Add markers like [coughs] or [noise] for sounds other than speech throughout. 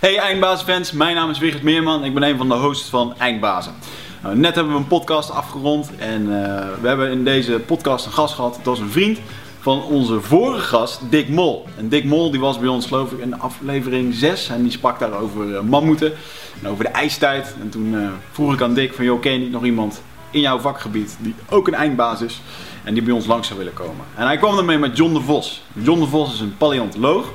Hey Eindbazenfans, mijn naam is Wigert Meerman. Ik ben een van de hosts van Eindbazen. Nou, net hebben we een podcast afgerond en uh, we hebben in deze podcast een gast gehad. Dat was een vriend van onze vorige gast, Dick Mol. En Dick Mol die was bij ons geloof ik in aflevering 6 en die sprak daar over uh, mammoeten en over de ijstijd. En toen vroeg ik aan Dick van, joh, ken je niet nog iemand in jouw vakgebied die ook een eindbaas is en die bij ons langs zou willen komen? En hij kwam ermee met John de Vos. John de Vos is een paleontoloog.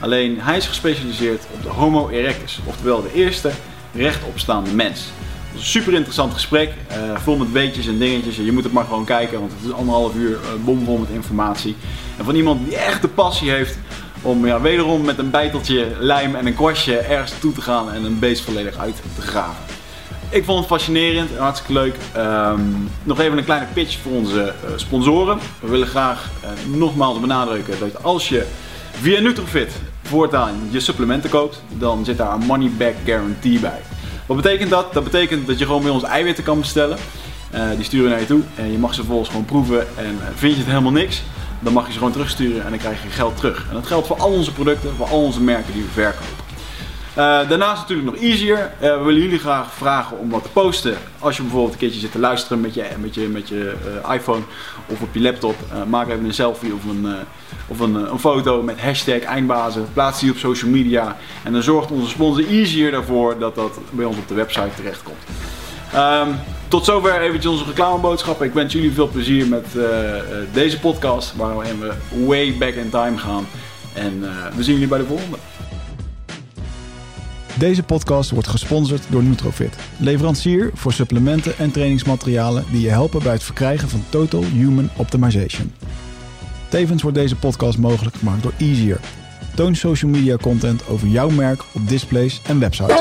Alleen hij is gespecialiseerd op de Homo erectus, oftewel de eerste rechtopstaande mens. Het was een super interessant gesprek, uh, vol met weetjes en dingetjes. Je moet het maar gewoon kijken, want het is anderhalf uur uh, bomvol met informatie. En van iemand die echt de passie heeft om ja, wederom met een bijteltje lijm en een kwastje ergens toe te gaan en een beest volledig uit te graven. Ik vond het fascinerend en hartstikke leuk. Um, nog even een kleine pitch voor onze uh, sponsoren. We willen graag nogmaals benadrukken dat als je via Nutrofit voortaan je supplementen koopt, dan zit daar een money back guarantee bij. Wat betekent dat? Dat betekent dat je gewoon bij ons eiwitten kan bestellen. Uh, die sturen we naar je toe en je mag ze vervolgens gewoon proeven. En vind je het helemaal niks, dan mag je ze gewoon terugsturen en dan krijg je geld terug. En dat geldt voor al onze producten, voor al onze merken die we verkopen. Uh, daarnaast natuurlijk nog easier. Uh, we willen jullie graag vragen om wat te posten. Als je bijvoorbeeld een keertje zit te luisteren met je, met je, met je uh, iPhone of op je laptop. maak even een selfie of een, of een, een, foto met hashtag eindbazen. Plaats die op social media. En dan zorgt onze sponsor Easier ervoor dat dat bij ons op de website terechtkomt. Um, tot zover eventjes onze reclameboodschappen. Ik wens jullie veel plezier met deze podcast waarin we way back in time gaan. En we zien jullie bij de volgende. Deze podcast wordt gesponsord door Nutrofit, leverancier voor supplementen en trainingsmaterialen die je helpen bij het verkrijgen van Total Human Optimization. Tevens wordt deze podcast mogelijk gemaakt door Easier. Toon social media content over jouw merk op displays en websites.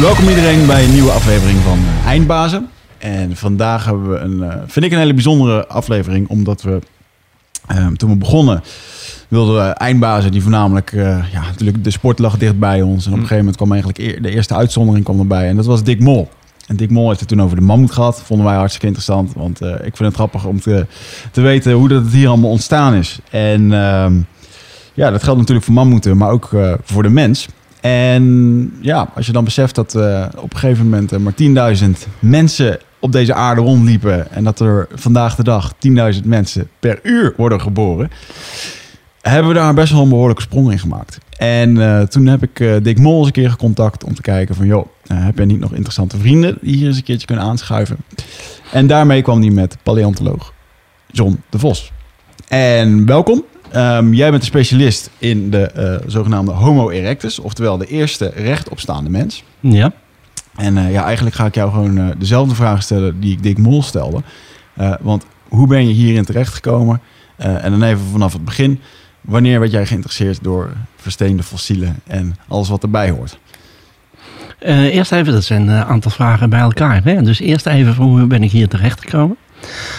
Welkom iedereen bij een nieuwe aflevering van Eindbazen. En vandaag hebben we een, vind ik een hele bijzondere aflevering, omdat we um, toen we begonnen wilden we eindbazen die voornamelijk, uh, ja, natuurlijk de sport lag dichtbij ons. En op een gegeven moment kwam eigenlijk de eerste uitzondering kwam erbij en dat was Dick Mol. En Dick Mol heeft het toen over de mammoet gehad. Vonden wij hartstikke interessant, want uh, ik vind het grappig om te, te weten hoe dat het hier allemaal ontstaan is. En uh, ja, dat geldt natuurlijk voor mammoeten, maar ook voor de mens. En ja, als je dan beseft dat uh, op een gegeven moment uh, maar 10.000 mensen op deze aarde rondliepen. En dat er vandaag de dag 10.000 mensen per uur worden geboren. Hebben we daar best wel een behoorlijke sprong in gemaakt. En uh, toen heb ik Dick Mol eens een keer gecontact om te kijken van... joh, heb jij niet nog interessante vrienden die hier eens een keertje kunnen aanschuiven? En daarmee kwam hij met paleontoloog John de Vos. En welkom. Um, jij bent een specialist in de uh, zogenaamde Homo erectus, oftewel de eerste rechtopstaande mens. Ja. En uh, ja, eigenlijk ga ik jou gewoon uh, dezelfde vragen stellen die ik Dick Mol stelde. want hoe ben je hierin terechtgekomen? en dan even vanaf het begin. Wanneer werd jij geïnteresseerd door versteende fossielen en alles wat erbij hoort? eerst even, dat zijn een aantal vragen bij elkaar. Hè? Dus eerst even, hoe ben ik hier terechtgekomen?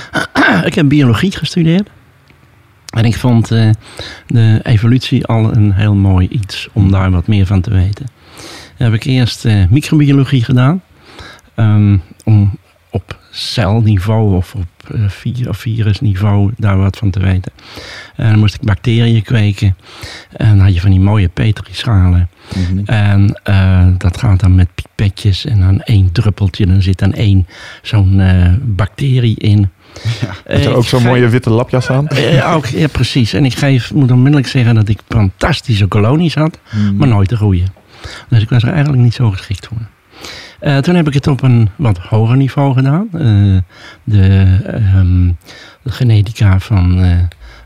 [clears throat] ik heb biologie gestudeerd. En ik vond uh, de evolutie al een heel mooi iets om daar wat meer van te weten. Dan heb ik eerst uh, microbiologie gedaan. Um, om op celniveau of op uh, of virusniveau daar wat van te weten. En dan moest ik bacteriën kweken. En dan had je van die mooie petrischalen. Mm -hmm. En uh, dat gaat dan met pipetjes en dan één druppeltje. Dan zit dan één zo'n bacterie in. Ja, heeft er ook zo'n mooie witte lapjas aan? Ja, ook, ja, precies. En ik geef, moet onmiddellijk zeggen dat ik fantastische kolonies had, hmm. maar nooit de goede. Dus ik was er eigenlijk niet zo geschikt voor. Uh, toen heb ik het op een wat hoger niveau gedaan. Uh, de, um, de, genetica van uh,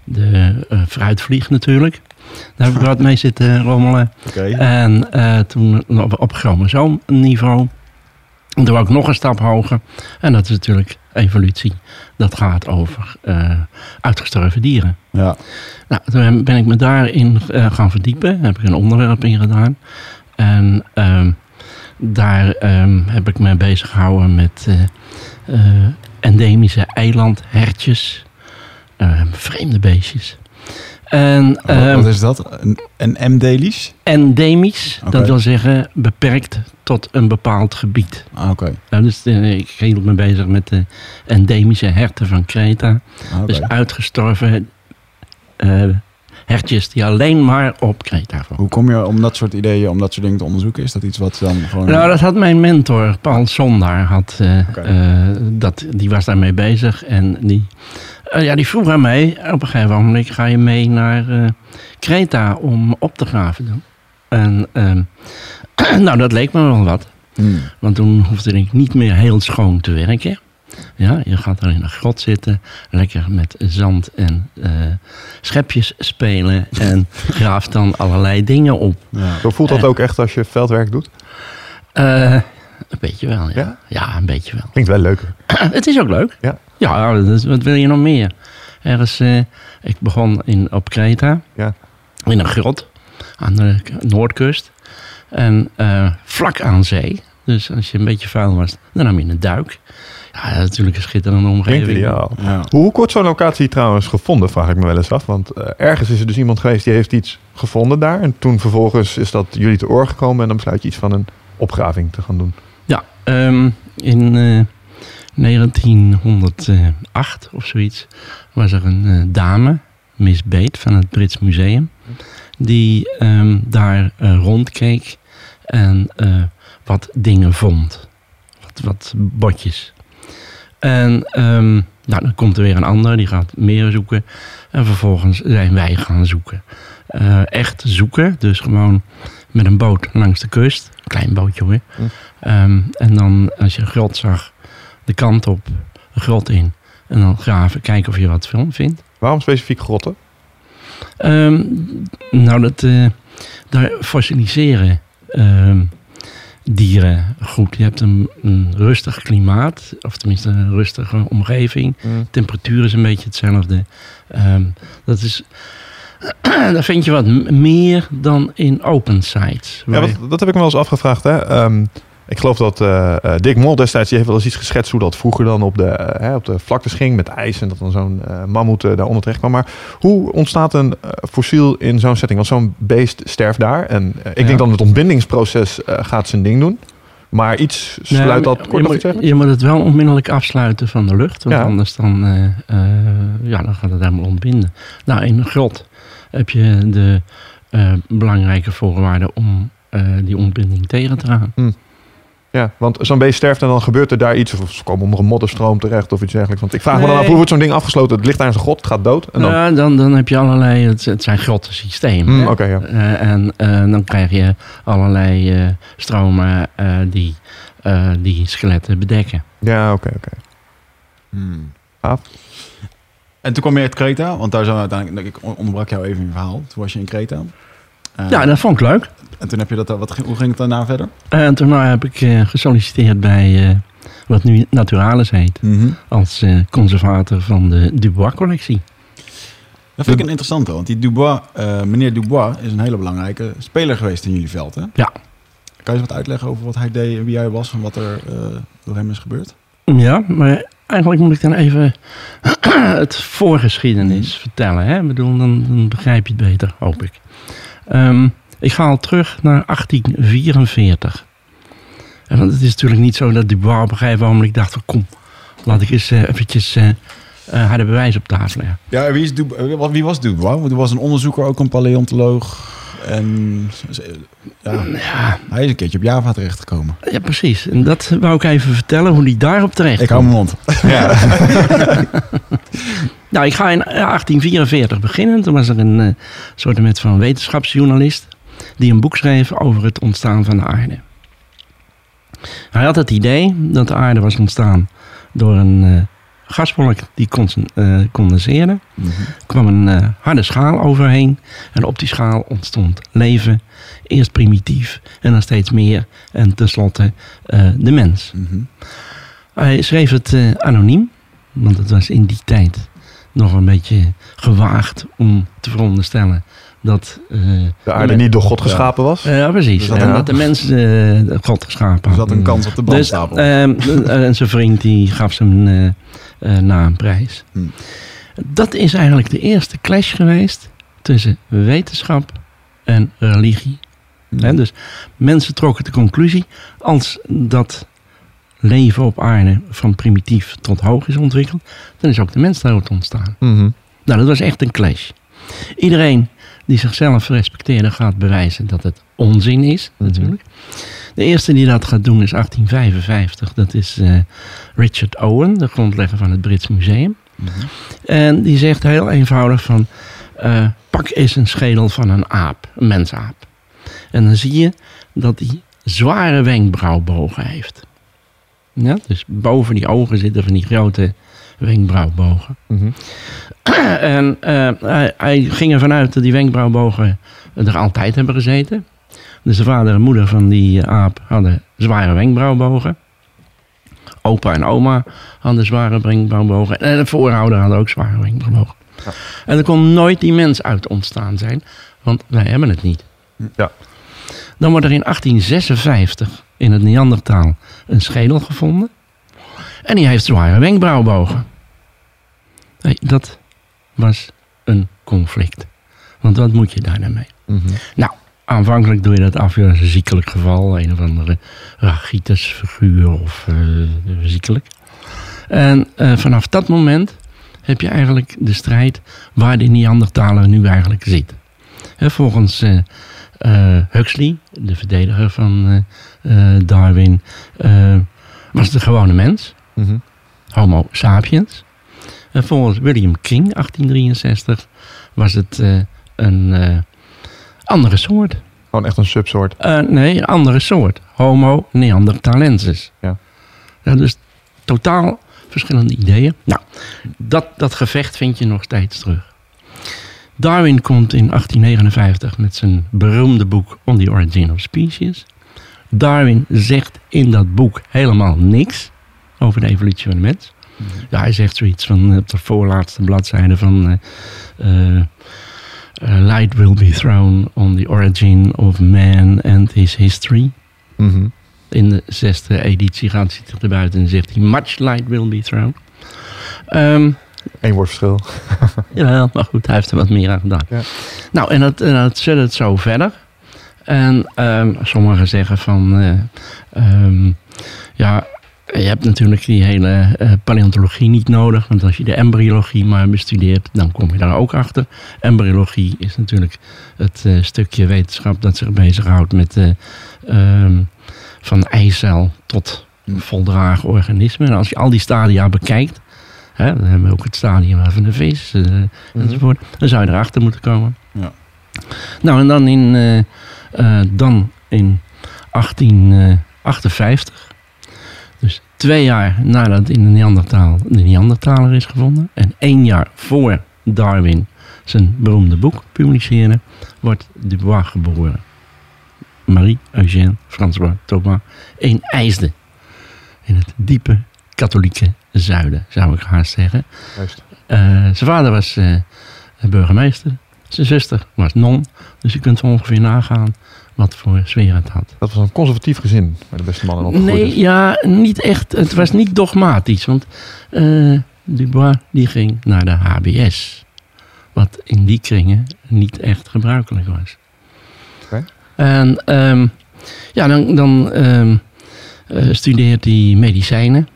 de fruitvlieg natuurlijk. Daar heb ik [laughs] wat mee zitten rommelen. Okay. En toen op, op chromosoomniveau. Toen wou ik nog een stap hoger. En dat is natuurlijk evolutie. Dat gaat over uh, uitgestorven dieren. Ja. Nou, toen ben ik me daarin uh, gaan verdiepen. Daar heb ik een onderwerp in gedaan. En um, daar um, heb ik me bezig gehouden met uh, eh, endemische eilandhertjes. eh, vreemde beestjes. En, Wat- ehm, wat is dat? Een, een MD-lies? endemisch, Oké. dat wil zeggen beperkt tot een bepaald gebied. Ah, oké. Nou, dus eh, ik hield me bezig met de endemische herten van Kreta. Ah, oké. Dus uitgestorven eh, hertjes die alleen maar op Kreta. Hoe kom je om dat soort ideeën, om dat soort dingen te onderzoeken? Is dat iets wat dan gewoon... Nou, dat had mijn mentor, Paul Sondaar, had, eh, dat, die was daarmee bezig. En die, ja, die vroeg aan mij, op een gegeven moment ga je mee naar eh, Kreta om op te graven doen. En ehm, [clears throat] nou, dat leek me wel wat. Hmm. Want toen hoefde ik niet meer heel schoon te werken. Ja, je gaat dan in een grot zitten, lekker met zand en eh, schepjes spelen [laughs] en graaft dan allerlei dingen op. Ja. Zo voelt dat Eh. ook echt als je veldwerk doet. Eh, een beetje wel, ja. Ja? Ja, een beetje wel. Klinkt wel leuker. [clears throat] Het is ook leuk. Ja. Ja, wat wil je nog meer? Ergens, eh, ik begon in, op Kreta, Ja. in een grot aan de noordkust. En eh, vlak aan zee. Dus als je een beetje vuil was, dan nam je een duik. Ja, natuurlijk een schitterende omgeving. Ideaal. Ja. Hoe, hoe wordt zo'n locatie trouwens gevonden, vraag ik me wel eens af. Want eh, ergens is er dus iemand geweest die heeft iets gevonden daar. En toen vervolgens is dat jullie te oor gekomen. En dan besluit je iets van een opgraving te gaan doen. Ja, ehm, in eh, 1908 of zoiets was er een eh, dame, Miss Beet van het Brits Museum, die ehm, daar eh, rondkeek en eh, wat dingen vond. Wat, wat botjes. En ehm, nou, dan komt er weer een ander, die gaat meer zoeken. En vervolgens zijn wij gaan zoeken. Echt zoeken, dus gewoon met een boot langs de kust. Klein bootje hoor. Hm. Ehm, en dan als je een grot zag, de kant op, de grot in. En dan graven, kijken of je wat film vindt. Waarom specifiek grotten? Ehm, nou, dat, eh, daar fossiliseren ehm, dieren goed. Je hebt een, een rustig klimaat, of tenminste een rustige omgeving. Mm. Temperatuur is een beetje hetzelfde. Ehm, dat is... [clears throat] daar vind je wat meer dan in open sites. Ja, wat, dat heb ik me wel eens afgevraagd. Hè? Ik geloof dat eh, eh, Dick Mol destijds die heeft wel eens iets geschetst hoe dat vroeger dan op de, eh, hè, op de vlaktes ging met ijs en dat dan zo'n eh mammoet daaronder terecht kwam. Maar hoe ontstaat een fossiel in zo'n setting? Want zo'n beest sterft daar en ik Ja. denk dan het ontbindingsproces gaat zijn ding doen. Maar iets sluit Nee, dat kort je, moet, zeggen? je moet het wel onmiddellijk afsluiten van de lucht. Want Ja. anders dan, ja, dan gaat het helemaal ontbinden. Nou, in een grot heb je de belangrijke voorwaarden om die ontbinding tegen te gaan. Ja, want zo'n beest sterft en dan gebeurt er daar iets. Of ze komen onder een modderstroom terecht of iets dergelijks. Want ik vraag me dan af, hoe wordt zo'n ding afgesloten? Het ligt daar in zijn god, het gaat dood. En dan, Ja, dan, dan heb je allerlei, het, het zijn grote systemen. Oké, ja. Eh, en eh, dan krijg je allerlei eh, stromen eh, die eh, die skeletten bedekken. Ja, oké, oké. Hmm. Gaaf. En toen kwam je uit Kreta, want daar zijn we uiteindelijk... Ik onderbrak jou even in je verhaal. Toen was je in Kreta. Eh, Ja, dat vond ik leuk. En toen heb je dat... Wat, hoe ging het daarna verder? En toen heb ik eh, gesolliciteerd bij eh, wat nu Naturalis heet. Als eh, conservator van de Dubois-collectie. Dat vind ik een interessante, want die Dubois, eh, meneer Dubois is een hele belangrijke speler geweest in jullie veld, hè? Ja. Kan je eens wat uitleggen over wat hij deed en wie hij was en wat er eh, door hem is gebeurd? Ja, maar eigenlijk moet ik dan even [clears throat] het voorgeschiedenis vertellen. Hè? Ik bedoel, dan, dan begrijp je het beter, hoop ik. Ehm, ik ga al terug naar 1844. En want het is natuurlijk niet zo dat Dubois op een gegeven moment dacht van... kom, laat ik eens eh, eventjes eh eh, harde bewijs op tafel leggen. Ja, wie, is Dubois, wie was Dubois? Want hij was een onderzoeker, ook een paleontoloog. En ja, Ja, hij is een keertje op Java terechtgekomen. ja, precies. En dat wou ik even vertellen, hoe die daarop terecht Ik hou mijn mond. [laughs] [laughs] Nou, ik ga in 1844 beginnen. Toen was er een eh, soort met van wetenschapsjournalist die een boek schreef over het ontstaan van de aarde. Hij had het idee dat de aarde was ontstaan door een gaswolk die eh, condenseerde. Er kwam een harde schaal overheen en op die schaal ontstond leven. Eerst primitief en dan steeds meer en tenslotte de mens. Mhm. Hij schreef het anoniem, want het was in die tijd nog een beetje gewaagd om te veronderstellen dat... eh, De aarde niet door God geschapen was. ja, precies. Dus dat en dat de mensen eh, God geschapen Er zat een kans op de dus, brandstapel. ehm, en zijn vriend die gaf zijn eh eh, naam prijs. Hmm. Dat is eigenlijk de eerste clash geweest tussen wetenschap en religie. Hè, dus mensen trokken de conclusie, als dat leven op aarde van primitief tot hoog is ontwikkeld, dan is ook de mens ontstaan. Mhm. Nou, dat was echt een clash. Iedereen die zichzelf respecteerde gaat bewijzen dat het onzin is, Mhm. natuurlijk. De eerste die dat gaat doen is 1855. Dat is eh, Richard Owen, de grondlegger van het Brits Museum. Mhm. En die zegt heel eenvoudig van... eh, pak eens een schedel van een aap, een mensaap. En dan zie je dat hij zware wenkbrauwbogen heeft. Ja, dus boven die ogen zitten van die grote wenkbrauwbogen. Mhm. [clears throat] En eh, hij, hij ging ervan uit dat die wenkbrauwbogen er altijd hebben gezeten. Dus de vader en moeder van die eh, aap hadden zware wenkbrauwbogen. Opa en oma hadden zware wenkbrauwbogen. En de voorouder hadden ook zware wenkbrauwbogen. Ja. En er kon nooit die mens uit ontstaan zijn, want wij hebben het niet. Ja. Dan wordt er in 1856 in het Neandertaal een schedel gevonden. En die heeft zware wenkbrauwbogen. Nee, dat was een conflict. Want wat moet je daar nou mee? Mhm. Aanvankelijk doe je dat af als een ziekelijk geval. Een of andere rachitis figuur of eh, ziekelijk. En eh, vanaf dat moment heb je eigenlijk de strijd waar de Neandertaler nu eigenlijk zit. Hè, volgens eh, Huxley, de verdediger van eh, eh, Darwin, eh, was het een gewone mens. Mhm. Homo sapiens. En volgens William King, 1863, was het eh, een eh, andere soort. Gewoon echt een subsoort. Eh, nee, een andere soort. Homo neanderthalensis. Ja. Ja, dus totaal verschillende ideeën. Nou, dat, dat gevecht vind je nog steeds terug. Darwin komt in 1859 met zijn beroemde boek On the Origin of Species. Darwin zegt in dat boek helemaal niks over de evolutie van de mens. Ja, hij zegt zoiets van eh, op de voorlaatste bladzijde van... eh, eh, light will be thrown on the origin of man and his history. Mhm. In de zesde editie gaat hij er buiten en zegt hij... Much light will be thrown. Ehm, Eén woord verschil. [laughs] Jawel, maar goed, hij heeft er wat meer aan gedaan. Ja. Nou, en dat, en dat zet het zo verder. En ehm, sommigen zeggen van... eh, ehm, ja, je hebt natuurlijk die hele eh, paleontologie niet nodig. Want als je de embryologie maar bestudeert, dan kom je daar ook achter. Embryologie is natuurlijk het eh, stukje wetenschap dat zich bezighoudt met... ehm, van eicel tot Hm. voldragen organismen. En als je al die stadia bekijkt... Hè, dan hebben we ook het stadium van de vis eh, enzovoort. Dan zou je erachter moeten komen. Ja. Nou, en dan in, eh, eh, dan in 1858, dus twee jaar nadat in de Neandertaal de Neandertaler is gevonden, en één jaar voor Darwin zijn beroemde boek publiceerde, wordt Dubois geboren. Marie Eugène François Thomas in IJsden. In het diepe katholieke zuiden, zou ik haast zeggen. Juist. Eh, zijn vader was eh, burgemeester. Zijn zuster was non. Dus je kunt zo ongeveer nagaan wat voor sfeer het had. Dat was een conservatief gezin waar de beste mannen opgegroeid Nee, is. ja, niet echt. Het was niet dogmatisch. Want eh, Dubois die ging naar de HBS. Wat in die kringen niet echt gebruikelijk was. Oké. En ehm, ja, dan, dan ehm, eh, studeert hij medicijnen.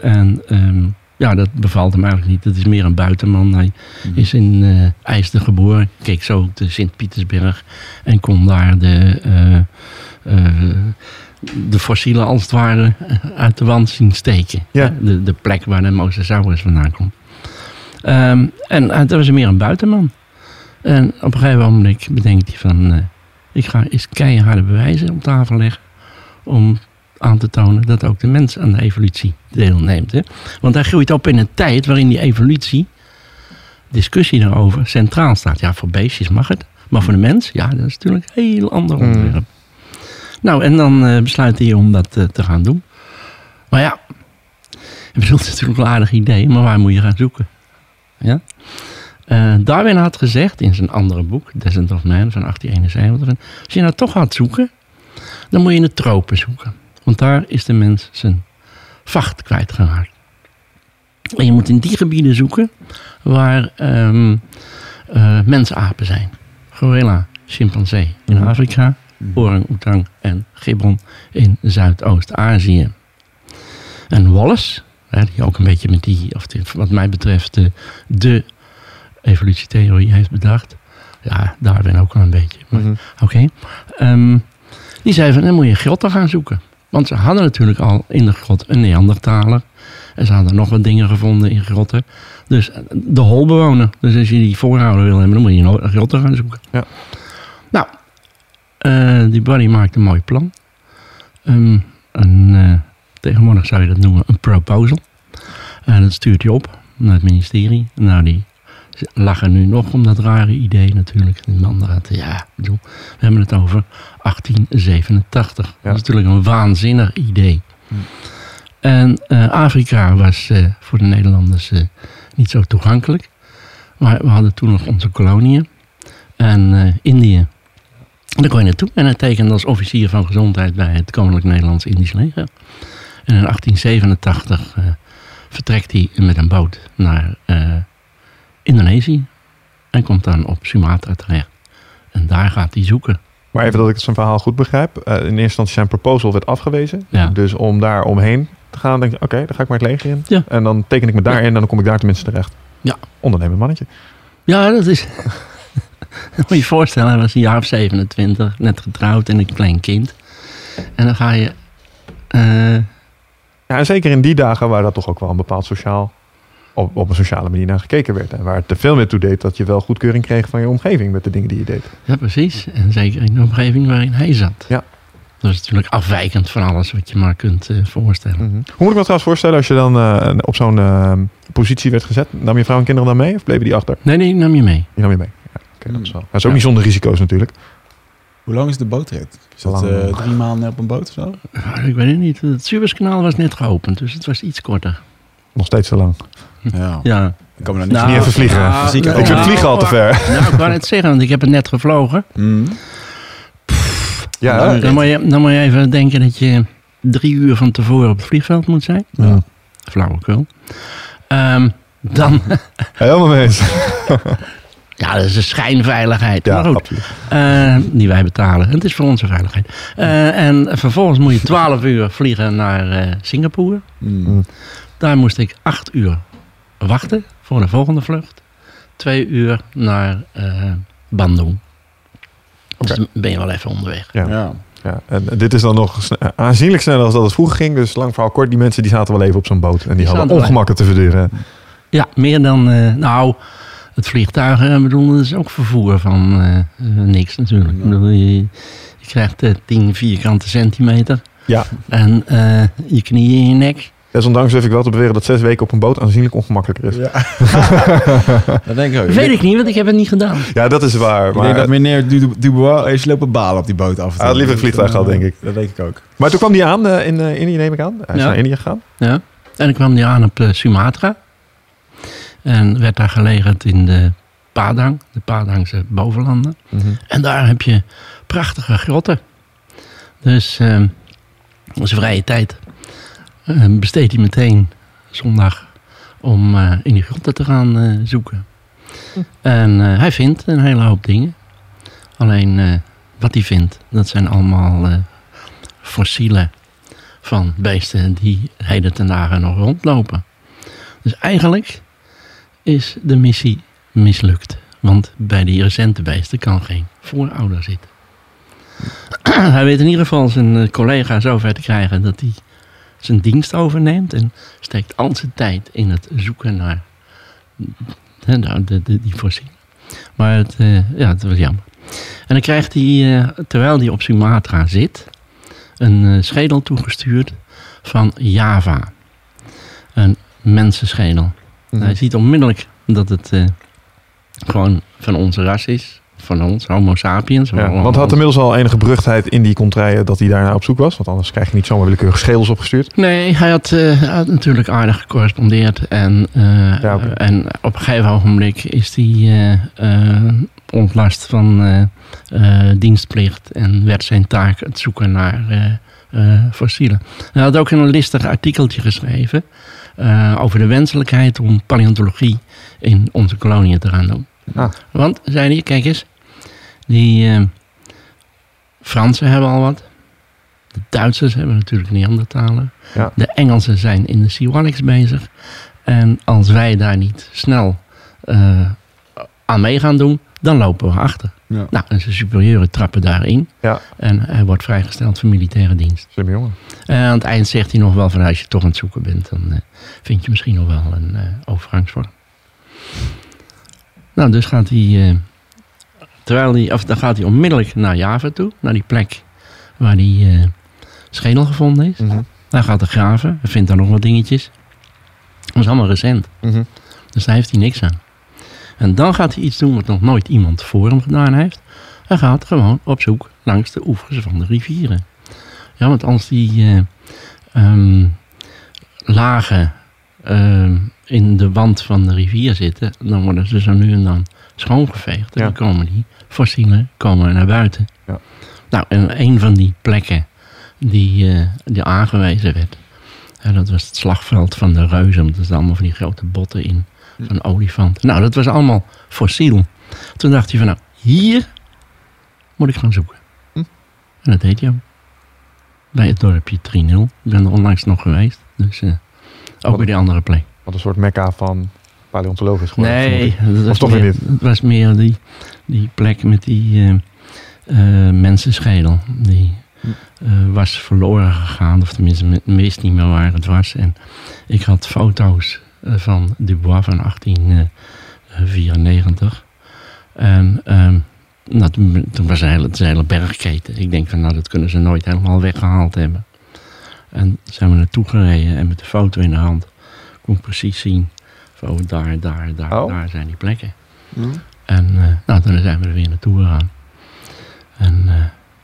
En ehm, ja, dat bevalt hem eigenlijk niet. Het is meer een buitenman. Hij is in eh IJsden geboren. Keek zo op de Sint-Pietersberg. En kon daar de, eh, de fossielen als het ware uit de wand zien steken. Ja. De, de plek waar de Mosasaurus vandaan komt. Ehm, en dat was meer een buitenman. En op een gegeven moment bedenkt hij van... ik ga eens keiharde bewijzen op tafel leggen. Om aan te tonen dat ook de mens aan de evolutie deelneemt. Hè? Want hij groeit op in een tijd waarin die evolutie, discussie daarover, centraal staat. Ja, voor beestjes mag het. Maar voor de mens, ja, dat is natuurlijk een heel ander Mm. onderwerp. Nou, en dan eh, besluit hij om dat eh, te gaan doen. Maar ja, [laughs] ik bedoel, het is natuurlijk een aardig idee, maar waar moet je gaan zoeken? Ja? Eh, Darwin had gezegd in zijn andere boek, Descent of Man van 1871, van, als je nou toch gaat zoeken, dan moet je in de tropen zoeken. Want daar is de mens zijn vacht kwijtgeraakt. En je moet in die gebieden zoeken waar ehm eh, mensapen zijn. Gorilla, chimpansee in Afrika, orang-oetang en gibbon in Zuidoost-Azië. En Wallace, hè, die ook een beetje met die, of die, wat mij betreft, de, de evolutietheorie heeft bedacht. Ja, Darwin ook wel een beetje. Mhm. Oké. Ehm, die zei van, dan moet je grotten gaan zoeken. Want ze hadden natuurlijk al in de grot een Neandertaler. En ze hadden nog wat dingen gevonden in grotten. Dus eh, de holbewoner. Dus als je die voorouder wil hebben, dan moet je een grotten gaan zoeken. Ja. Nou, eh, die buddy maakt een mooi plan. Ehm, een, eh, tegenwoordig zou je dat noemen een proposal. En dat stuurt hij op naar het ministerie. Nou, die lachen nu nog om dat rare idee natuurlijk. Die man had, ja, bedoel, we hebben het over 1887. Dat is natuurlijk een waanzinnig idee. En eh, Afrika was eh, voor de Nederlanders eh, niet zo toegankelijk. Maar we hadden toen nog onze koloniën. En Indië. En daar kon je naartoe. En hij tekende als officier van gezondheid bij het Koninklijk Nederlands Indisch Leger. En in 1887 eh, vertrekt hij met een boot naar Indonesië. En komt dan op Sumatra terecht. En daar gaat hij zoeken. Maar even dat ik zijn verhaal goed begrijp. Eh, in eerste instantie zijn proposal werd afgewezen. Ja. Dus om daar omheen te gaan, denk ik, oké, dan ga ik maar het leger in. Ja. En dan teken ik me daarin en dan kom ik daar tenminste terecht. Ja. Ondernemend mannetje. Ja, dat is. [laughs] moet je je voorstellen, hij was een jaar of 27, net getrouwd en een klein kind. En dan ga je. eh, Ja, en zeker in die dagen waar dat toch ook wel een bepaald sociaal, op, op een sociale manier naar gekeken werd. En waar het er veel meer toe deed dat je wel goedkeuring kreeg van je omgeving met de dingen die je deed. ja, precies. En zeker in de omgeving waarin hij zat. Ja. Dat is natuurlijk afwijkend van alles wat je maar kunt eh, voorstellen. Mhm. Hoe moet ik me trouwens voorstellen als je dan eh, op zo'n eh, positie werd gezet? Nam je vrouw en kinderen dan mee of bleven die achter? Nee, nee, nam je mee. Die nam je mee. Ja, oké, dat is wel. Dat is ook Ja. niet zonder risico's natuurlijk. Hoe lang is de bootrit? Is dat eh, drie maanden op een boot of zo? Ja, Ik weet het niet. Het Suezkanaal was net geopend, dus het was iets korter. Nog steeds te lang. Ja. Ja. Ik kan me Nou, niet even vliegen. nou, Fysiek nou, ook. ik vind vliegen al te ver. Nou, ik wou net zeggen, want ik heb het net gevlogen. Mm. Ja, Nou? Dan moet, je, dan moet je even denken dat je drie uur van tevoren op het vliegveld moet zijn. Ja. Flauwekul. Ehm, dan, [laughs] helemaal mee eens. [laughs] ja, dat is een schijnveiligheid. Ja, maar goed, eh, die wij betalen. Het is voor onze veiligheid. Eh, en vervolgens moet je twaalf uur vliegen naar eh, Singapore. Mm. Daar moest ik acht uur wachten voor de volgende vlucht. Twee uur naar eh Bandung. Dus ben je wel even onderweg. Ja. Ja. Ja, en dit is dan nog sne- aanzienlijk sneller dan dat het vroeger ging. Dus lang verhaal kort, die mensen die zaten wel even op zo'n boot. En die, Die hadden ongemakken te verduren. Ja, meer dan, eh, nou, het vliegtuig, eh, bedoel, dat is ook vervoer van eh, eh, niks natuurlijk. Bedoel, je, je krijgt eh, 10 vierkante centimeter Ja. en eh, je knieën in je nek. Desondanks durf ik wel te beweren dat zes weken op een boot aanzienlijk ongemakkelijker is. Ja, [laughs] Dat denk ik ook. Weet ik niet, want ik heb het niet gedaan. dat is waar. Ik Maar, denk dat meneer Du- Dubois heeft lopen balen op die boot af. Hij had liever een vliegtuig gehad, denk ik. Dat denk ik ook. maar toen kwam die aan eh, in eh, Indië, neem ik aan. Hij is Ja. naar Indië gegaan. Ja. En ik kwam die aan op eh, Sumatra. En werd daar gelegerd in de Padang, de Padangse bovenlanden. En daar heb je prachtige grotten. Dus eh zijn vrije tijd eh, besteedt hij meteen zondag om eh, in die grotten te gaan eh, zoeken. En eh, hij vindt een hele hoop dingen. Alleen wat hij vindt, dat zijn allemaal fossielen van beesten die heden ten dagen nog rondlopen. Dus eigenlijk is de missie mislukt. Want bij die recente beesten kan geen voorouder zitten. [clears throat] hij weet in ieder geval zijn collega zover te krijgen dat hij zijn dienst overneemt. En steekt al zijn tijd in het zoeken naar nou, de, de, die fossielen. Maar het, eh, ja, het was jammer. En dan krijgt hij, eh, terwijl hij op Sumatra zit, een eh, schedel toegestuurd van Java. Een mensenschedel. Mhm. Hij ziet onmiddellijk dat het gewoon van onze ras is. Van ons, homo sapiens. Ja, want had inmiddels al enige beruchtheid in die contraien dat hij daarna op zoek was. Want anders krijg je niet zomaar willekeurige schedels opgestuurd. Nee, hij had, eh, hij had natuurlijk aardig gecorrespondeerd. En, eh, Ja, en op een gegeven ogenblik is hij eh, ontlast van dienstplicht. En werd zijn taak het zoeken naar fossielen. Hij had ook een listig artikeltje geschreven over de wenselijkheid om paleontologie in onze koloniën te gaan doen. Ah. Want, zei hij, kijk eens, die eh, Fransen hebben al wat. De Duitsers hebben natuurlijk Neandertalen. Ja. De Engelsen zijn in de Siwaliks bezig. En als wij daar niet snel eh, aan mee gaan doen, dan lopen we achter. Ja. Nou, en zijn superieuren trappen daarin. Ja. En hij wordt vrijgesteld voor militaire dienst. Slimme jongen. En aan het eind zegt hij nog wel van als je toch aan het zoeken bent, dan eh, vind je misschien nog wel een eh, overgangsvorm. Nou, dus gaat hij, eh, terwijl hij, of dan gaat hij onmiddellijk naar Java toe, naar die plek waar die eh, schedel gevonden is. Mhm. Daar gaat hij graven, hij vindt daar nog wat dingetjes. Dat is allemaal recent, Mhm. dus daar heeft hij niks aan. En dan gaat hij iets doen wat nog nooit iemand voor hem gedaan heeft. Hij gaat gewoon op zoek langs de oevers van de rivieren. Ja, want als die eh, ehm, lagen ehm, in de wand van de rivier zitten, dan worden ze zo nu en dan schoongeveegd. En Ja. dan komen die fossielen komen naar buiten. Ja. Nou, en een van die plekken die, eh, die aangewezen werd, hè, dat was het slagveld van de reuzen. want Er zitten allemaal van die grote botten in, van olifanten. Nou, dat was allemaal fossiel. Toen dacht hij van, nou, hier moet ik gaan zoeken. Hm. En dat deed hij ook. Bij het dorpje 3-0. Ik ben er onlangs nog geweest. Dus eh, ook bij die andere plek. Wat een soort mekka van paleontologen is geworden. Nee, dat was, toch meer, weer niet? het was meer die, die plek met die eh, mensenschedel. Die Hm. eh, was verloren gegaan. Of tenminste, men wist niet meer waar het was. En ik had foto's van Dubois van 1894. En ehm, nou, toen, toen was een hele, het een hele bergketen. Ik denk van, nou, dat kunnen ze nooit helemaal weggehaald hebben. En zijn we naartoe gereden en met de foto in de hand kon precies zien. Van, oh, daar, daar, daar, Oh. daar zijn die plekken. En eh, nou, toen zijn we er weer naartoe gegaan. En eh,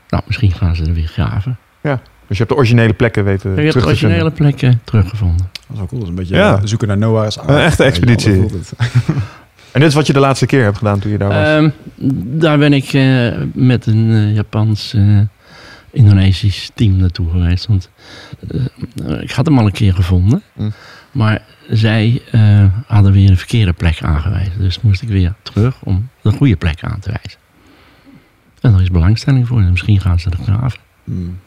nou, misschien gaan ze er weer graven. Dus je hebt de originele plekken weten Ik heb de terug te vinden. originele plekken teruggevonden. Dat is wel cool. Dat is een beetje Ja. zoeken naar Noah's ark. Een echte Ja, expeditie. [laughs] En dit is wat je de laatste keer hebt gedaan toen je daar was. Ehm, daar ben ik eh, met een eh, Japans eh, Indonesisch team naartoe geweest. Want ik had hem al een keer gevonden. Hm. Maar zij eh, hadden weer een verkeerde plek aangewezen. Dus moest ik weer terug om de goede plek aan te wijzen. En er is belangstelling voor. En misschien gaan ze er graven. Hmm.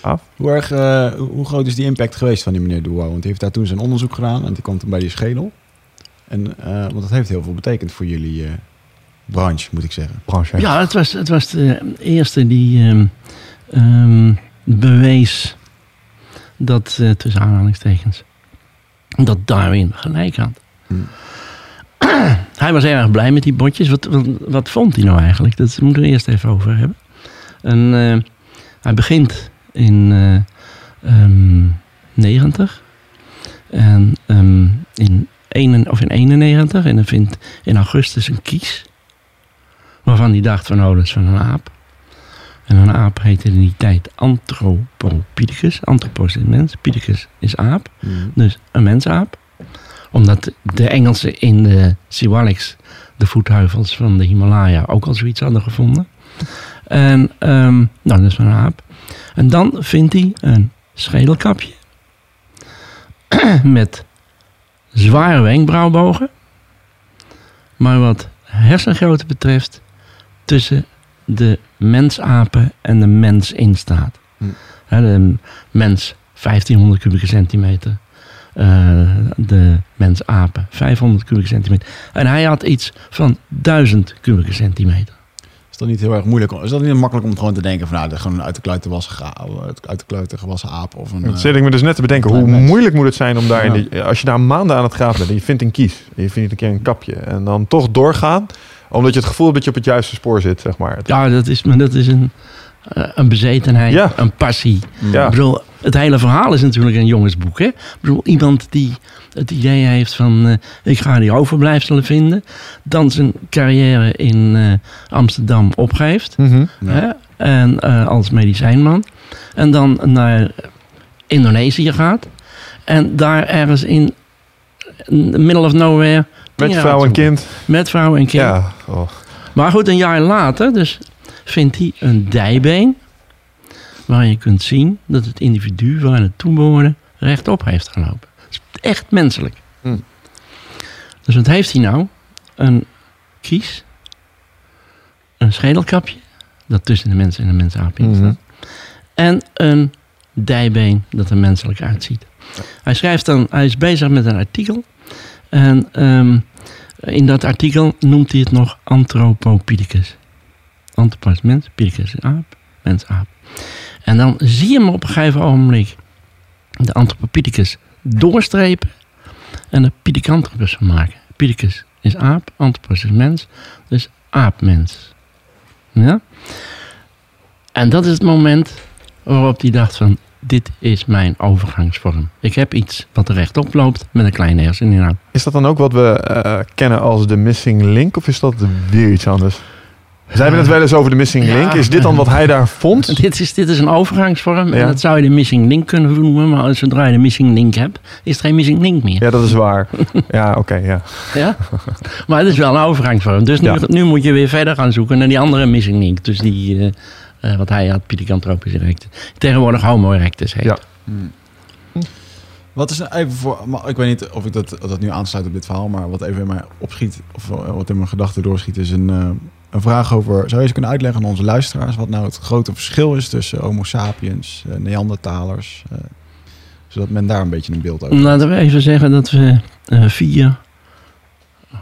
Af. Hoe, erg, eh, hoe groot is die impact geweest van die meneer Douau? Want die heeft daar toen zijn onderzoek gedaan en die kwam toen bij die schedel. En, eh, want dat heeft heel veel betekend voor jullie eh, branche, moet ik zeggen. branche. Ja, het was, het was de eerste die ehm, ehm, bewees dat, tussen aanhalingstekens, dat Darwin gelijk had. Hij was erg blij met die botjes. Wat, wat, vond hij nou eigenlijk? Dat moeten we eerst even over hebben. En, eh, hij begint in eh, ehm, 90 en ehm, in, een, of in 91 en dan vindt in augustus een kies. Waarvan hij dacht van, oh, dat is van een aap. En een aap heette in die tijd Anthropopithecus. Anthropos is mens, Pithecus is aap. Hmm. Dus een mensaap. Omdat de Engelsen in de Siwaliks, de voetheuvels van de Himalaya, ook al zoiets hadden gevonden. En, ehm, nou, dat is een aap. En dan vindt hij een schedelkapje. [clears throat] met zware wenkbrauwbogen. Maar wat hersengrootte betreft, tussen de mensapen en de mens in staat. Hm. Hè, de mens 1500 kubieke centimeter. eh, de mensapen 500 kubieke centimeter. En hij had iets van 1000 kubieke centimeter. Is dat niet heel erg moeilijk? Is dat niet makkelijk om gewoon te denken van nou, dat is gewoon een uit de kluiten gewassen, uit de kluiten gewassen aap of een... Dat eh, zit ik me dus net te bedenken. Hoe mens. moeilijk moet het zijn om daar... in die- als je daar maanden aan het graven bent en je vindt een kies. En je vindt een keer een kapje. En dan toch doorgaan. Omdat je het gevoel hebt dat je op het juiste spoor zit, zeg maar. Ja, dat is, maar dat is een, eh, een bezetenheid, Ja. een passie. mm. Ja. Ik bedoel, het hele verhaal is natuurlijk een jongensboek. Hè? Ik bedoel, iemand die het idee heeft van... eh, ik ga die overblijfselen vinden. Dan zijn carrière in eh, Amsterdam opgeeft. Mhm. Ja. Hè? En eh, als medicijnman. En dan naar Indonesië gaat. En daar ergens in middle of nowhere... Met vrouw en kind. Met vrouw en kind. Ja. Oh. Maar goed, een jaar later dus vindt hij een dijbeen. Waar je kunt zien dat het individu waar het toebehoorde rechtop heeft gelopen. Dat is echt menselijk. Hm. Dus wat heeft hij nou? Een kies. Een schedelkapje. Dat tussen de mensen en de mensaap in Mhm. En een dijbeen dat er menselijk uitziet. Hij schrijft dan, hij is bezig met een artikel. En ehm, in dat artikel noemt hij het nog Anthropopithecus. Anthropos mens, Pithecus aap, mens aap. En dan zie je hem op een gegeven ogenblik de Anthropopithecus doorstrepen en er Pithecanthropus van maken. Pithecus is aap, Anthropos is mens, dus aapmens. Ja? En dat is het moment waarop hij dacht van, dit is mijn overgangsvorm. Ik heb iets wat er rechtop loopt met een kleine herseninhoud. Is dat dan ook wat we eh, kennen als de missing link? Of is dat weer iets anders? Zij hebben het wel eens over de missing Ja. link. Is dit dan wat hij daar vond? [laughs] Dit is, dit is een overgangsvorm en dat zou je de missing link kunnen noemen. Maar als zodra je de missing link hebt, is het geen missing link meer. Ja, dat is waar. [laughs] Ja, oké, ja. Ja? maar het is wel een overgangsvorm. Dus nu, nu moet je weer verder gaan zoeken naar die andere missing link. Dus die, eh, eh, wat hij had, Pithecanthropus erectus. Tegenwoordig Homo erectus heet. Ja. Wat is nou even voor... maar Ik weet niet of ik dat, of dat nu aansluit op dit verhaal, maar wat even in mij opschiet, of eh, wat in mijn gedachten doorschiet, is een, eh, een vraag over... Zou je eens kunnen uitleggen aan onze luisteraars wat nou het grote verschil is tussen homo sapiens, eh, Neandertalers, zodat men daar een beetje een beeld over heeft? Laten we even zeggen dat we eh, vier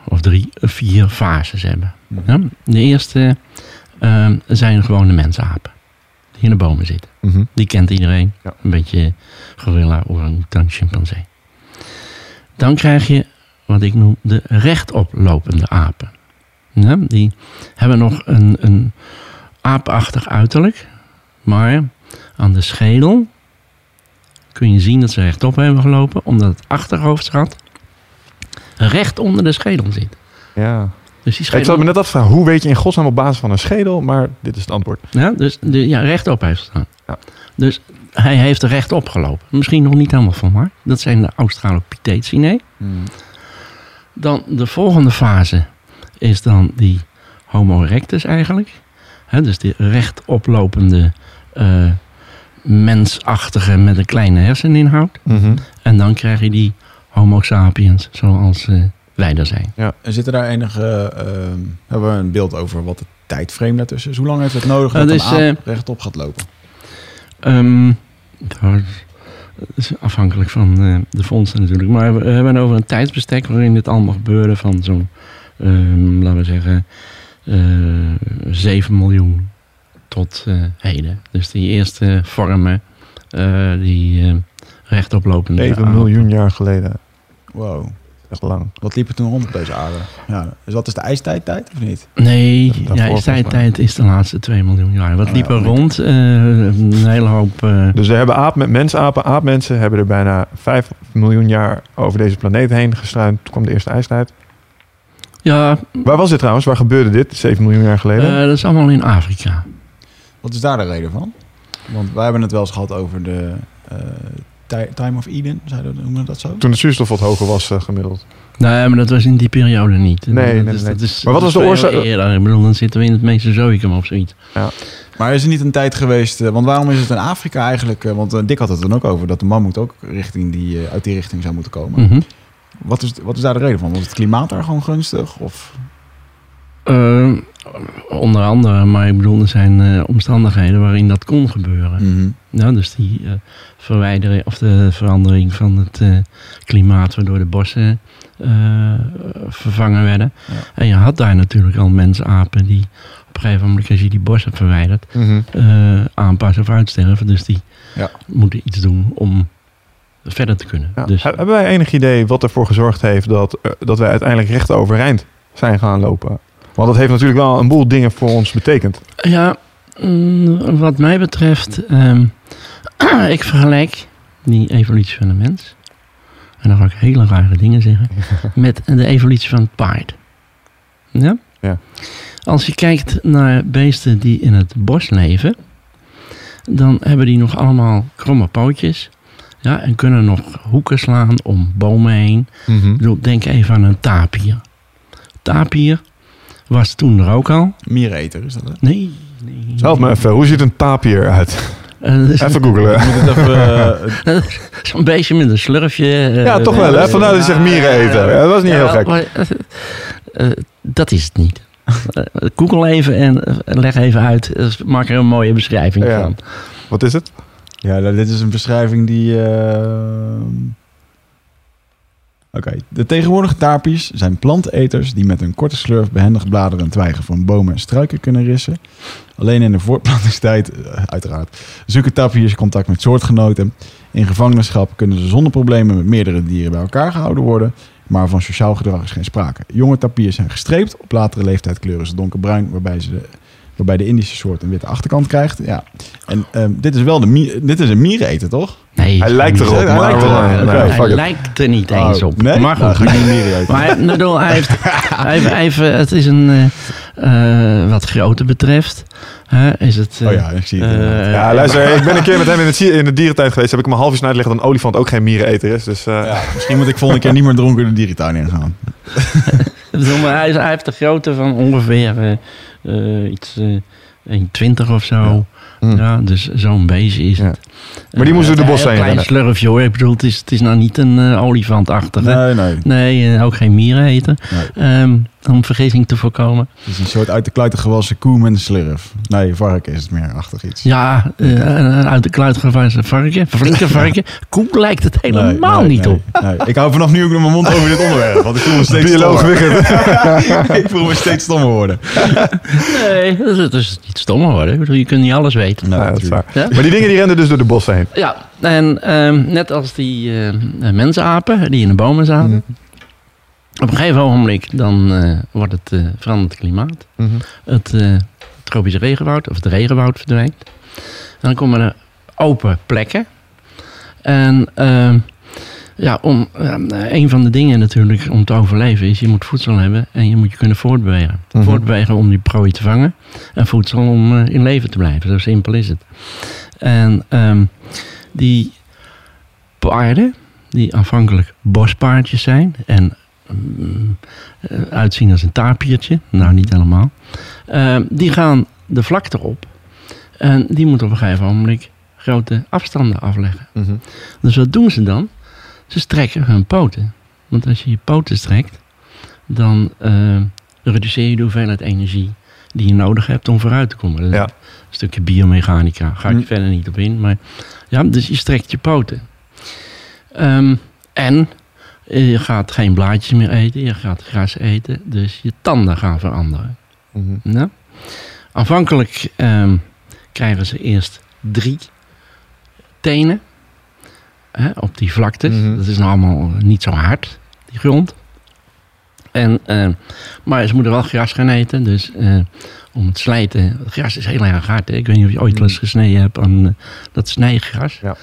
of drie, vier fases hebben. Mhm. Ja? De eerste eh, zijn gewoon de mensapen. Die in de bomen zitten. Mhm. Die kent iedereen. Ja. Een beetje gorilla, orang-oetan, chimpansee. Dan krijg je wat ik noem de rechtoplopende apen. Ja, die hebben nog een, een aapachtig uiterlijk. Maar aan de schedel kun je zien dat ze rechtop hebben gelopen. Omdat het achterhoofdschat recht onder de schedel zit. Ja. Dus die Ik zat schedel, me net af te vragen, hoe weet je in godsnaam op basis van een schedel? Maar dit is het antwoord. ja, dus de, ja, rechtop heeft gestaan. Ja. Dus hij heeft er rechtop gelopen. Misschien nog niet helemaal van maar. Dat zijn de Australopithecinae. Hmm. Dan de volgende fase is dan die Homo erectus eigenlijk. Dus die rechtoplopende eh, mensachtige met een kleine herseninhoud. Mhm. En dan krijg je die Homo sapiens zoals eh, wij er zijn. En zitten daar enige... ehm, hebben we een beeld over wat de tijdframe daartussen is? Hoe lang heeft het nodig Dat dat een is, aap eh, rechtop gaat lopen? Ehm, dat is afhankelijk van eh, de fondsen natuurlijk. Maar we hebben het over een tijdsbestek waarin dit allemaal gebeurde van zo'n, ehm, laten we zeggen, eh 7 miljoen tot eh, heden. Dus die eerste vormen, eh, die eh rechtoplopende 7 apen. miljoen jaar geleden. Wow. Echt lang. Wat liep er toen rond op deze aarde? Ja, dus dat is de ijstijdtijd of niet? Nee, Daarvoor ja, volgens mij. tijd is de laatste 2 miljoen jaar. Wat Oh, liep er rond? Eh, een hele hoop... eh, Dus we hebben aap, mensapen, aapmensen hebben er bijna 5 miljoen jaar over deze planeet heen gestruind. Toen kwam de eerste ijstijd. ja, Waar was dit trouwens? Waar gebeurde dit 7 miljoen jaar geleden? eh, dat is allemaal in Afrika. Wat is daar de reden van? Want wij hebben het wel eens gehad over de eh, Time of Eden, zeiden we, noemen we dat zo? Toen de zuurstof wat hoger was eh, gemiddeld. Nee, maar dat was in die periode niet. Nee, dat nee, is, nee. Dat is, Maar wat was de is oorzaak- Eerder. Ik bedoel, dan zitten we in het Mesozoïcum of zoiets. Maar is er niet een tijd geweest, eh, want waarom is het in Afrika eigenlijk, eh, want Dick had het dan ook over, dat de mammoet ook richting die, uit die richting zou moeten komen. Mhm. wat, is, wat is daar de reden van? Was het klimaat daar gewoon gunstig? Of? Eh, onder andere, maar ik bedoel, er zijn eh, omstandigheden waarin dat kon gebeuren. Mhm. Nou, dus die eh, verwijdering of de verandering van het eh, klimaat, waardoor de bossen vervangen werden. Ja. En je had daar natuurlijk al mensapen die op een gegeven moment, als je die bossen verwijdert, eh, aanpassen of uitsterven. Dus die Ja. moeten iets doen om verder te kunnen. Ja. Dus, He- Hebben wij enig idee wat ervoor gezorgd heeft dat, dat wij uiteindelijk recht overeind zijn gaan lopen? Want dat heeft natuurlijk wel een boel dingen voor ons betekend. Ja, mm, wat mij betreft ehm, [clears throat] ik vergelijk die evolutie van de mens, en dan ga ik hele rare dingen zeggen, [laughs] met de evolutie van het paard. Ja? Ja. Als je kijkt naar beesten die in het bos leven, dan hebben die nog allemaal kromme pootjes. Ja, en kunnen nog hoeken slaan om bomen heen. Ik bedoel, denk even aan een tapier. Tapier was toen er ook al. Miereneter is dat, hè? Nee, nee. Help me even, hoe ziet een tapier eruit? Eh, Even googelen. Het even... [laughs] eh, Zo'n beestje met een slurfje. eh, Ja, toch wel, hè? Vandaar dat je zegt mieren eten. Ja, dat was niet heel gek. maar, dat is het niet. Google even en leg even uit. Maak er een mooie beschrijving Ja. van. Wat is het? Ja, nou, dit is een beschrijving die... Oké, de tegenwoordige tapies zijn planteneters die met een korte slurf behendig bladeren en twijgen van bomen en struiken kunnen rissen. Alleen in de voortplantingstijd, eh, uiteraard, zoeken tapiers contact met soortgenoten. In gevangenschap kunnen ze zonder problemen met meerdere dieren bij elkaar gehouden worden, maar van sociaal gedrag is geen sprake. Jonge tapiers zijn gestreept, op latere leeftijd kleuren ze donkerbruin, waarbij ze de Waarbij de Indische soort een witte achterkant krijgt. Ja. En ehm, dit is wel de mier, dit is een miereneter, toch? Nee, Hij lijkt erop, Hij maar lijkt Oké. fuck Hij lijkt er niet eens Oh, op. Nee? Maar Nou, goed. ga ik niet miereneter. Maar bedoel, hij heeft, [laughs] hij heeft, hij heeft, eh, het is een, eh, eh, wat grootte betreft, hè, is het... eh, Oh ja, ik zie het. eh. Ja, luister, ik ben een keer met hem in, het, in de dierentuin geweest. Heb ik hem een half uur uitgelegd dat een olifant ook geen miereneter is. Dus eh, Ja, misschien moet ik volgende keer niet meer dronken de dierentuin ingaan. [laughs] Hij, hij heeft de grootte van ongeveer eh, iets eh 1,20 of zo. Ja, dus zo'n beestje is het. Maar die moesten de bos een zijn klein rennen. slurfje hoor. Ik bedoel, het is, het is nou niet een olifantachtige. Nee, nee. Nee, ook geen mieren eten. nee. Ehm, om vergissing te voorkomen. Het is een soort uit de kluiten gewassen koe met een slurf. Nee, varken is het meer achtig iets. Ja, eh, een uit de kluit gewassen varken. Een [laughs] flinke varken. Koe lijkt het helemaal Nee, nee, niet nee, op. nee. Ik hou vanaf nu ook nog mijn mond over dit onderwerp. Want ik voel me steeds bioloog stommer. [laughs] Ik voel me steeds stommer worden. Nee, dat is, dat is niet stommer worden. Je kunt niet alles weten. Nou, Ja, dat is waar. Ja? Maar die dingen die renden dus door de bossen heen. Ja, en ehm, net als die eh mensapen die in de bomen zaten. Mhm. Op een gegeven ogenblik dan eh, wordt het eh veranderd klimaat. Mhm. Het eh, tropische regenwoud of het regenwoud verdwijnt. En dan komen er open plekken. En ehm, ja, om, eh, een van de dingen natuurlijk om te overleven is je moet voedsel hebben en je moet je kunnen voortbewegen. Mhm. Voortbewegen om die prooi te vangen en voedsel om in leven te blijven. Zo simpel is het. En ehm, die paarden, die aanvankelijk bospaardjes zijn en uitzien als een tapiertje, nou niet helemaal, ehm, die gaan de vlakte op en die moeten op een gegeven moment grote afstanden afleggen. Mhm. Dus wat doen ze dan? Ze strekken hun poten. Want als je je poten strekt, dan eh, reduceer je de hoeveelheid energie die je nodig hebt om vooruit te komen. Ja. Een stukje biomechanica, ga ik Hm. verder niet op in. Maar ja, dus je strekt je poten. Ehm, en eh, je gaat geen blaadjes meer eten, je gaat gras eten, dus je tanden gaan veranderen. Mhm. Nou, aanvankelijk ehm, krijgen ze eerst drie tenen hè, op die vlaktes. Mhm. Dat is nou allemaal niet zo hard, die grond. En, ehm, maar ze moeten wel gras gaan eten, dus eh, om het slijten. Het gras is heel erg hard. Hè? Ik weet niet of je ooit wel eens gesneden hebt aan eh, dat snijgras. Ja.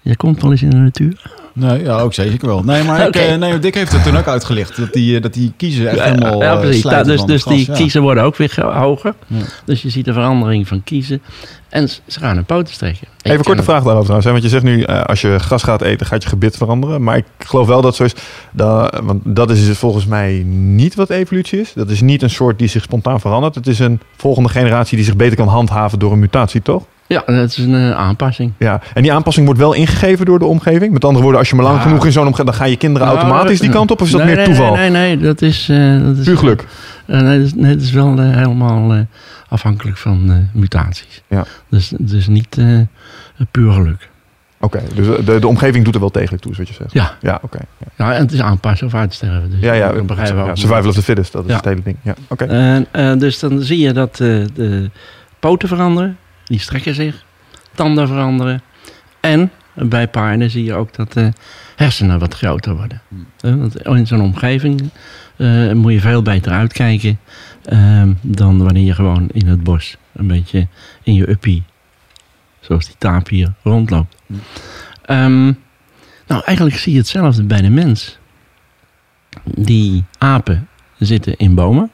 Jij komt wel eens in de natuur. Nee, ja, ook zeker wel. Nee, maar [laughs] ik, eh, nee, Dick heeft het toen ook uitgelicht. Dat die, eh, dat die kiezen echt helemaal ja, eh, precies. dus dus die ja. kiezen worden ook weer ge- hoger. Ja. Dus je ziet de verandering van kiezen. En ze gaan hun poten strekken. Even korte vraag daarover trouwens. hè, Want je zegt nu, als je gras gaat eten, gaat je gebit veranderen. Maar ik geloof wel dat zo is. Dat, want dat is volgens mij niet wat evolutie is. Dat is niet een soort die zich spontaan verandert. Het is een volgende generatie die zich beter kan handhaven door een mutatie, toch? Ja, dat is een eh, aanpassing. Ja, en die aanpassing wordt wel ingegeven door de omgeving. Met andere woorden, als je maar lang Ja. genoeg in zo'n omgeving, dan gaan je kinderen Nou, automatisch die kant op. Of is dat meer nee, toeval? Nee, nee, nee, dat is... eh, dat is Puur geluk. Eh, nee, dat is, nee, dat is wel helemaal afhankelijk van mutaties. Ja. Dus, dus niet puur geluk. Oké, dus de, de omgeving doet er wel degelijk toe, is wat je zegt. Ja, Ja, oké. Ja. ja en het is aanpassen of uitsterven. Dus Ja, ja, ik begrijp ja, survival of the fittest, dat is Ja. het hele ding. Ja, oké. En, dus dan zie je dat de poten veranderen. Die strekken zich. Tanden veranderen. En bij paarden zie je ook dat de hersenen wat groter worden. Eh, want in zo'n omgeving eh, moet je veel beter uitkijken... ehm, dan wanneer je gewoon in het bos een beetje in je uppie Zoals die tapir rondloopt. Hm. Ehm, nou, eigenlijk zie je hetzelfde bij de mens. Die apen zitten in bomen.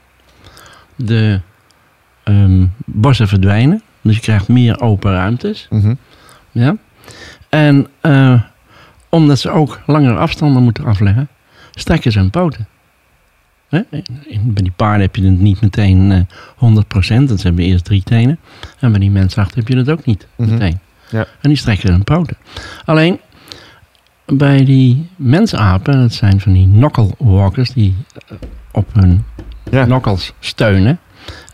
De ehm, bossen verdwijnen. Dus je krijgt meer open ruimtes. Mhm. Ja? En eh, omdat ze ook langere afstanden moeten afleggen, strekken ze hun poten. Hè? Bij die paarden heb je het niet meteen eh 100%, want ze hebben eerst drie tenen. En bij die mensachten heb je dat ook niet Mhm. meteen. Ja. En die strekken hun poten. Alleen bij die mensapen, dat zijn van die knuckle walkers die eh, op hun Ja. knuckles steunen.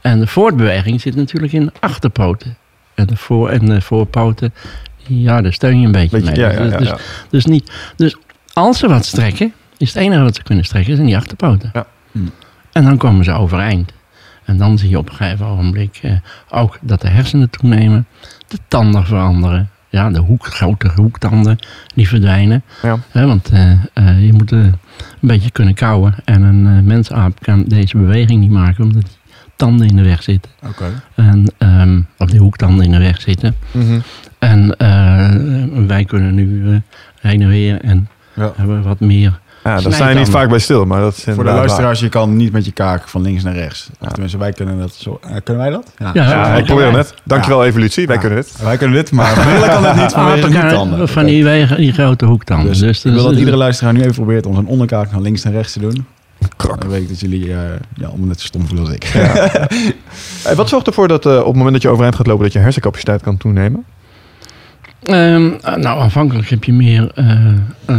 En de voortbeweging zit natuurlijk in de achterpoten. En de, voor, en de voorpoten, ja, daar steun je een beetje, Beetje, mee. ja, ja, ja, dus, ja. dus niet, dus als ze wat strekken, is het enige wat ze kunnen strekken, zijn die achterpoten. Ja. Hmm. En dan komen ze overeind. En dan zie je op een gegeven ogenblik eh, ook dat de hersenen toenemen, de tanden veranderen. Ja, de hoek, grote hoektanden, die verdwijnen. Ja. Want eh, eh, je moet eh, een beetje kunnen kauwen. En een mensaap kan deze beweging niet maken, omdat tanden in de weg zitten. Oké. En, ehm of die hoektanden in de weg zitten. Mhm. En eh, wij kunnen nu eh, heen en weer en Ja. hebben wat meer. Ja, daar sta je niet vaak bij stil, maar dat is Voor de waar. luisteraars, je kan niet met je kaak van links naar rechts. Of tenminste, wij kunnen dat zo. eh, kunnen wij dat? Ja, Ja, ik probeer het net. Dankjewel evolutie, wij Ja. kunnen het. Wij kunnen dit, maar Brille kan het niet [laughs] vanwege kunnen tanden. Van die, wegen, die grote hoektanden. Dus, Dus, ik wil dat dus- iedere luisteraar nu even probeert om zijn onderkaak naar links en rechts te doen. Dan weet ik dat jullie eh ja, allemaal net zo stom voelen als ik. [laughs] Hey, wat zorgt ervoor dat eh, op het moment dat je overeind gaat lopen, dat je hersencapaciteit kan toenemen? Ehm, eh, nou, aanvankelijk heb je meer,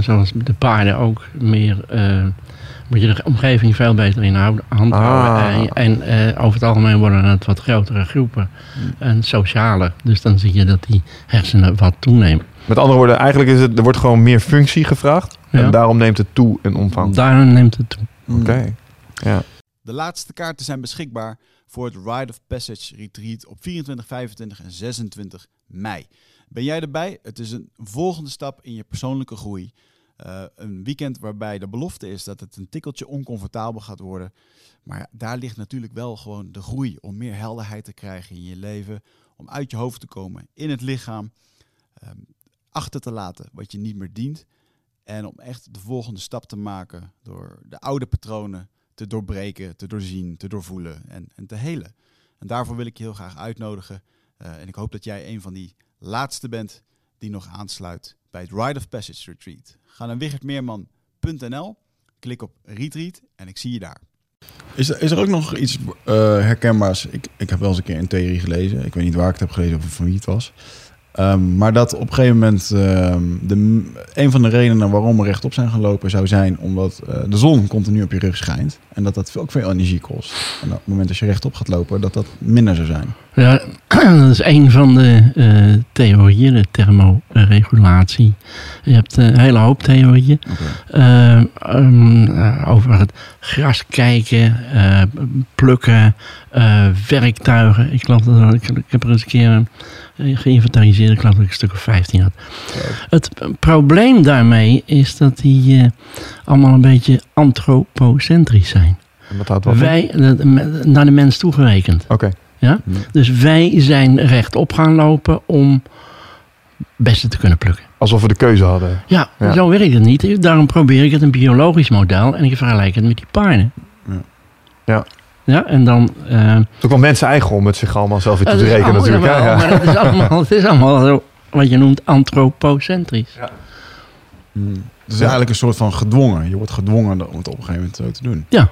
zoals de paarden ook, meer. moet je de omgeving veel beter in hand Ah. houden. En, en eh, over het algemeen worden het wat grotere groepen en socialer. Dus dan zie je dat die hersenen wat toenemen. Met andere woorden, eigenlijk is het, er wordt gewoon meer functie gevraagd. Ja. En daarom neemt het toe in omvang. Daarom neemt het toe. Oké. Ja. De laatste kaarten zijn beschikbaar voor het Ride of Passage Retreat op 24, 25 en 26 mei. Ben jij erbij? Het is een volgende stap in je persoonlijke groei. Eh, een weekend waarbij de belofte is dat het een tikkeltje oncomfortabel gaat worden. Maar ja, daar ligt natuurlijk wel gewoon de groei om meer helderheid te krijgen in je leven. Om uit je hoofd te komen, in het lichaam. ehm, achter te laten wat je niet meer dient. En om echt de volgende stap te maken door de oude patronen te doorbreken, te doorzien, te doorvoelen en, en te helen. En daarvoor wil ik je heel graag uitnodigen. Eh, en ik hoop dat jij een van die laatste bent die nog aansluit bij het Ride of Passage Retreat. Ga naar wichertmeerman.nl, klik op Retreat en ik zie je daar. Is er, is er ook nog iets eh, herkenbaars? Ik, ik heb wel eens een keer een theorie gelezen. Ik weet niet waar ik het heb gelezen of van wie het was. Ehm, maar dat op een gegeven moment ehm, de, een van de redenen waarom we rechtop zijn gelopen zou zijn omdat eh, de zon continu op je rug schijnt. En dat dat ook veel energie kost. En op het moment dat je rechtop gaat lopen, dat dat minder zou zijn. Ja, [clears throat] dat is een van de eh, theorieën, de thermoregulatie. Je hebt eh, een hele hoop theorieën. Eh, ehm, eh, over het gras kijken, plukken, werktuigen. Ik geloof dat ik, ik heb er eens een keer geïnventariseerd. Ik geloof dat ik een stuk of 15 had. Het eh, probleem daarmee is dat die eh, allemaal een beetje antropocentrisch zijn. En wat houdt? Wij, naar de mens toegerekend. Oké. Ja? Dus wij zijn rechtop gaan lopen om bessen te kunnen plukken. Alsof we de keuze hadden. Ja, Ja. zo werkt het niet. Daarom probeer ik het een biologisch model en ik vergelijk het met die paarden. Ja. Ja. Ja, en dan... eh, ook wel mensen eigen om het zich allemaal zelf toe het te rekenen allemaal- natuurlijk. Ja. Maar het is allemaal, het is allemaal zo, wat je noemt antropocentrisch. Het is eigenlijk een soort van gedwongen. Je wordt gedwongen om het op een gegeven moment zo te doen. Ja.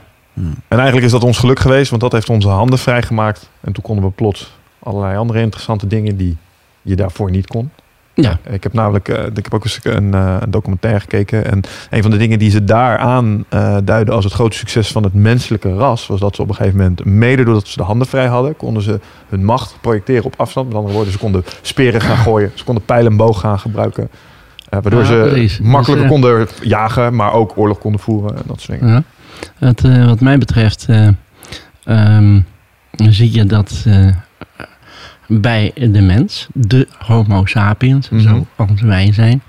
En eigenlijk is dat ons geluk geweest, want dat heeft onze handen vrijgemaakt. En toen konden we plots allerlei andere interessante dingen die je daarvoor niet kon. Ja. Ik heb namelijk, eh, ik heb ook eens een, eh, een documentaire gekeken. En een van de dingen die ze daar aan eh, duiden als het grote succes van het menselijke ras, was dat ze op een gegeven moment, mede doordat ze de handen vrij hadden, konden ze hun macht projecteren op afstand. Met andere woorden, ze konden speren gaan [laughs] gooien, ze konden pijl en boog gaan gebruiken. eh, waardoor Ja, ze precies. makkelijker Dus, eh, konden jagen, maar ook oorlog konden voeren en dat soort dingen. Ja. Het, eh, wat mij betreft eh, ehm, zie je dat eh, bij de mens, de homo sapiens, Mhm. zoals wij zijn,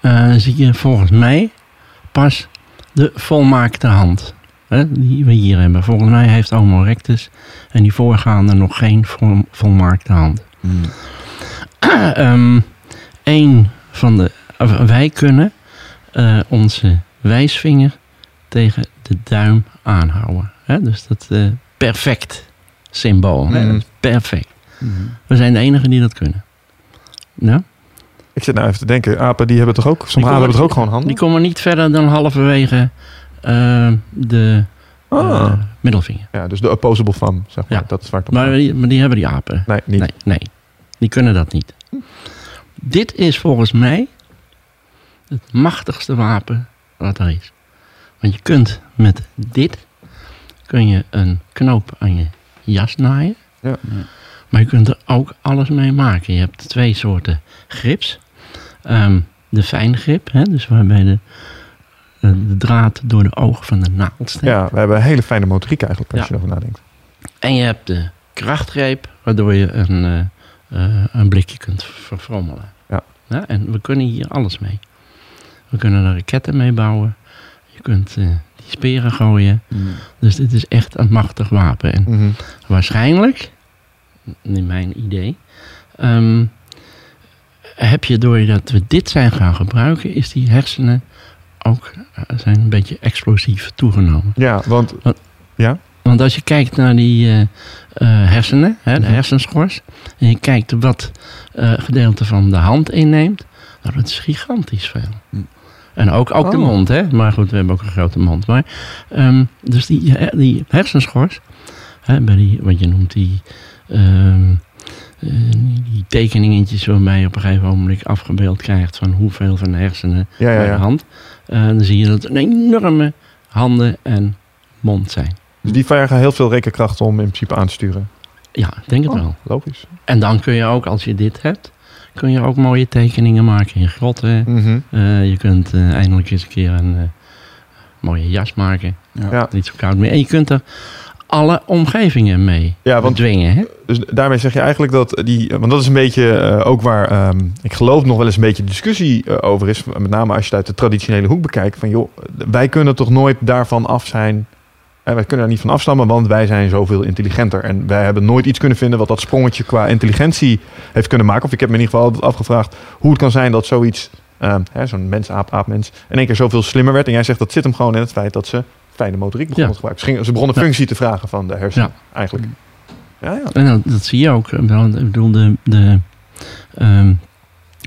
eh, zie je volgens mij pas de volmaakte hand. Hè, die we hier hebben. Volgens mij heeft Homo erectus en die voorgaande nog geen vol- volmaakte hand. [clears throat] Ehm een van de, wij kunnen eh, onze wijsvinger tegen de duim aanhouden. Hè? Dus dat eh, perfect symbool. Hè? Mhm. Dat is perfect. We zijn de enigen die dat kunnen. Ja? Ik zit nou even te denken, apen die hebben toch ook, sommige apen hebben toch ook gewoon handen? Die komen niet verder dan halverwege eh, de Ah. eh, middelvinger. Ja, dus de opposable thumb, zeg maar. Ja. Dat is waar Maar die, maar die hebben die apen. Nee, niet. Nee, nee, die kunnen dat niet. Dit is volgens mij het machtigste wapen wat er is. Want je kunt met dit kun je een knoop aan je jas naaien. Ja. Maar je kunt er ook alles mee maken. Je hebt twee soorten grips. Ehm, de fijngrip, hè, dus waarbij de, eh, de draad door de oog van de naald steekt. Ja, we hebben een hele fijne motoriek eigenlijk, als Ja. je erover nadenkt. En je hebt de krachtgreep, waardoor je een, eh, eh, een blikje kunt verfrommelen. Ja. en we kunnen hier alles mee. We kunnen er raketten mee bouwen. Je kunt eh, die speren gooien. Dus dit is echt een machtig wapen. En Mhm. waarschijnlijk, in mijn idee, ehm, heb je doordat we dit zijn gaan gebruiken, is die hersenen ook eh, zijn een beetje explosief toegenomen. Ja, want Want als je kijkt naar die eh, eh, hersenen, hè, de Mhm. hersenschors, en je kijkt wat gedeelte van de hand inneemt, nou, dat is gigantisch veel. Hm. En ook, ook de Oh. mond, hè? maar goed, we hebben ook een grote mond. Maar, ehm, dus die, die hersenschors, hè, bij die, wat je noemt die, ehm, eh, die tekeningetjes waarbij je op een gegeven moment afgebeeld krijgt van hoeveel van de hersenen ja, ja, bij de hand, eh, dan zie je dat het een enorme handen en mond zijn. Dus die vergen heel veel rekenkracht om in principe aan te sturen. Ja, ik denk het Oh. wel. Logisch. En dan kun je ook, als je dit hebt, kun je ook mooie tekeningen maken in grotten. Mhm. Eh, je kunt eh, eindelijk eens een keer een eh, mooie jas maken. Ja. Ja. Niet zo koud meer. En je kunt er alle omgevingen mee Ja, want bedwingen. Hè? Dus daarmee zeg je eigenlijk dat die, want dat is een beetje eh, ook waar ehm, ik geloof nog wel eens een beetje discussie eh, over is. Met name als je het uit de traditionele hoek bekijkt. Van joh, wij kunnen toch nooit daarvan af zijn. En wij kunnen er niet van afstammen, want wij zijn zoveel intelligenter. En wij hebben nooit iets kunnen vinden wat dat sprongetje qua intelligentie heeft kunnen maken. Of ik heb me in ieder geval altijd afgevraagd hoe het kan zijn dat zoiets, hè, zo'n mens, aap, aap, mens, in één keer zoveel slimmer werd. En jij zegt dat zit hem gewoon in het feit dat ze fijne motoriek begonnen Ja. te gebruiken. Ze, gingen, ze begonnen Ja. functie te vragen van de hersenen, eigenlijk. Ja, ja. En dat, dat zie je ook. Ik bedoel, de, de ehm,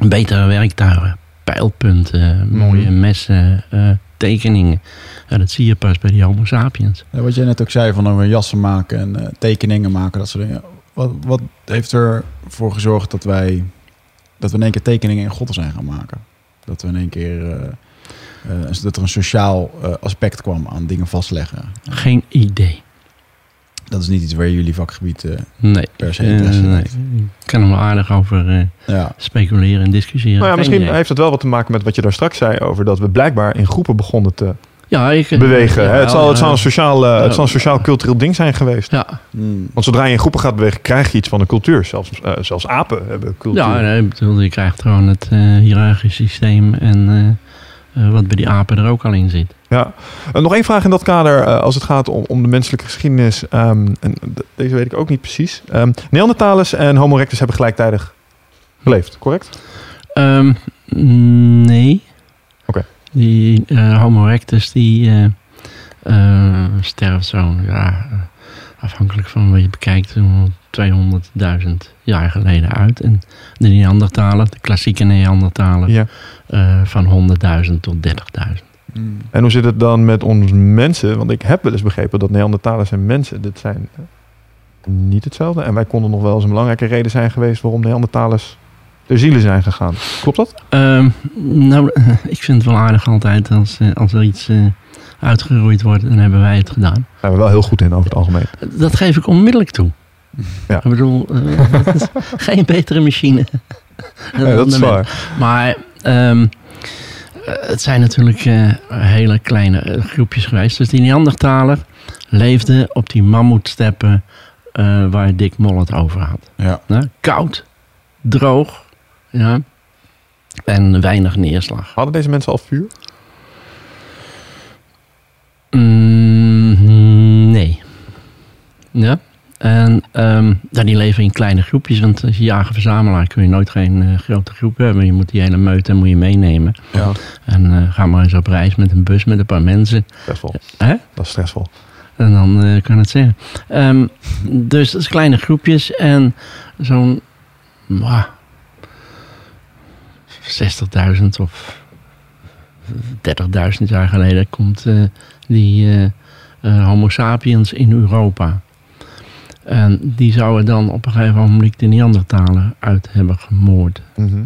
betere werktuigen, pijlpunten, Mhm. mooie messen, eh, tekeningen. Ja, dat zie je pas bij die homo sapiens. Ja, wat jij net ook zei, van weer jassen maken en eh, tekeningen maken, dat soort dingen. Wat, wat heeft ervoor gezorgd dat wij, dat we in één keer tekeningen in God zijn gaan maken? Dat we in één keer, eh, dat er een sociaal eh, aspect kwam aan dingen vastleggen. Geen idee. Dat is niet iets waar jullie vakgebied eh, Nee. per se Eh, interesse in nee. Ik kan er wel aardig over eh, Ja, speculeren en discussiëren. Nou ja, misschien idee. heeft het wel wat te maken met wat je daar straks zei over dat we blijkbaar in groepen begonnen te ja, ik, bewegen. ja, het, zal, het, zal een sociaal, eh, het zal een Ja. sociaal-cultureel ding zijn geweest. Ja, Hmm. Want zodra je in groepen gaat bewegen, krijg je iets van een cultuur. Zelfs, eh, zelfs apen hebben cultuur. ja nee, ik bedoel, je krijgt gewoon het eh hiërarchisch systeem en eh, eh, wat bij die apen er ook al in zit. Ja. Eh, nog één vraag in dat kader, eh, als het gaat om, om de menselijke geschiedenis. Ehm, en deze weet ik ook niet precies. Ehm Neandertalers en Homo erectus hebben gelijktijdig geleefd, correct? Ehm, nee. Oké. Die eh, Homo erectus die eh, eh, sterft zo, ja, eh, afhankelijk van wat je bekijkt, zo'n 200.000 jaar geleden uit. En de Neandertaler, de klassieke Neandertaler, Ja. eh, van 100.000 tot 30.000. Hmm. En hoe zit het dan met ons mensen? Want ik heb wel eens begrepen dat Neandertalers en mensen, dit zijn eh, niet hetzelfde. En wij konden nog wel eens een belangrijke reden zijn geweest waarom Neandertalers ter ziele zijn gegaan. Klopt dat? Ehm, nou, [laughs] ik vind het wel aardig altijd als, eh, als er iets eh, uitgeroeid wordt, dan hebben wij het gedaan. Daar zijn we wel heel goed in over het algemeen. Dat geef ik onmiddellijk toe. Ja. Ik bedoel, eh, [laughs] het is geen betere machine. [laughs] Nee, dat is waar. Maar ehm, eh, het zijn natuurlijk eh, hele kleine groepjes geweest. Dus die Neandertaler leefde op die mammoetsteppen eh, waar Dick Moll het over had. Ja. Nou, koud, droog ja, en weinig neerslag. Hadden deze mensen al vuur? Mm, nee. Ja. En nou, die leven in kleine groepjes, want als je jager-verzamelaar kun je nooit geen eh, grote groep hebben. Je moet die hele meute moet je meenemen. Ja, En eh, ga maar eens op reis met een bus met een paar mensen. stressvol. Hè? Dat is stressvol. En dan eh, kan het zeggen. Ehm, dus dat is kleine groepjes en zo'n mwah, 60.000 of 30.000 jaar geleden komt die eh, eh, Homo sapiens in Europa. En die zouden dan op een gegeven moment de Neandertaler uit hebben gemoord. Mhm.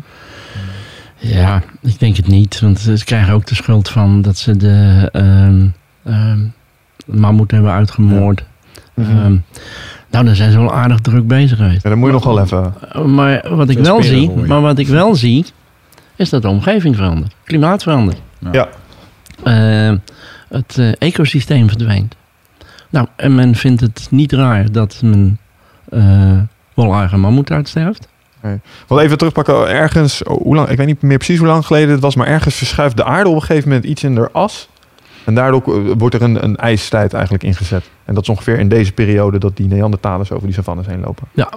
Ja, ik denk het niet. Want ze krijgen ook de schuld van dat ze de ehm ehm, mammoet hebben uitgemoord. Mhm. Ehm, nou, daar zijn ze wel aardig druk bezig geweest. Ja, dan moet je nog wel even... Maar wat ik wel zie, maar wat ik wel zie, is dat de omgeving verandert. Klimaat verandert. Ja. Het eh, ecosysteem verdwijnt. Nou, en men vindt het niet raar dat men eh wollarige mammoet uitsterft. Want even terugpakken, ergens, oh, hoe lang, ik weet niet meer precies hoe lang geleden het was, maar ergens verschuift de aarde op een gegeven moment iets in de as. En daardoor eh, wordt er een, een ijstijd eigenlijk ingezet. En dat is ongeveer in deze periode dat die Neandertalers over die savannes heen lopen. Ja.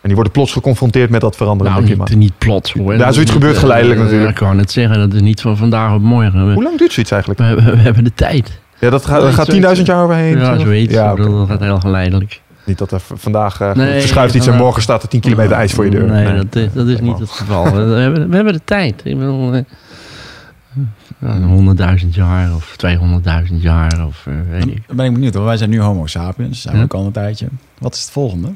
En die worden plots geconfronteerd met dat veranderende Nou, klimaat. niet, niet plots hoor. Ja, zoiets niet, gebeurt eh, geleidelijk eh, natuurlijk. Ik kan het zeggen, dat is niet van vandaag op morgen. We, Hoe lang duurt zoiets eigenlijk? we, hebben- we hebben de tijd. Ja, dat gaat, gaat 10.000 jaar overheen. Ja, zoiets. Ja, dat gaat heel geleidelijk. Niet dat er vandaag eh, Nee, verschuift iets en morgen staat er 10 kilometer ijs voor je deur. Nee, Dat, is- dat is niet het geval. we, hebben, we hebben de tijd. Ik bedoel, eh, ja, 100.000 jaar of 200.000 jaar of eh, weet ik. Dan ben ik benieuwd, want wij zijn nu homo sapiens, zijn we Ja. ook al een tijdje. Wat is het volgende?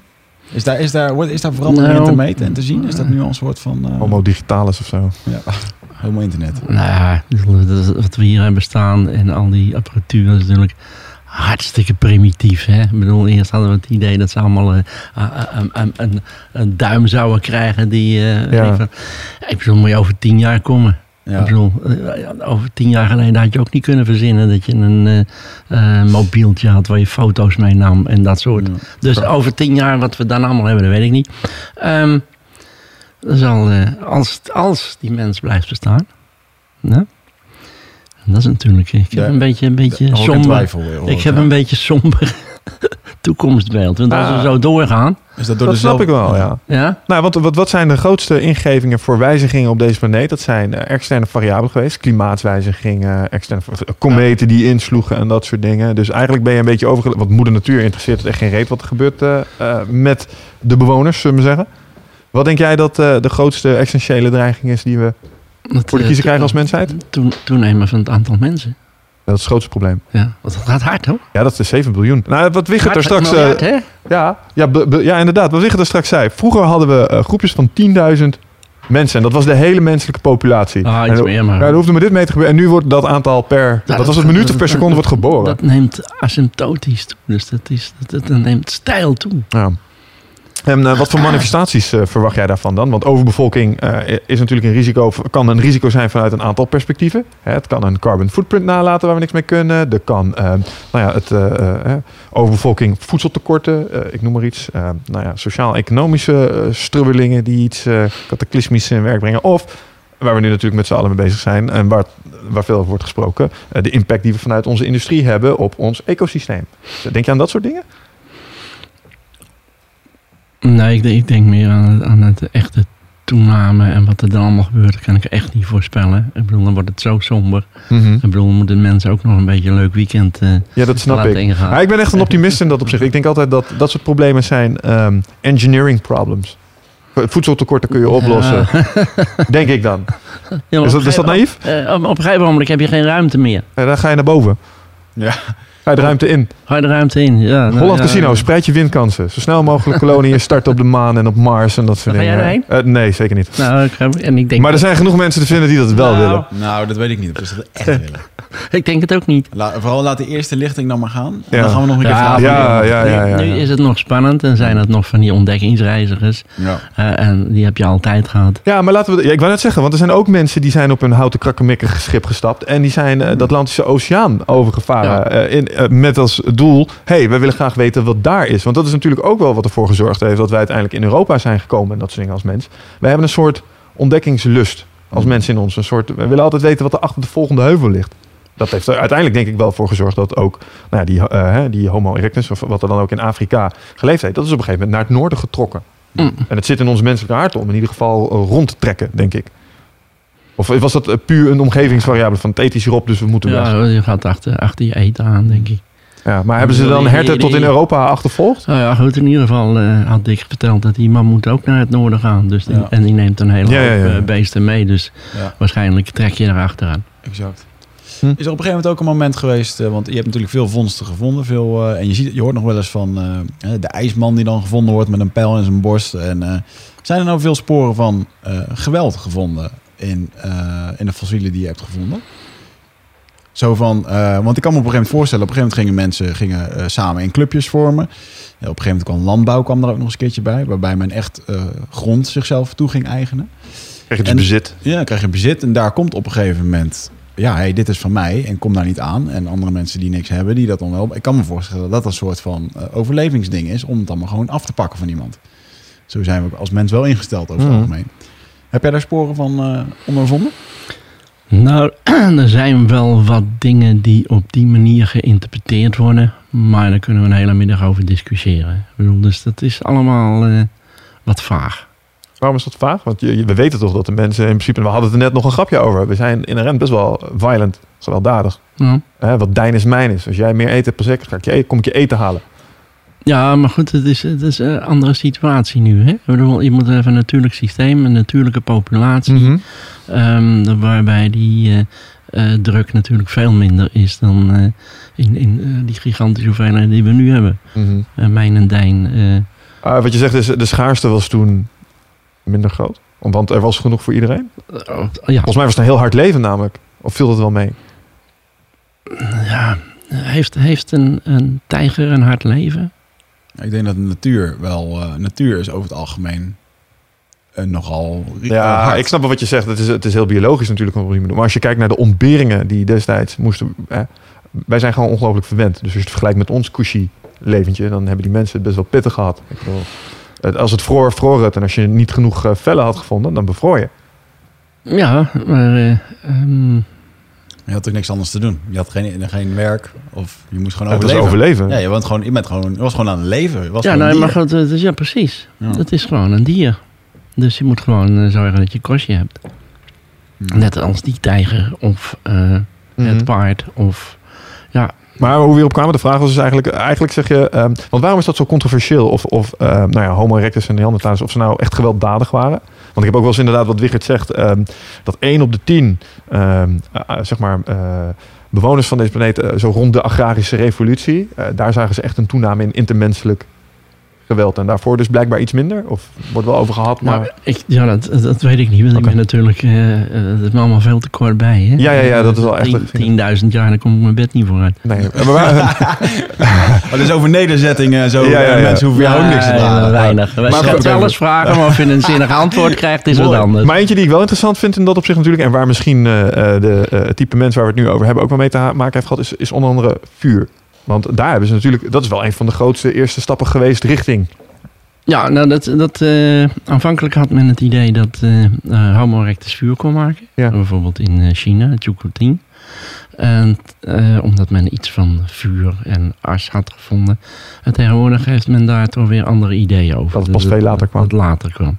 Is daar, is daar, wordt- is daar verandering Nou, in te meten en te zien? Is dat nu al een soort van eh, Homo digitalis of zo. Ja, homo internet? Nou wat we hier hebben staan en al die apparatuur is natuurlijk hartstikke primitief. Hè? Ik bedoel, eerst hadden we het idee dat ze allemaal eh, een, een, een, een duim zouden krijgen die... eh, Ja. van- ik bedoel, moet je over tien jaar komen. Ik Ja. bedoel, eh, over tien jaar geleden had je ook niet kunnen verzinnen dat je een eh, eh, mobieltje had waar je foto's mee nam en dat soort. Ja. Dus over tien jaar, wat we dan allemaal hebben, dat weet ik niet. Ehm, zal, eh, als, als die mens blijft bestaan. Dat is natuurlijk, ik heb Ja, een beetje, een beetje somber. twijfel weer, hoor Ik heb een beetje somber [laughs] toekomstbeeld. Want als we Ah. zo doorgaan, Is dat door Dat snap ik wel, ja. ja, Nou, wat, wat, wat zijn de grootste ingevingen voor wijzigingen op deze planeet? Dat zijn eh, externe variabelen geweest. Klimaatwijzigingen, externe v- kometen die insloegen en dat soort dingen. Dus eigenlijk ben je een beetje overge... Want moeder natuur interesseert het echt geen reet wat er gebeurt eh, eh, met de bewoners, zullen we zeggen. Wat denk jij dat eh, de grootste essentiële dreiging is die we dat, voor de eh, kiezer krijgen als mensheid? Toen, toenemen van het aantal mensen. Dat is het grootste probleem. Ja, want dat gaat hard hoor. Ja, dat is 7 biljoen. Nou, wat Wigert er straks... miljard, eh? Ja, ja, be- be- ja, inderdaad. Wat Wigert er straks zei. Vroeger hadden we eh, groepjes van 10.000 mensen. En dat was de hele menselijke populatie. Ah, En iets er- meer, maar... Ja, hoefde maar dit mee te gebeuren. En nu wordt dat aantal per... Ja, dat was het minuten per seconde wordt geboren. Dat neemt asymptotisch toe. Dus dat, is, dat, dat neemt stijl toe. ja. En eh, wat voor [clears throat] manifestaties eh, verwacht jij daarvan dan? Want overbevolking eh, is natuurlijk een risico, kan een risico zijn vanuit een aantal perspectieven. Het kan een carbon footprint nalaten waar we niks mee kunnen. Er kan nou ja, het, overbevolking, voedseltekorten, ik noem maar iets. Nou ja, sociaal-economische strubbelingen die iets cataclysmisch in werk brengen. Of waar we nu natuurlijk met z'n allen mee bezig zijn en waar, waar veel over wordt gesproken, de impact die we vanuit onze industrie hebben op ons ecosysteem. Denk je aan dat soort dingen? Nee, ik, denk- ik denk meer aan het, aan het echte toename en wat er dan allemaal gebeurt. Dat kan ik echt niet voorspellen. Ik bedoel, dan wordt het zo somber. Ik bedoel, dan moeten mensen ook nog een beetje een leuk weekend eh, Ja, dat snap laten ik. ingaan. Maar ik ben echt een [laughs] optimist in dat opzicht. Ik denk altijd dat dat soort problemen zijn ehm, engineering problems. Voedseltekorten kun je oplossen, [laughs] denk ik dan. Ja, Is dat, is dat eh, op, op een gegeven moment heb je geen ruimte meer. Ja, dan ga je naar boven. Ja. Ga je de ruimte in. Ga je de ruimte in? Ja, nou, Holland ja, Casino, spreid je windkansen. Zo snel mogelijk koloniën starten op de maan en op Mars en dat soort Ga jij dingen. Eh, nee, zeker niet. Nou, ik, en ik denk, Maar er zijn genoeg mensen te vinden die dat wel Nou, willen. Nou, dat weet ik niet. of ze dat echt willen. [laughs] ik denk het ook niet. La- vooral laat de eerste lichting dan maar gaan. Dan gaan we nog een keer Ja, vragen. Ja, ja, ja. ja, nu is het nog spannend en zijn het nog van die ontdekkingsreizigers. Ja. Eh, en die heb je altijd gehad. Ja, maar laten we. Ja, ik wou net zeggen, want er zijn ook mensen die zijn op een houten krakkemikkig schip gestapt. En die zijn eh, de Atlantische Oceaan overgevaren. Ja. in, met als doel: hey, we willen graag weten wat daar is. Want dat is natuurlijk ook wel wat ervoor gezorgd heeft dat wij uiteindelijk in Europa zijn gekomen. En dat soort dingen als mens. Wij hebben een soort ontdekkingslust als Mm. mensen in ons. Een soort, we willen altijd weten wat er achter de volgende heuvel ligt. Dat heeft er uiteindelijk denk ik wel voor gezorgd dat ook nou ja, die, eh, die homo erectus, of wat er dan ook in Afrika geleefd heeft, dat is op een gegeven moment naar het noorden getrokken. Mm. En het zit in onze menselijke aard om in ieder geval eh, rond te trekken, denk ik. Of was dat eh, puur een omgevingsvariabele van het ethisch hierop, dus we moeten weg? Ja, je gaat achter, achter je eten aan, denk ik. Ja, maar hebben ze dan herten tot in Europa achtervolgd? Nou ja, goed, in ieder geval eh, had Dick verteld dat die man moet ook naar het noorden gaan. Dus die- Ja. En die neemt een hele Ja, hoop ja. eh, beesten mee. Dus Ja. waarschijnlijk trek je erachteraan. Exact. Hm. Is er op een gegeven moment ook een moment geweest, want je hebt natuurlijk veel vondsten gevonden, veel, eh, en je, ziet, je hoort nog wel eens van eh, de ijsman die dan gevonden wordt met een pijl in zijn borst. En, eh, zijn er nou veel sporen van eh, geweld gevonden in, eh, in de fossielen die je hebt gevonden? Zo van, eh, want ik kan me op een gegeven moment voorstellen, op een gegeven moment gingen mensen gingen, eh, samen in clubjes vormen. Ja, op een gegeven moment kwam landbouw kwam er ook nog eens een keertje bij, waarbij men echt eh, grond zichzelf toe ging eigenen. Krijg je dus En- bezit? Ja, dan krijg je bezit en daar komt op een gegeven moment... Ja, hey, dit is van mij en kom daar niet aan. En andere mensen die niks hebben, die dat dan wel... Ik kan me voorstellen dat dat een soort van overlevingsding is... om het allemaal gewoon af te pakken van iemand. Zo zijn we als mens wel ingesteld over het Mhm. algemeen. Heb jij daar sporen van eh ondervonden? Nou, [clears throat] er zijn wel wat dingen die op die manier geïnterpreteerd worden. Maar daar kunnen we een hele middag over discussiëren. Ik bedoel, dus dat is allemaal eh, wat vaag. Waarom is dat vaag? Want je, je- we weten toch dat de mensen in principe... We hadden het er net nog een grapje over. We zijn inherent best wel violent, gewelddadig. Ja. Hè, wat dijn is mijn is. Als jij meer eten hebt, pas ik, ga ik je, e- kom ik je eten halen. Ja, maar goed, het is, het is een andere situatie nu. Hè? Ik bedoel, je moet even een natuurlijk systeem, een natuurlijke populatie. Mhm. ehm, waarbij die eh, eh, druk natuurlijk veel minder is dan eh, in, in eh, die gigantische hoeveelheid die we nu hebben. Mhm. Mijn en Dijn. eh, Ah, wat je zegt is, de schaarste was toen minder groot. Want er was genoeg voor iedereen. oh, ja, Volgens mij was het een heel hard leven namelijk. Of viel dat wel mee? ja, heeft, heeft een, een tijger een hard leven? Ik denk dat de natuur wel... eh, natuur is over het algemeen eh, nogal eh, Ja, hard. ik snap wel wat je zegt. Het is, het is heel biologisch natuurlijk. op die manier. Maar als je kijkt naar de ontberingen die destijds moesten... Hè, wij zijn gewoon ongelooflijk verwend. Dus als je het vergelijkt met ons cushy leventje... dan hebben die mensen het best wel pittig gehad. Ik bedoel, het- als het vroor, vroor het. En als je niet genoeg eh, vellen had gevonden, dan bevroor je. Ja, maar eh, ehm, Je had ook niks anders te doen. Je had geen, geen werk of je moest gewoon Het was overleven. overleven. Ja, je, bent gewoon, je, bent gewoon, je was gewoon aan het leven. Je was ja, nou, maar goed, het is, ja, precies. Ja. Het is gewoon een dier. Dus je moet gewoon eh, zorgen dat je kostje hebt. Net als die tijger of eh, Mhm. het paard of... Ja, Maar hoe we hierop kwamen, de vraag was dus eigenlijk... Eigenlijk zeg je... ehm, want waarom is dat zo controversieel? Of, of ehm, nou ja, homo erectus en Neandertalers... of ze nou echt gewelddadig waren? Want ik heb ook wel eens inderdaad wat Wichert zegt... ehm, dat 1 op de 10... ehm, eh, eh, zeg maar... eh, bewoners van deze planeet... zo rond de agrarische revolutie... daar zagen ze echt een toename in intermenselijk geweld. En daarvoor dus blijkbaar iets minder? Of wordt wel over gehad, maar... nou, ik, ja dat, dat weet ik niet. Want ik ben natuurlijk... eh eh, het is me allemaal veel te kort bij. Hè? Ja, ja, ja, dat is wel echt een- Tien- 10.000 jaar, dan kom ik mijn bed niet vooruit. nee, maar waar- [laughs] Oh, dus over nederzettingen, zo Ja, ja, ja. eh, mensen hoeven jou ook niks te Nee, dragen. weinig. Wij Maar even- eens vragen, maar of je een zinnig [laughs] antwoord krijgt, is wat anders. Maar eentje die ik wel interessant vind in dat opzicht natuurlijk... en waar misschien eh, eh, de, eh, het type mensen waar we het nu over hebben... ook wel mee te maken heeft gehad, is, is onder andere vuur. Want daar hebben ze natuurlijk... Dat is wel een van de grootste eerste stappen geweest richting... Ja, nou, dat, dat, eh, aanvankelijk had men het idee dat eh eh, Homo erectus vuur kon maken. Ja. Bijvoorbeeld in China, het Yucatan. En omdat men iets van vuur en as had gevonden. En tegenwoordig heeft men daar toch weer andere ideeën over. Dat het pas Dus veel later kwam. Dat later kwam.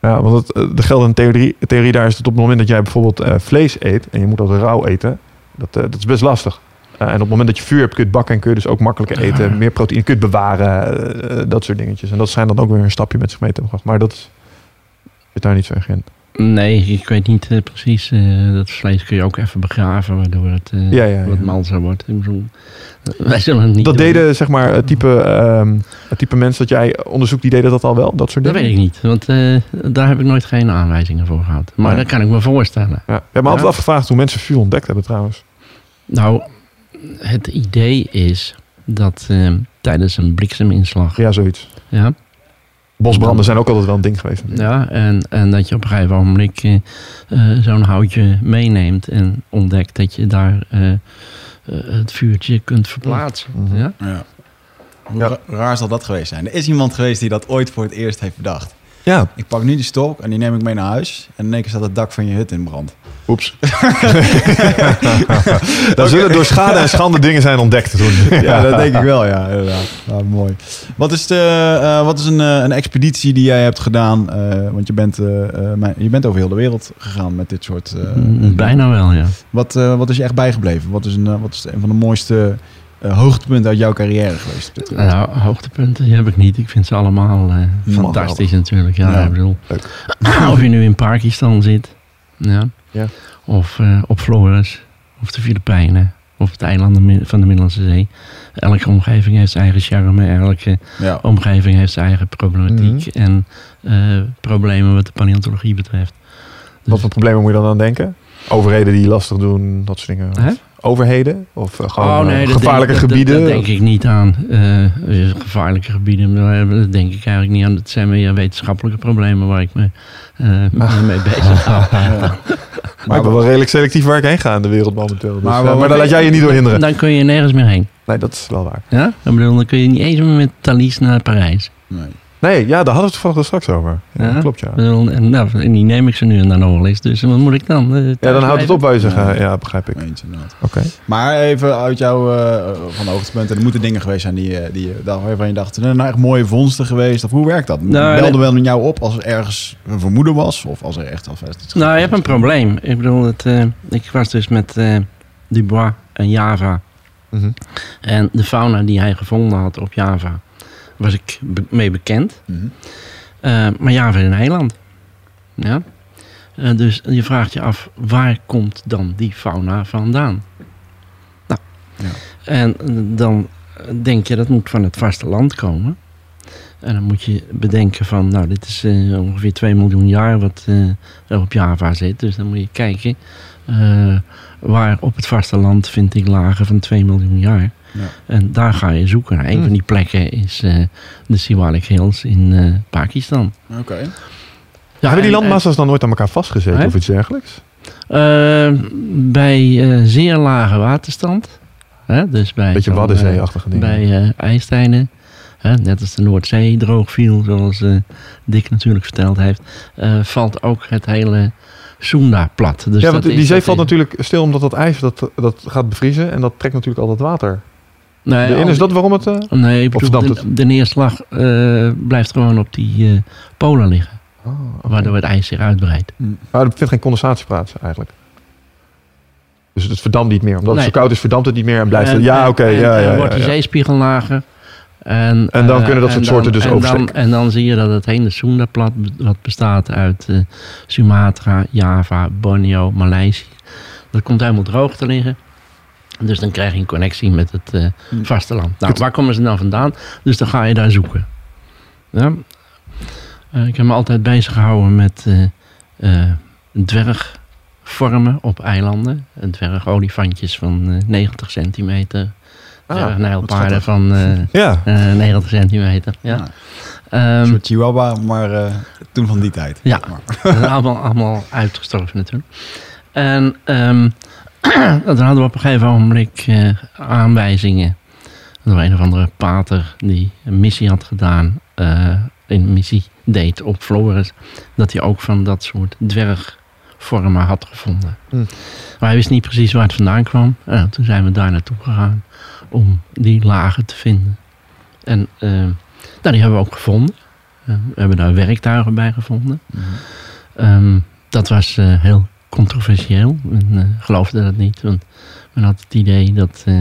Ja, want het, de geldende theorie, theorie daar is dat op het moment dat jij bijvoorbeeld vlees eet... en je moet dat rauw eten, dat, dat is best lastig. Eh, en op het moment dat je vuur hebt, kun je het bakken... en kun je dus ook makkelijker eten, meer proteïne, kun je het bewaren... eh, dat soort dingetjes. En dat schijnt dan ook weer een stapje met zich mee te hebben gebracht. Maar dat is, zit daar niet zo erg in. Nee, ik weet niet eh, precies. eh, dat vlees kun je ook even begraven, waardoor het eh, Ja, ja, ja. wat malser wordt. Ik bedoel, [laughs] wij zullen het niet Dat doen. deden, zeg maar, het type, ehm, het type mensen dat jij onderzoekt, die deden dat al wel? Dat soort Dat dingen? weet ik niet, want eh, daar heb ik nooit geen aanwijzingen voor gehad. Maar dat kan ik me voorstellen. Ja. Ik heb me altijd afgevraagd hoe mensen vuur ontdekt hebben trouwens. Nou, het idee is dat eh, tijdens een blikseminslag, Ja, zoiets. ja, Bosbranden zijn ook altijd wel een ding geweest. ja en, en dat je op een gegeven moment eh, eh, zo'n houtje meeneemt en ontdekt dat je daar het vuurtje kunt verplaatsen. Mhm. Ja? Ja. Hoe Ja. ra- raar zal dat geweest zijn? Er is iemand geweest die dat ooit voor het eerst heeft bedacht. Ja, Ik pak nu die stok en die neem ik mee naar huis. En in één keer staat het dak van je hut in brand. Oeps. [laughs] Dan zullen door schade en schande dingen zijn ontdekt toen. [laughs] Ja, dat denk ik wel, ja, [laughs] inderdaad. Ja, mooi. Wat is, de, eh, wat is een, eh, een expeditie die jij hebt gedaan? Eh, want je bent, eh, eh, mijn- je bent over heel de wereld gegaan met dit soort... eh, Mm, Bijna wel, ja. Wat, eh, wat is je echt bijgebleven? Wat is, een, wat is een van de mooiste eh, hoogtepunten uit jouw carrière geweest? Nou, hoogtepunten heb ik niet. Ik vind ze allemaal eh, fantastisch natuurlijk. Ja, Ja. ik bedoel, [coughs] of je nu in Pakistan zit, ja, Ja. of eh, op Flores, of de Filipijnen, of het eilanden van de Middellandse Zee. Elke omgeving heeft zijn eigen charme, elke Ja. omgeving heeft zijn eigen problematiek en eh, problemen wat de paleontologie betreft. Dus- Wat voor problemen moet je dan aan denken? Overheden die lastig doen, dat soort dingen. Hè? Overheden? Of eh, gewoon Oh, nee, eh, gevaarlijke denk, gebieden? Dat, denk ik niet aan. Eh, gevaarlijke gebieden, daar- dat denk ik eigenlijk niet aan. Dat zijn meer wetenschappelijke problemen waar ik me eh, mee bezig hou. [laughs] Maar ik ben wel redelijk selectief waar ik heen ga in de wereld momenteel. Dus, Maar maar, daar laat jij je niet door hinderen. Dan kun je nergens meer heen. Nee, dat is wel waar. Ja? Ik bedoel, dan kun je niet eens meer met Thalys naar Parijs. Nee. Nee, ja, daar hadden we het toevallig straks over. Ja, Ja? Klopt, ja. En, nou, en die neem ik ze nu en dan nog wel eens. Dus wat moet ik dan? Eh, Ja, dan houdt het op, zeggen. Ja. Ja, begrijp ik. Oké. Maar even uit jouw eh, van hoogtepunten. Er moeten dingen geweest zijn die, eh, die, waarvan je dacht, zijn er nou echt mooie vondsten geweest? Of hoe werkt dat? Nou, wel met jou op als er ergens een vermoeden was? Of als er echt alvast iets Nou, je hebt een probleem. Ik bedoel, het, eh, ik was dus met eh, Dubois en Java. Mhm. En de fauna die hij gevonden had op Java, was ik be- mee bekend. Mhm. Eh, maar Java is een eiland. Ja? Eh, dus je vraagt je af, waar komt dan die fauna vandaan? Nou, Ja. en dan denk je dat moet van het vasteland komen. En dan moet je bedenken van, nou, dit is eh, ongeveer 2 miljoen jaar wat er op Java zit. Dus dan moet je kijken, waar op het vasteland vind ik lagen van 2 miljoen jaar. Ja. En daar ga je zoeken. Nou, een Hmm. van die plekken is eh, de Siwalik Hills in eh, Pakistan. Oké. Ja, Hebben die en- landmassa's dan nooit aan elkaar vastgezeten Hè? of iets dergelijks? Eh, bij eh, zeer lage waterstand. Hè, dus bij Beetje Waddenzee-achtige eh, dingen. Bij eh, ijstijden. Hè, net als de Noordzee droog viel, zoals eh, Dick natuurlijk verteld heeft. eh, valt ook het hele Sunda plat. Dus ja, dat want is- die zee valt is- natuurlijk stil omdat dat ijs dat, dat gaat bevriezen en dat trekt natuurlijk al dat water. Nee, al is die- dat waarom het... eh, Nee, ik bedoel, de, de neerslag eh, blijft gewoon op die eh, polen liggen. oh, oké. Waardoor het ijs zich uitbreidt. Maar er vindt geen condensatie plaats eigenlijk. Dus het verdampt niet meer. Omdat het zo koud is, verdampt het niet meer en blijft het... Ja, oké. ja, ja, wordt ja, die ja. zeespiegel lager. En, En dan kunnen dat soort en soorten dus oversteken. en dan zie je dat het hele Sunda-plat, wat bestaat uit Sumatra, Java, Borneo, Maleisië, dat komt helemaal droog te liggen. Dus dan krijg je een connectie met het eh, Hmm. vasteland. Nou, waar komen ze dan vandaan? Dus dan ga je daar zoeken. Ja? Eh, ik heb me altijd bezig gehouden met eh, eh, dwergvormen op eilanden. Dwergolifantjes van eh, 90 centimeter. Ah, Dwergnijlpaarden wat van eh, [laughs] Ja, eh, 90 centimeter. Ja. Ja. Een Ehm, soort chihuahua, maar eh, toen van die tijd. Ja. [laughs] Allemaal, allemaal uitgestorven natuurlijk. En ehm [clears throat] dan hadden we op een gegeven ogenblik eh, aanwijzingen. Door een of andere pater die een missie had gedaan. eh, een missie deed op Flores. Dat hij ook van dat soort dwergvormen had gevonden. Hm. Maar hij wist niet precies waar het vandaan kwam. Nou, toen zijn we daar naartoe gegaan om die lagen te vinden. En eh, nou, die hebben we ook gevonden. Eh, we hebben daar werktuigen bij gevonden. Mhm. Ehm, dat was eh, heel controversieel. Men eh, geloofde dat niet, want men had het idee dat eh,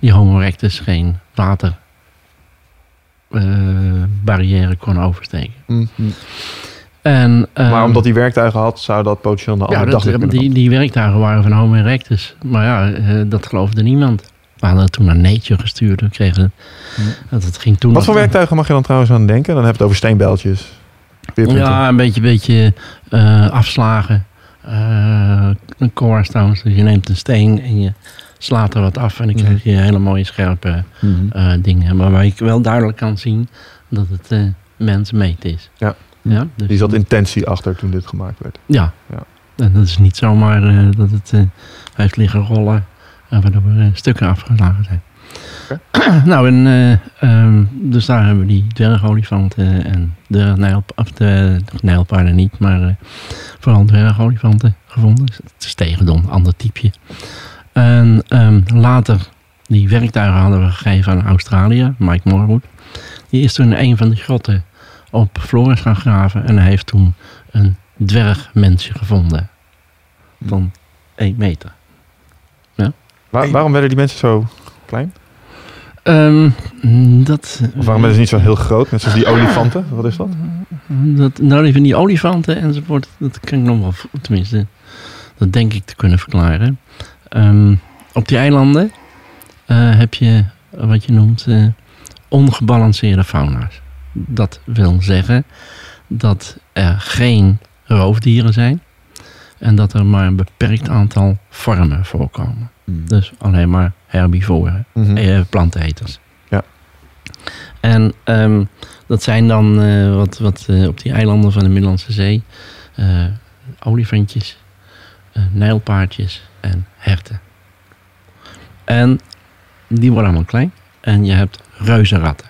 die Homo erectus geen waterbarrière kon oversteken. Hm. En, maar ehm, omdat hij werktuigen had, zou dat potentieel naar ja, andere dat, daglicht kunnen die, die werktuigen waren van Homo erectus. Maar ja, eh, dat geloofde niemand. We hadden het toen naar Nature gestuurd. We kregen, dat het ging toen Wat voor werktuigen mag je dan trouwens aan denken? Dan heb je het over. Veerpunten. Ja, een beetje, beetje eh, afslagen. Eh, een core stones. Dus je neemt een steen en je slaat er wat af. En dan Mhm. krijg je hele mooie scherpe Mhm. eh, dingen. Maar waar ik wel duidelijk kan zien dat het eh mensmeet is. Ja. ja dus, Die zat intentie achter toen dit gemaakt werd. Ja. Ja. En dat is niet zomaar dat het heeft liggen rollen. En waardoor er stukken afgeslagen zijn. Nou, en, eh, ehm, dus daar hebben we die dwergolifanten en de, nijl, of de, de nijlpaarden niet, maar eh, vooral dwergolifanten gevonden. Dus het is tegendom, ander typeje. En ehm, later, die werktuigen hadden we gegeven aan Australië, Mike Morwood. Die is toen in een van die grotten op Flores gaan graven en hij heeft toen een dwergmensje gevonden. Van 1 meter. Waar- waarom werden die mensen zo klein? Ehm, dat, Of waarom werden ze niet zo heel groot? Net zoals die olifanten. Wat is dat? Dat, nou, die van die olifanten enzovoort, dat kan ik nog wel, tenminste, dat denk ik te kunnen verklaren. Ehm, op die eilanden eh, heb je wat je noemt eh, ongebalanceerde fauna's. Dat wil zeggen dat er geen roofdieren zijn en dat er maar een beperkt aantal vormen voorkomen. Mm. Dus alleen maar herbivoren Mhm. eh, planteneters. Ja. En ehm, dat zijn dan eh, wat, wat eh, op die eilanden van de Middellandse Zee olifantjes, nijlpaardjes en herten. En die worden allemaal klein. En je hebt reuzenratten.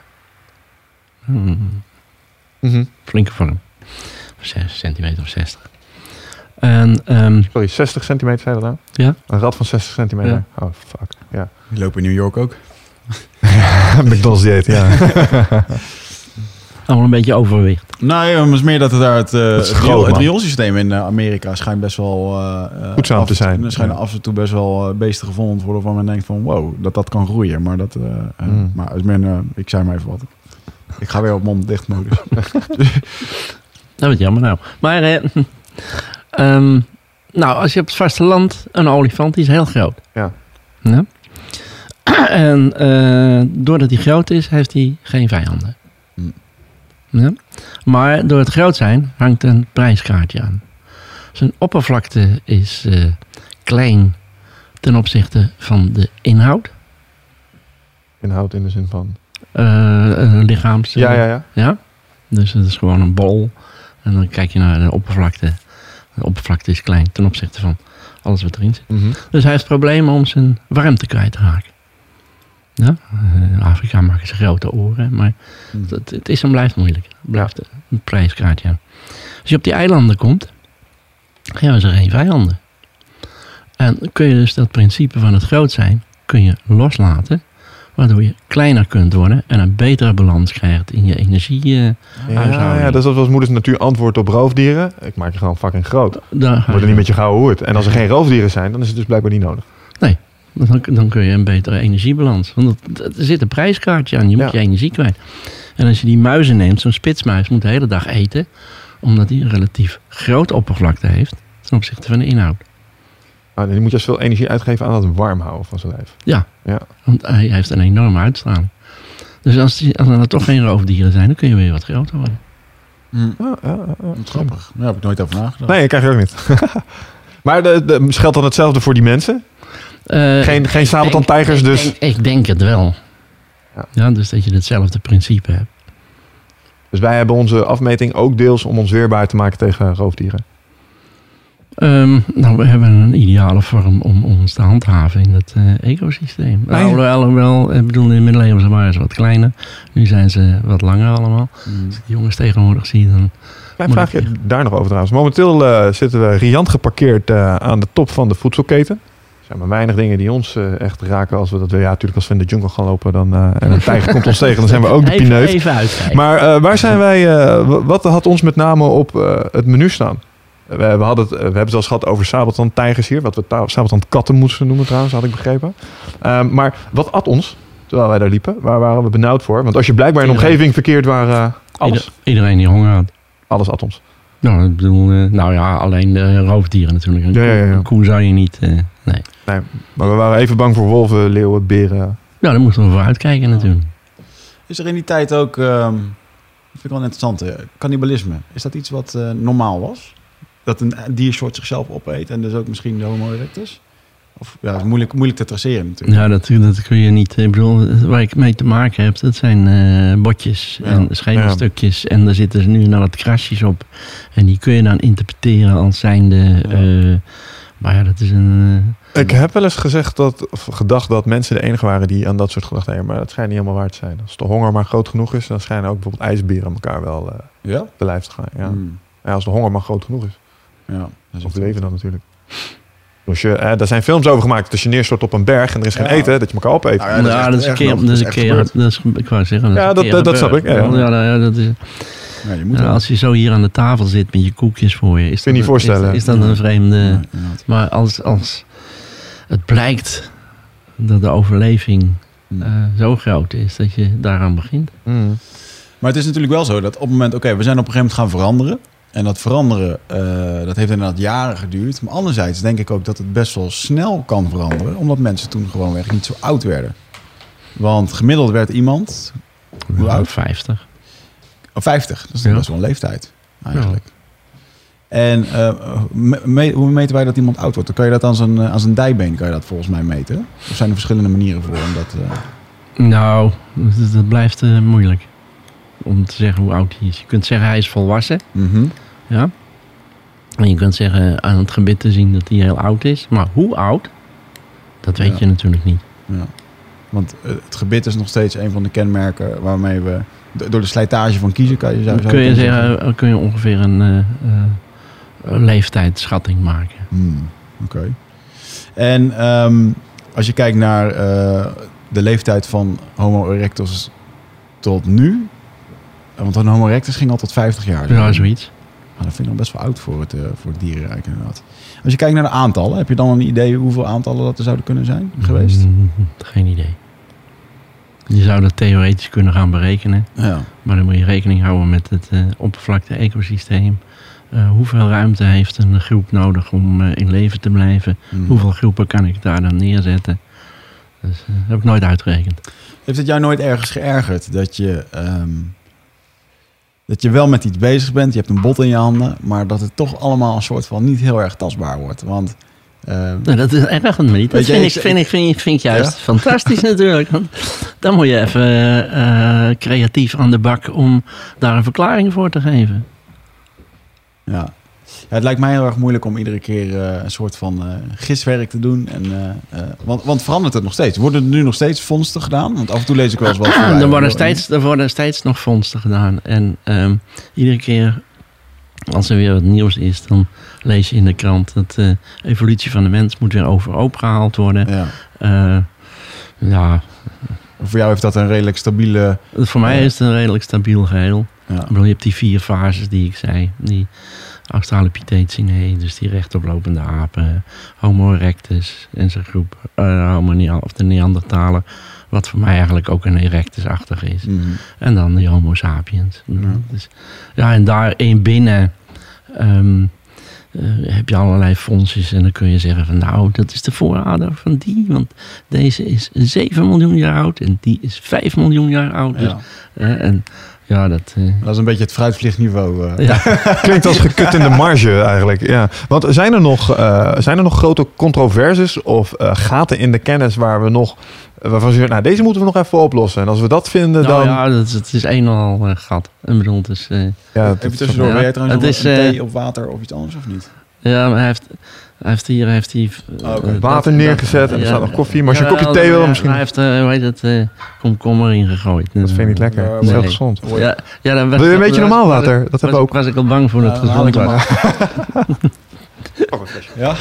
Hmm, Mhm. flinke vorm. 6 centimeter of 60. En ehm, Sorry, 60 centimeter zei dat nou? Ja. Een rat van 60 centimeter? Ja. Oh, fuck. Ja. [laughs] Die lopen in New York ook. McDonald's dieet, ja. [laughs] allemaal een beetje overwicht. Nou ja, maar het is meer dat het daar het, Dat is het, groot, het rioolsysteem in eh, Amerika schijnt best wel... Goedzaam af- te zijn. Er schijnen Ja. af en toe best wel beesten gevonden te worden waarvan men denkt van wow, dat dat kan groeien. Maar dat... Mm. Maar het is meer, eh, ik zei maar even wat. Ik ga weer op mond dicht modus. [laughs] Dat wordt jammer nou. Maar, eh, ehm, nou, als je op het vasteland een olifant, die is heel groot. Ja. Ja? [clears throat] En eh, doordat hij groot is, heeft hij geen vijanden. Hmm. Ja? Maar door het groot zijn hangt een prijskaartje aan. Zijn oppervlakte is eh, klein ten opzichte van de inhoud. Inhoud in de zin van... eh eh, lichaams. Ja, ja, ja. Ja, dus het is gewoon een bol. En dan kijk je naar de oppervlakte. De oppervlakte is klein ten opzichte van alles wat erin zit. Mhm. Dus hij heeft problemen om zijn warmte kwijt te raken. Ja? eh, In Afrika maken ze grote oren, maar het, het is en blijft moeilijk. Het blijft een prijskaartje. Als je op die eilanden komt, hebben ze geen vijanden. En kun je dus dat principe van het groot zijn, kun je loslaten. Waardoor je kleiner kunt worden en een betere balans krijgt in je energie. Ja, ja, dat is wat moeders natuur antwoord op roofdieren. Ik maak je gewoon fucking groot. daar Word er niet met je gouden hoert. En als er geen roofdieren zijn, dan is het dus blijkbaar niet nodig. Dan, dan kun je een betere energiebalans. Want er zit een prijskaartje aan. Je moet Ja. je energie kwijt. En als je die muizen neemt, zo'n spitsmuis moet de hele dag eten. Omdat hij een relatief groot oppervlakte heeft. Ten opzichte van de inhoud. Ah, dan moet je dus veel energie uitgeven aan het warm houden van zijn lijf. Ja. Ja. Want hij heeft een enorme uitstraling. Dus als, die, als er dan toch geen roofdieren zijn, dan kun je weer wat groter worden. Mm. Ja, ja, ja. Wat grappig. Daar heb ik nooit over nagedacht. Nee, ik krijg je ook niet. [laughs] maar de, de, geldt dan hetzelfde voor die mensen? Eh, Geen, geen sabeltandtijgers dus? Ik denk, ik denk het wel. Ja. Ja. dus dat je hetzelfde principe hebt. Dus wij hebben onze afmeting ook deels om ons weerbaar te maken tegen roofdieren. Ehm, nou, we hebben een ideale vorm om ons te handhaven in het eh, ecosysteem. Ah. Nou, alhoewel, ik bedoel, in de middeleeuwen waren ze wat kleiner. Nu zijn ze wat langer allemaal. Mm. Als ik de jongens tegenwoordig zie, dan... Klein vraagje ik- daar nog over trouwens. Momenteel eh, zitten we riant geparkeerd eh, aan de top van de voedselketen. Er zijn maar weinig dingen die ons echt raken als we dat. Ja, natuurlijk als we in de jungle gaan lopen dan, en een [laughs] tijger komt ons tegen, dan zijn we ook de even, pineut. Even uitkijken. Maar waar zijn wij, wat had ons met name op het menu staan? We, we, hadden het, we hebben het eens gehad over sabeltandtijgers hier. Wat we ta- sabeltandkatten moesten noemen trouwens, had ik begrepen. Ehm, maar wat at ons terwijl wij daar liepen? Waar waren we benauwd voor? Want als je blijkbaar in een omgeving verkeerd waar eh, alles, Ieder- iedereen die honger had. alles at ons. Nou, ik bedoel, eh, nou ja, alleen de roofdieren natuurlijk. Een Ja, ja, ja. koe- zou je niet... eh, nee. Nee, maar we waren even bang voor wolven, leeuwen, beren. Nou, daar moeten we voor uitkijken natuurlijk. Is er in die tijd ook, ehm, dat vind ik wel interessant, eh, cannibalisme. Is dat iets wat eh, normaal was? Dat een diersoort zichzelf opeet en dus ook misschien de homo erectus? Of ja, dat is moeilijk, moeilijk te traceren natuurlijk. Ja, dat, dat kun je niet. Ik bedoel, waar ik mee te maken heb, dat zijn eh, botjes Ja. en schedelstukjes. En daar zitten nu naar het krasjes op. En die kun je dan interpreteren als zijnde Ja. eh, Maar ja, dat is een... Ik heb wel eens gezegd dat, of gedacht dat mensen de enige waren die aan dat soort gedachten hebben. Maar dat schijnt niet helemaal waar te zijn. Als de honger maar groot genoeg is, dan schijnen ook bijvoorbeeld ijsberen elkaar wel eh Ja? te lijf te gaan. Ja. Hmm. Ja, als de honger maar groot genoeg is. Ja, dat is Of de leven dan natuurlijk. Dus je, eh, daar zijn films over gemaakt. Als je neerstort op een berg en er is geen Ja. eten, dat je elkaar opeet. Nou Ja, dat is dat een keer... Dat Dat is een keer... Dat is, ik wou zeggen... Ja, dat- dat- dat snap ik, ja. Ja, nou ja, dat is... Ja, je moet als je zo hier aan de tafel zit met je koekjes voor je, is Kun je niet dat, voorstellen. Is, is dat een vreemde. Maar als, als het blijkt dat de overleving Hmm. eh, zo groot is dat je daaraan begint. Mm. Maar het is natuurlijk wel zo dat op het moment, oké, we zijn op een gegeven moment gaan veranderen. En dat veranderen, eh, dat heeft inderdaad jaren geduurd. Maar anderzijds denk ik ook dat het best wel snel kan veranderen. Omdat mensen toen gewoonweg niet zo oud werden. Want gemiddeld werd iemand Hoe Ja, oud? 50. oh, 50. Dat is Ja. best wel een leeftijd eigenlijk. En eh, me- me- hoe meten wij dat iemand oud wordt? Dan kan je dat aan zijn, eh, aan zijn dijbeen kan je dat volgens mij meten. Of zijn er verschillende manieren voor om dat... eh, Nou, dat, dat blijft moeilijk om te zeggen hoe oud hij is. Je kunt zeggen hij is volwassen, mhm. Ja. En je kunt zeggen aan het gebit te zien dat hij heel oud is. Maar hoe oud, dat weet Ja. je natuurlijk niet. Ja. Want eh, het gebit is nog steeds een van de kenmerken waarmee we do- door de slijtage van kiezen kan je zou, kun je, zeggen, dan kun je ongeveer een eh, eh, een leeftijdsschatting maken. Hmm, Oké. En ehm, als je kijkt naar eh, de leeftijd van Homo erectus tot nu, eh, want een Homo erectus ging al tot 50 jaar. Ja, zoiets. Maar dat vind ik nog best wel oud voor het, eh, voor het dierenrijk inderdaad. Als je kijkt naar de aantallen, heb je dan een idee hoeveel aantallen dat er zouden kunnen zijn geweest? Mm, geen idee. Je zou dat theoretisch kunnen gaan berekenen. Ja. Maar dan moet je rekening houden met het eh, oppervlakte-ecosysteem. Eh, hoeveel ruimte heeft een groep nodig om in leven te blijven? Hmm. Hoeveel groepen kan ik daar dan neerzetten? Dus, dat heb ik nooit uitgerekend. Heeft het jou nooit ergens geërgerd dat je, ehm, dat je wel met iets bezig bent, je hebt een bot in je handen, maar dat het toch allemaal een soort van niet heel erg tastbaar wordt? Want ehm, Nou, dat is erg niet. Dat je, vind ik- vind, ik, vind, ik, vind ik juist Ja? [laughs] fantastisch natuurlijk. Want dan moet je even eh, eh, creatief aan de bak om daar een verklaring voor te geven. ja. Het lijkt mij heel erg moeilijk om iedere keer eh, een soort van eh, giswerk te doen. En, eh, want, want verandert het nog steeds? Worden er nu nog steeds vondsten gedaan? Want af en toe lees ik wel eens wat [clears throat] voorbij. er, worden steeds, er worden steeds nog vondsten gedaan. En ehm, iedere keer als er weer wat nieuws is, dan lees je in de krant dat de evolutie van de mens moet weer overhoop gehaald worden. Ja. Ja, Voor jou heeft dat een redelijk stabiele... voor mij is het een redelijk stabiel geheel. Ja. Ik bedoel, je hebt die vier fases die ik zei. Die Australopithecinae, dus die rechtoplopende apen, Homo erectus en zijn groep, eh, Homo of de Neandertaler, wat voor mij eigenlijk ook een erectus-achtig is. Mhm. En dan die Homo sapiens. Ja. Dus, ja, en daarin binnen ehm, eh, heb je allerlei fondsjes. En dan kun je zeggen van nou, dat is de voorouder van die. Want deze is 7 miljoen jaar oud en die is 5 miljoen jaar oud. Dus, Ja. en ja, dat... eh, Dat is een beetje het fruitvliegniveau. eh. ja. [laughs] Klinkt als gekut in de marge eigenlijk. Ja. Want zijn er nog, eh, zijn er nog grote controverses of eh, gaten in de kennis waar we nog... Waarvan ze zeggen, nou deze moeten we nog even oplossen. En als we dat vinden, Nou dan... ja, dat is, het is een en al gat. Ik bedoel, het is, eh, Ja, Even tussendoor, Ja. ben jij trouwens Het nog is, een eh, thee of water of iets anders of niet? ja, maar hij heeft, hij heeft hier heeft hij, eh, Oh, oké. dat- Water dat- neergezet en er ja, staat nog koffie. Maar als je een kopje thee wil, ja, misschien... Hij heeft, eh, hoe heet het, eh, komkommer ingegooid. Dat vind je niet lekker. Ja, Dat is heel gezond. Ja, ja, dan Wil je een beetje normaal water? Dat hebben we ook. was ik al bang voor dat Ja, het [laughs] hem was. Ja?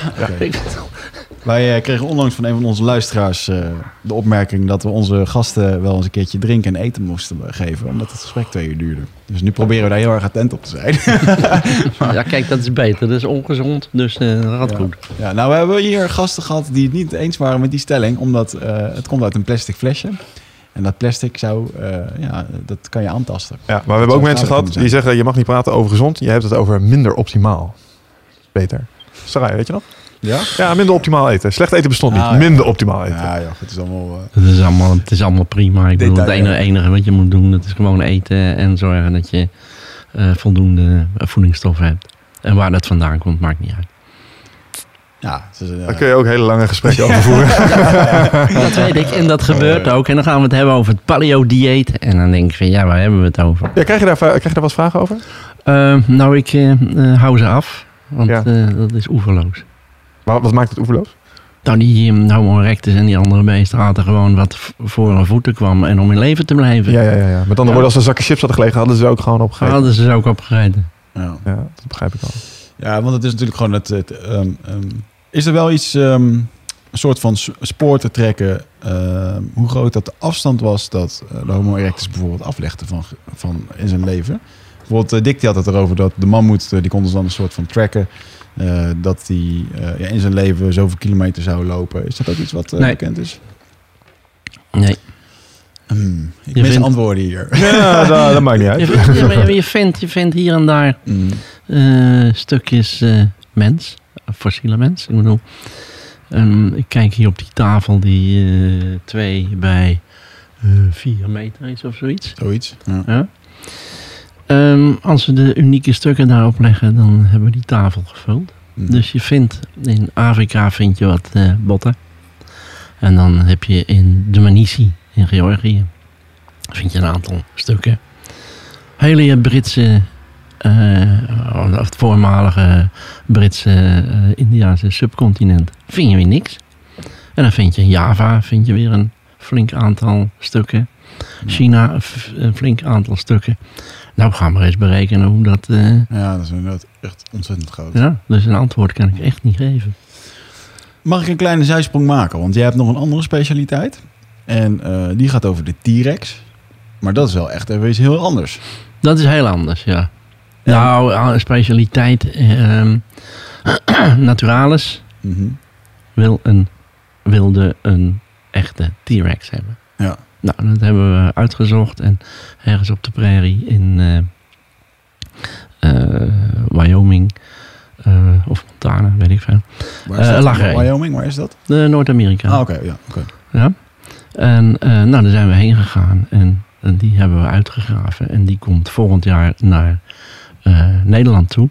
Wij eh, kregen onlangs van een van onze luisteraars eh, de opmerking dat we onze gasten wel eens een keertje drinken en eten moesten geven, omdat het gesprek twee uur duurde. Dus nu proberen we daar heel erg attent op te zijn. [laughs] Ja, kijk, dat is beter. Dat is ongezond, dus eh, dat gaat Ja. goed. Ja, nou, we hebben hier gasten gehad die het niet eens waren met die stelling, omdat eh, het komt uit een plastic flesje. En dat plastic zou, eh, ja, dat kan je aantasten. Ja, maar we hebben ook mensen gehad die zeggen... je mag niet praten over gezond. Je hebt het over minder optimaal. Beter. Sarai, weet je nog? Ja? Ja, minder optimaal eten. Slecht eten bestond niet. Ah, ja. Minder optimaal eten. Ja, ja, het is allemaal... eh, Het is allemaal, het is allemaal prima. Ik bedoel, het enige, ja. enige wat je moet doen, dat is gewoon eten en zorgen dat je eh, voldoende eh, voedingsstoffen hebt. En waar dat vandaan komt, maakt niet uit. ja, is, eh, Daar kun je ook hele lange gesprekken over voeren. [laughs] Dat weet ik en dat gebeurt ook. En dan gaan we het hebben over het paleo-dieet. En dan denk ik van, ja, waar hebben we het over? Ja, krijg, je daar, krijg je daar wat vragen over? Nou, ik hou ze af. Want Ja. eh, dat is oeverloos. Maar wat maakt het oeverloos? Nou, die Homo erectus en die andere beesten hadden gewoon wat voor hun voeten kwam. En om in leven te blijven. Ja, ja, ja. ja. Met andere Ja. woorden, als er zakken chips hadden gelegen, hadden ze ook gewoon opgegeten. hadden ze ze ook opgegeten. Ja. Ja, dat begrijp ik al. Ja, want het is natuurlijk gewoon het. het ehm, ehm, is er wel iets, ehm, een soort van spoor te trekken, ehm, hoe groot dat de afstand was dat eh, de Homo erectus bijvoorbeeld aflegde van, van in zijn leven? Bijvoorbeeld, eh, Dick die had het erover dat de mammoet, eh, die konden ze dan een soort van tracken, eh, dat hij ja, in zijn leven zoveel kilometer zou lopen. Is dat ook iets wat Nee. bekend is? Nee. Hmm, ik Je mis vindt- antwoorden hier. Ja, dat, [laughs] dat maakt niet uit. [laughs] Je, vindt- je, vindt, je vindt hier en daar Hmm. stukjes mens, fossiele mens. Ik bedoel, ik kijk hier op die tafel die eh, twee bij vier meter is of zoiets. Zoiets. Ja. Ehm, als we de unieke stukken daarop leggen, dan hebben we die tafel gevuld. Hmm. Dus je vindt in Afrika vind je wat eh, botten. En dan heb je in de Manisi in Georgië vind je een aantal stukken. Hele Britse, eh, of het voormalige Britse, eh, Indiase subcontinent. Vind je weer niks. En dan vind je in Java vind je weer een flink aantal stukken. China een flink aantal stukken. Nou, gaan we maar eens berekenen hoe dat... eh, ja, dat is inderdaad echt ontzettend groot. ja, dus een antwoord kan ik echt niet geven. Mag ik een kleine zijsprong maken? Want jij hebt nog een andere specialiteit. En eh, die gaat over de T-Rex. Maar dat is wel echt even iets heel anders. Dat is heel anders, ja. Ja. Nou, een specialiteit. ehm [clears throat] Naturalis Mhm. wil een, wilde een echte T-Rex hebben. Ja. Nou, dat hebben we uitgezocht. En ergens op de prairie in eh, eh, Wyoming eh, of Montana, weet ik veel. Waar is dat? Wyoming, waar is dat? Noord-Amerika. Ah, oké. ja, oké. Ja. En nou, daar zijn we heen gegaan en, en die hebben we uitgegraven. En die komt volgend jaar naar Nederland toe.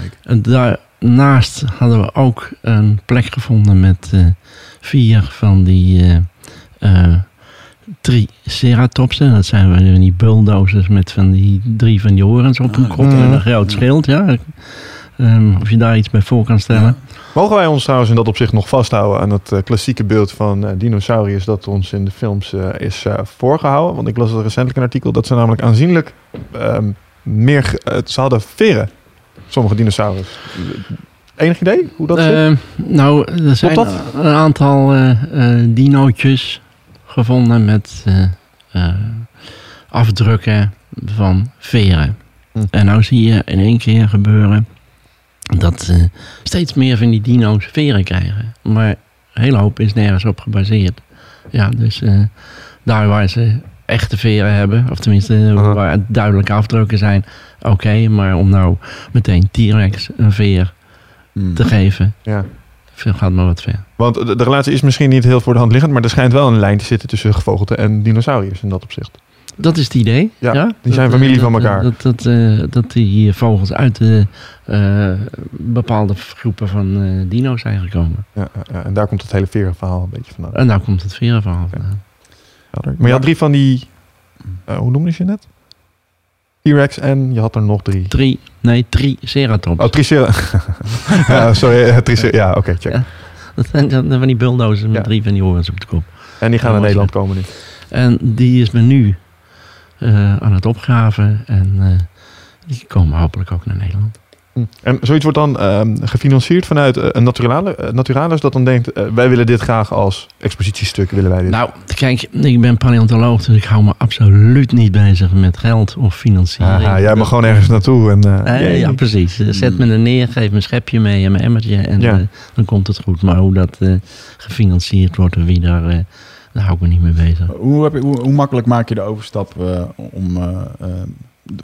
Kijk. En daarnaast hadden we ook een plek gevonden met eh, vier van die triceratopsen. Dat zijn van die bulldozers met van die drie van die horens op Ah, hun kop en een groot schild. Ja. Ehm, of je daar iets bij voor kan stellen. Ja. Mogen wij ons trouwens in dat opzicht nog vasthouden aan het eh, klassieke beeld van eh, dinosauriërs dat ons in de films eh, is eh, voorgehouden? Want ik las recentelijk een artikel dat ze namelijk aanzienlijk ehm, meer... ze hadden veren, sommige dinosaurus. Enig idee hoe dat zit? Eh, nou, er zijn dat? een aantal dinootjes gevonden met eh, eh, afdrukken van veren. Hm. En nou zie je in één keer gebeuren dat eh, steeds meer van die dino's veren krijgen. Maar een hele hoop is nergens op gebaseerd. Ja, dus daar waar ze echte veren hebben, of tenminste waar duidelijke afdrukken zijn, oké. maar om nou meteen T-Rex een veer Hmm. te geven, Ja. gaat maar wat ver. Want de, de relatie is misschien niet heel voor de hand liggend, maar er schijnt wel een lijn te zitten tussen gevogelte en dinosauriërs in dat opzicht. Dat is het idee. Ja, Ja, die zijn Dat, familie eh, van elkaar. Dat, dat, eh, dat die vogels uit de eh, bepaalde groepen van dino's zijn gekomen. Ja, ja, en daar komt het hele verenverhaal een beetje vandaan. En daar komt het verenverhaal vandaan. Maar je had drie van die, hoe noemde je net? T-Rex en je had er nog drie. Drie, nee, drie ceratops. Oh, Tricera. [laughs] ja, sorry, eh, Tricera. Ja, oké, check. Dat zijn dan van die bulldozers met Ja. drie van die horens op de kop. En die gaan naar Nederland komen nu. En die is men nu eh, aan het opgraven. En eh, die komen hopelijk ook naar Nederland. Hm. En zoiets wordt dan ehm, gefinancierd vanuit eh, een naturale, eh, naturalis dat dan denkt, eh, wij willen dit graag als expositiestuk, willen wij dit. Nou, kijk, ik ben paleontoloog, dus ik hou me absoluut niet bezig met geld of financiering. Aha, jij mag gewoon ergens naartoe. En, ja, precies. Zet me er neer, geef me een schepje mee en mijn emmertje en Ja. dan komt het goed. Maar hoe dat eh, gefinancierd wordt en wie daar, eh, daar hou ik me niet mee bezig. Hoe, heb je, hoe, hoe makkelijk maak je de overstap eh, om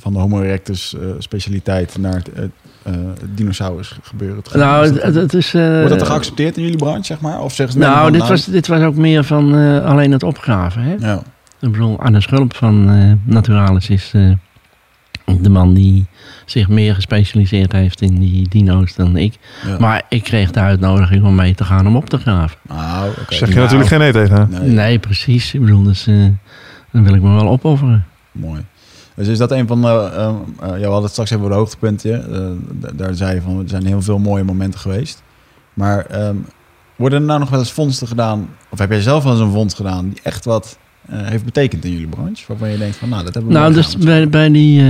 van de Homo erectus eh, specialiteit naar het eh, eh, dinosaurus gebeuren te gaan? Nou, Is het, dat- het is... eh, wordt dat er geaccepteerd in jullie branche, zeg maar? Of zeggen ze Nou, dit was, dit was ook meer van eh, alleen het opgraven. Hè? Ja, Ik bedoel, Arne Schulp van eh, Naturalis is eh, de man die zich meer gespecialiseerd heeft in die dino's dan ik. ja. Maar ik kreeg de uitnodiging om mee te gaan om op te graven. nou, oké. zeg je Nou, natuurlijk geen nee tegen. hè? Nee, Nee, precies. Ik bedoel, dus eh, dan wil ik me wel opofferen. mooi. Dus is dat een van de... eh, eh, ja, we hadden het straks even over de hoogtepunten. eh, daar zei je van, er zijn heel veel mooie momenten geweest. Maar ehm, worden er nou nog wel eens vondsten gedaan, of heb jij zelf wel eens een vondst gedaan die echt wat heeft betekend in jullie branche? Waarvan je denkt van, nou, dat hebben we Nou, dus gedaan. bij, bij die,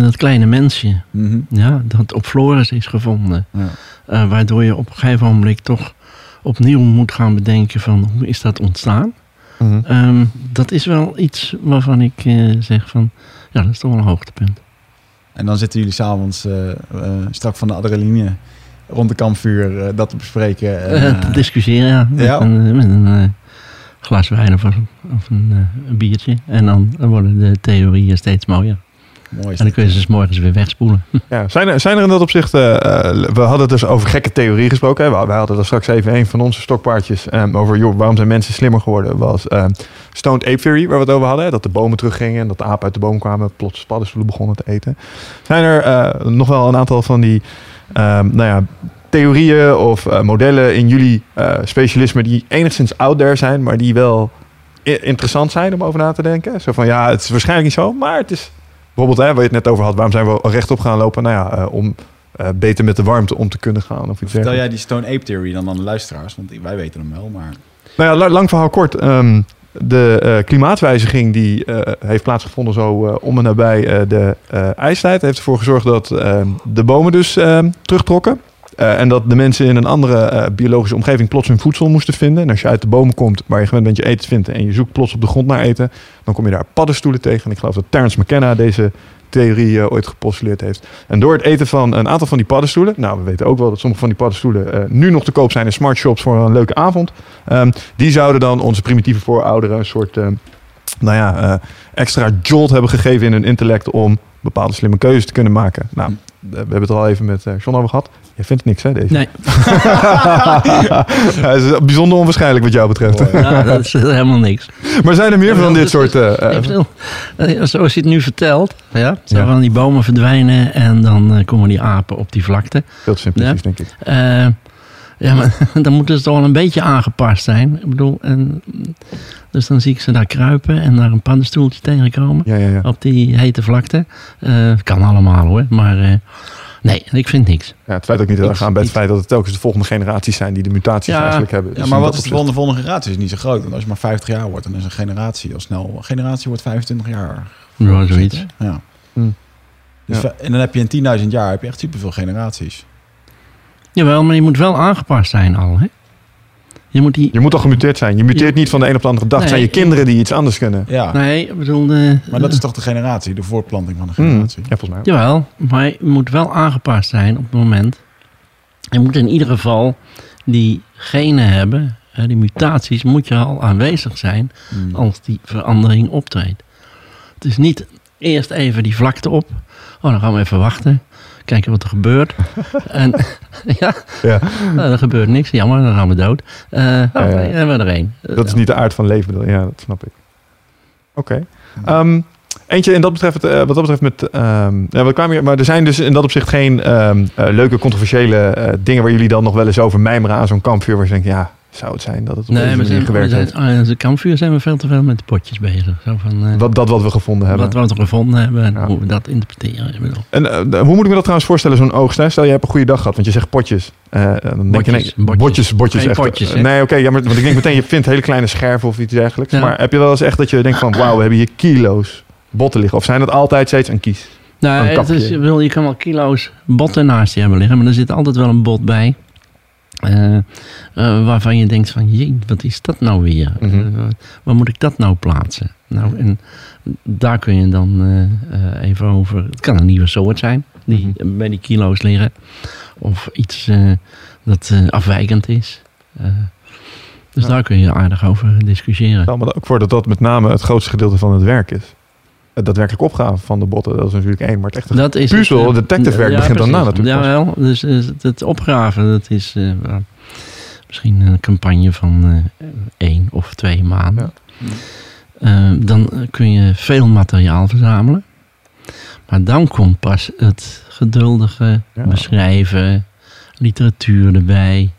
dat kleine mensje, Mhm. ja, dat op Flores is gevonden. Ja. Waardoor je op een gegeven moment toch opnieuw moet gaan bedenken van hoe is dat ontstaan. Mhm. Ehm, dat is wel iets waarvan ik zeg van, ja, dat is toch wel een hoogtepunt. En dan zitten jullie s'avonds uh, uh, strak van de adrenaline rond de kampvuur uh, dat te bespreken. En, Eh, te discussiëren, ja. Met ja. een, met een eh, glas wijn of, of een, eh, een biertje. En dan worden de theorieën steeds mooier. Mooi is En dan kun je ze 's morgens weer wegspoelen. [laughs] Ja, zijn, er, zijn er in dat opzicht... eh, eh, we hadden het dus over gekke theorie gesproken. Hè? We, wij hadden er straks even een van onze stokpaardjes um, over... Joh, waarom zijn mensen slimmer geworden? Was um, Stoned Ape Theory, waar we het over hadden. Hè? Dat de bomen teruggingen en dat de apen uit de boom kwamen... plots paddenstoelen begonnen te eten. Zijn er uh, nog wel een aantal van die... Um, nou ja, theorieën of uh, modellen in jullie uh, specialisme... die enigszins out there zijn, maar die wel interessant zijn om over na te denken? Zo van, ja, het is waarschijnlijk niet zo, maar het is... Bijvoorbeeld, hè, waar je het net over had, waarom zijn we rechtop gaan lopen? Nou ja, uh, om uh, beter met de warmte om te kunnen gaan. Of iets Vertel jij die Stone Ape Theory dan aan de luisteraars? Want wij weten hem wel, maar... Nou ja, lang verhaal kort. Um, de uh, klimaatwijziging die heeft plaatsgevonden zo om en nabij de ijstijd... heeft ervoor gezorgd dat ehm, de bomen dus ehm, terugtrokken. Uh, en dat de mensen in een andere uh, biologische omgeving plots hun voedsel moesten vinden. En als je uit de bomen komt waar je gewend bent je eten te vinden en je zoekt plots op de grond naar eten, dan kom je daar paddenstoelen tegen. En ik geloof dat Terence McKenna deze theorie uh, ooit gepostuleerd heeft. En door het eten van een aantal van die paddenstoelen, nou we weten ook wel dat sommige van die paddenstoelen nu nog te koop zijn in smart shops voor een leuke avond. Um, die zouden dan onze primitieve voorouderen een soort nou ja, extra jolt hebben gegeven in hun intellect om bepaalde slimme keuzes te kunnen maken. Nou, we hebben het er al even met John over gehad. Je vindt niks, hè, deze? Nee. [laughs] Het is bijzonder onwaarschijnlijk wat jou betreft. Ja, dat is helemaal niks. Maar zijn er meer van dit soort... Uh, zoals je het nu vertelt, ja, zo ja. van die bomen verdwijnen en dan komen die apen op die vlakte. Veel te simplistisch, denk ik. Ja, maar [laughs] dan moeten ze toch wel een beetje aangepast zijn. Ik bedoel, en, dus dan zie ik ze daar kruipen en daar een paddenstoeltje tegenkomen. Ja, ja, ja. Op die hete vlakte. kan allemaal hoor, maar... Nee, ik vind niks. Ja, het feit ook niet heel erg aan bij het feit dat het telkens de volgende generaties zijn die de mutaties ja, eigenlijk hebben. Dus ja, maar wat is de volgende, volgende generatie? Is niet zo groot. Want als je maar 50 jaar wordt, dan is een generatie al snel. Een generatie wordt 25 jaar. Ja, zoiets. Ja. Hm. Dus ja. En dan heb je in 10.000 jaar heb je echt superveel generaties. Jawel, maar je moet wel aangepast zijn al. Hè? Je moet, die... je moet al gemuteerd zijn. Je muteert je... niet van de een op de andere dag. Nee, het zijn je kinderen die iets anders kunnen. Ja. Nee, ik bedoel... De... Maar dat is toch de generatie, de voortplanting van de generatie? Mm, ja, volgens mij. Ook. Jawel, maar je moet wel aangepast zijn op het moment. Je moet in ieder geval die genen hebben, die mutaties, moet je al aanwezig zijn mm. als die verandering optreedt. Het is niet eerst even die vlakte op. Oh, dan gaan we even wachten kijken wat er gebeurt. [laughs] en [laughs] ja, ja. Nou, er gebeurt niks. Jammer, dan gaan we dood. Uh, oh, ja, ja. Nee, hebben we er één. Dat is niet de aard van leven. Ja, dat snap ik. Oké. Okay. Um, eentje in dat betreft, uh, wat dat betreft met... Um, ja, we kwamen hier, maar er zijn dus in dat opzicht geen um, uh, leuke, controversiële uh, dingen... waar jullie dan nog wel eens over mijmeren aan zo'n kampvuur... waar je denkt, ja, zou het zijn dat het op nee, deze manier zijn, gewerkt heeft? Als de kampvuur zijn we veel te veel met de potjes bezig. Zo van, uh, wat, dat wat we gevonden hebben. Wat we gevonden hebben en ja. hoe we dat interpreteren. Ik en uh, hoe moet ik me dat trouwens voorstellen, zo'n oogst? Hè? Stel, je hebt een goede dag gehad, want je zegt potjes. Uh, dan botjes, denk je, nee, botjes, botjes, echt. potjes, nee, oké, okay, ja, maar want ik denk meteen, je vindt hele kleine scherven of iets dergelijks. Ja. Maar heb je wel eens echt dat je denkt van, wauw, we hebben hier kilo's botten liggen? Of zijn het altijd steeds een kies? Nou, het is, je kan wel kilo's botten naast je hebben liggen, maar er zit altijd wel een bot bij. Uh, uh, waarvan je denkt van, jee, wat is dat nou weer? Mhm. Mm -hmm. uh, waar moet ik dat nou plaatsen? Nou, en daar kun je dan eh, even over... Het kan een nieuwe soort zijn, die mm -hmm. bij die kilo's liggen. Of iets dat afwijkend is. dus Ja. daar kun je aardig over discussiëren. Stel me ook voor dat dat met name het grootste gedeelte van het werk is. Het daadwerkelijk opgave van de botten, dat is natuurlijk één. Maar het echte Dat is puzzel, het, eh, detectivewerk ja, begint dan na natuurlijk. Jawel, dus eh, het, opgraven, dat is eh, misschien een campagne van eh, één of twee maanden. Eh, dan eh, kun je veel materiaal verzamelen. Maar dan komt pas het geduldige Ja. beschrijven, literatuur erbij.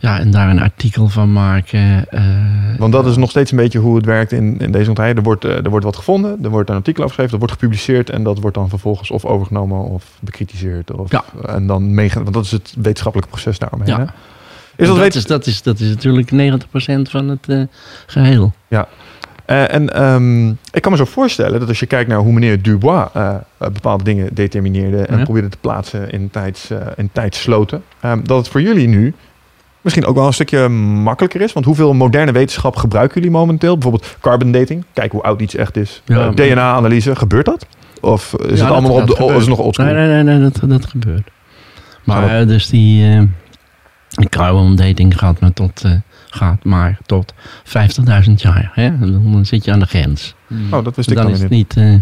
Eh, ja, en daar een artikel van maken. eh, Want dat is nog steeds een beetje hoe het werkt in, in deze ontwikkeling. Er wordt, eh, er wordt wat gevonden, er wordt een artikel afgeschreven, dat wordt gepubliceerd en dat wordt dan vervolgens of overgenomen of bekritiseerd. Of, Ja. En dan meegaan, want dat is het wetenschappelijke proces daaromheen. Ja. Hè? Is dat, dat, is, dat, is, dat is natuurlijk 90% van het eh, geheel. Eh, en ehm, ik kan me zo voorstellen dat als je kijkt naar hoe meneer Dubois eh, eh, bepaalde dingen determineerde en Ja. probeerde te plaatsen in, tijds, eh, in tijdsloten, ehm, dat het voor jullie nu misschien ook wel een stukje makkelijker is. Want hoeveel moderne wetenschap gebruiken jullie momenteel? Bijvoorbeeld carbon dating, kijken hoe oud iets echt is. Ja. Eh, DNA-analyse, gebeurt dat? Of is Ja, het allemaal dat- op de, is het nog oldschool? Nee, nee, nee, nee dat, dat gebeurt. Maar eh, dus die eh carbon dating gaat maar tot, gaat maar tot 50.000 jaar. Hè? Dan zit je aan de grens. Oh, dat wist ik dan dan is het niet. niet,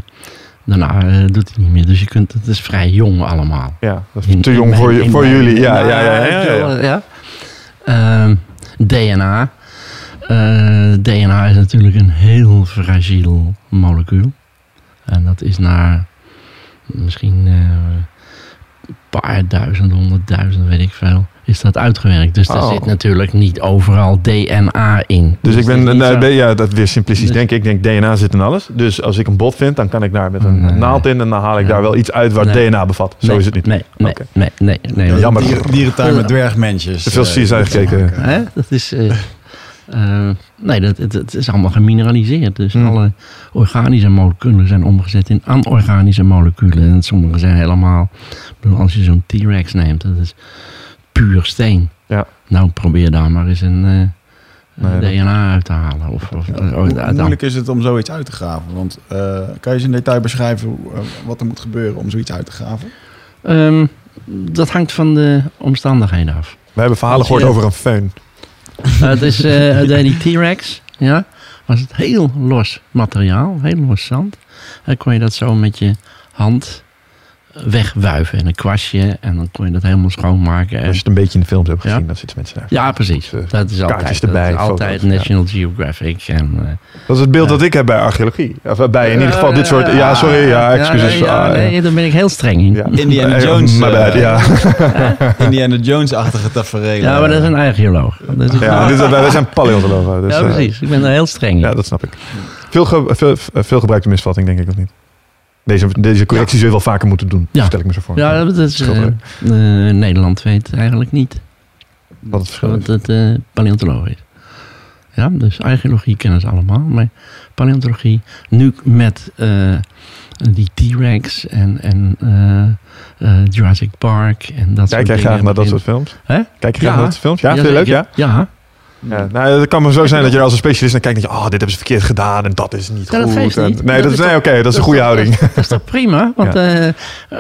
daarna doet het niet meer. Dus je kunt, het is vrij jong allemaal. Ja, dat is In- te jong voor, in voor jullie. Ja, ja, ja, ja, ja, ja. Ehm, DNA. Eh, DNA is natuurlijk een heel fragiel molecuul. En dat is na misschien eh, een paar duizend, honderdduizend, weet ik veel, is dat uitgewerkt. Dus daar Oh. zit natuurlijk niet overal DNA in. Dus ik het ben, nou, zo- ben- ja, dat weer simplistisch Dus- denken. Ik denk DNA zit in alles. Dus als ik een bot vind, dan kan ik daar met een Nee. naald in en dan haal ik daar wel iets uit wat Nee. DNA bevat. Zo Nee, is het niet. Nee, nee, Oké. nee, nee. nee, Ja, jammer. Dier- dierentuin met dwergmensjes. Te veel eh, CSI gekeken. Hè? Dat is. eh, eh, nee, dat, het, het is allemaal gemineraliseerd. Dus Hmm. alle organische moleculen zijn omgezet in anorganische moleculen. En sommige zijn helemaal. ik bedoel, als je zo'n T-Rex neemt, dat is puur steen. Ja. Nou, probeer daar maar eens een, eh, een Nee, DNA uit te halen. Of, of, Ja, eh, hoe, moeilijk is het om zoiets uit te graven? Want eh, kan je eens in detail beschrijven hoe, eh, wat er moet gebeuren om zoiets uit te graven? Ehm, dat hangt van de omstandigheden af. We hebben verhalen gehoord over een föhn. Eh, [laughs] het is eh, de die T-Rex, ja, was het heel los materiaal, heel los zand. Dan kon je dat zo met je hand wegwuiven in een kwastje en dan kon je dat helemaal schoonmaken. En, Als je het een beetje in de films hebt Ja. gezien, dan zitten mensen daar. ja, precies. Dat is altijd, kaartjes dat erbij, is altijd foto's, ja. National Geographic. En, eh, Dat is het beeld dat ik heb bij archeologie. Of eh, bij in ieder geval dit soort... Ja, sorry. Ja, excuses. Ja, nee, ja, Ah, nee, daar ben ik heel streng in. ja. [laughs] Indiana Eh, Jones, bad, ja. [laughs] Indiana [laughs] Jones-achtige tafereel. Ja, maar dat is een archeoloog. Dat is- ja, dit, wij zijn paleontologen. Dus, ja, precies. Ik ben er heel streng in. Ja, dat snap ik. Veel, ge- veel, veel gebruikte misvatting, denk ik, of niet? Deze, deze correctie zul je wel vaker moeten doen, Ja. stel ik me zo voor. Ja, dat is, eh, eh, Nederland weet eigenlijk niet Wat het verschil is. wat het eh paleontoloog is. Ja, dus archeologie kennen ze allemaal, maar paleontologie nu met die T-Rex en, en Jurassic Park en dat soort Kijk jij graag naar dat soort films? Hè? Kijk je graag Ja. naar dat soort films? Ja, vind je leuk? Ja? Ja, Ja, nou, het kan maar zo zijn dat je als een specialist naar kijkt en denk je, oh, dit hebben ze verkeerd gedaan en dat is niet Ja, dat goed. geeft En- niet. nee, Dat dat is, nee, oké, dat is een goede houding. Dat, is toch prima? Want eh,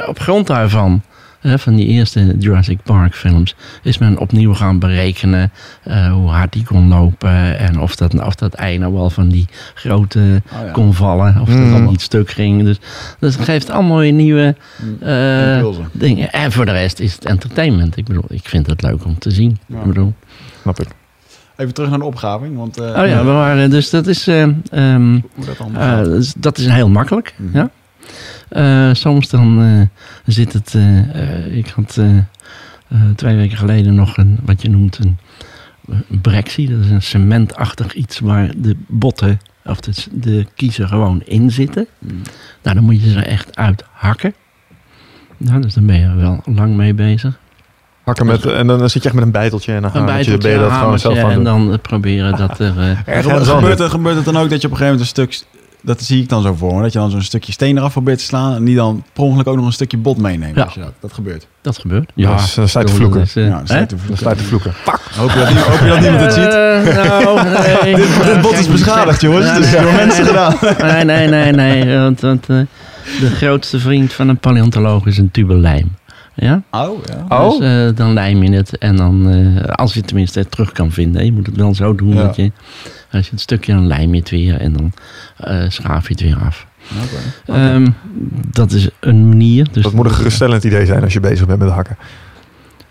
op grond daarvan, hè, van die eerste Jurassic Park films, is men opnieuw gaan berekenen eh, hoe hard die kon lopen en of dat, of dat ei nou wel van die grote Oh, ja. kon vallen, of Mm. dat allemaal niet stuk ging. Dus dat geeft allemaal weer nieuwe eh, Impulsen. dingen. En voor de rest is het entertainment. Ik bedoel, ik vind het leuk om te zien. Ja. Ik bedoel, Snap ik. Even terug naar de opgraving, want eh, oh ja, we waren, dus dat is... eh, ehm, dat eh, dus dat is heel makkelijk. Mhm. Ja? Eh, soms dan eh, zit het. eh, eh, ik had eh, eh, twee weken geleden nog een wat je noemt een, brexie. Dat is een cementachtig iets waar de botten of de, de kiezen gewoon in zitten. Mm. Nou, dan moet je ze echt uithakken. Nou, dus dan ben je wel lang mee bezig. Hakken met, en dan zit je echt met een bijteltje en dan Een hamertje, bijteltje, ben je dat een gewoon zelf aan en doen. dan eh, proberen dat er... eh, [laughs] hands-on gebeurt, er, gebeurt het dan ook dat je op een gegeven moment een stuk, dat zie ik dan zo voor me, dat je dan zo'n stukje steen eraf probeert te slaan en die dan per ongeluk ook nog een stukje bot meeneemt. Ja. Als je dat, dat gebeurt. dat gebeurt. Ja, dan sta je te vloeken. eh, Ja, dan sta je hè? te Dan vloeken. vloeken. Hoop je dat, nie- hoop je dat niemand het ziet. Nou, [laughs] nee. dit, dit bot is beschadigd, jongens. Ja, Het is nee, door nee, mensen nee. gedaan. Nee, nee, nee, nee. Want, want de grootste vriend van een paleontoloog is een tube lijm. Ja? Oh, ja. Oh? Dus eh, dan lijm je het en dan, eh, als je het tenminste terug kan vinden. Je moet het wel zo doen Ja. dat je, als je het stukje, dan lijm je het weer en dan eh, schaaf je het weer af. Ehm, dat is een manier. Dus Dat moet een geruststellend idee zijn als je bezig bent met hakken.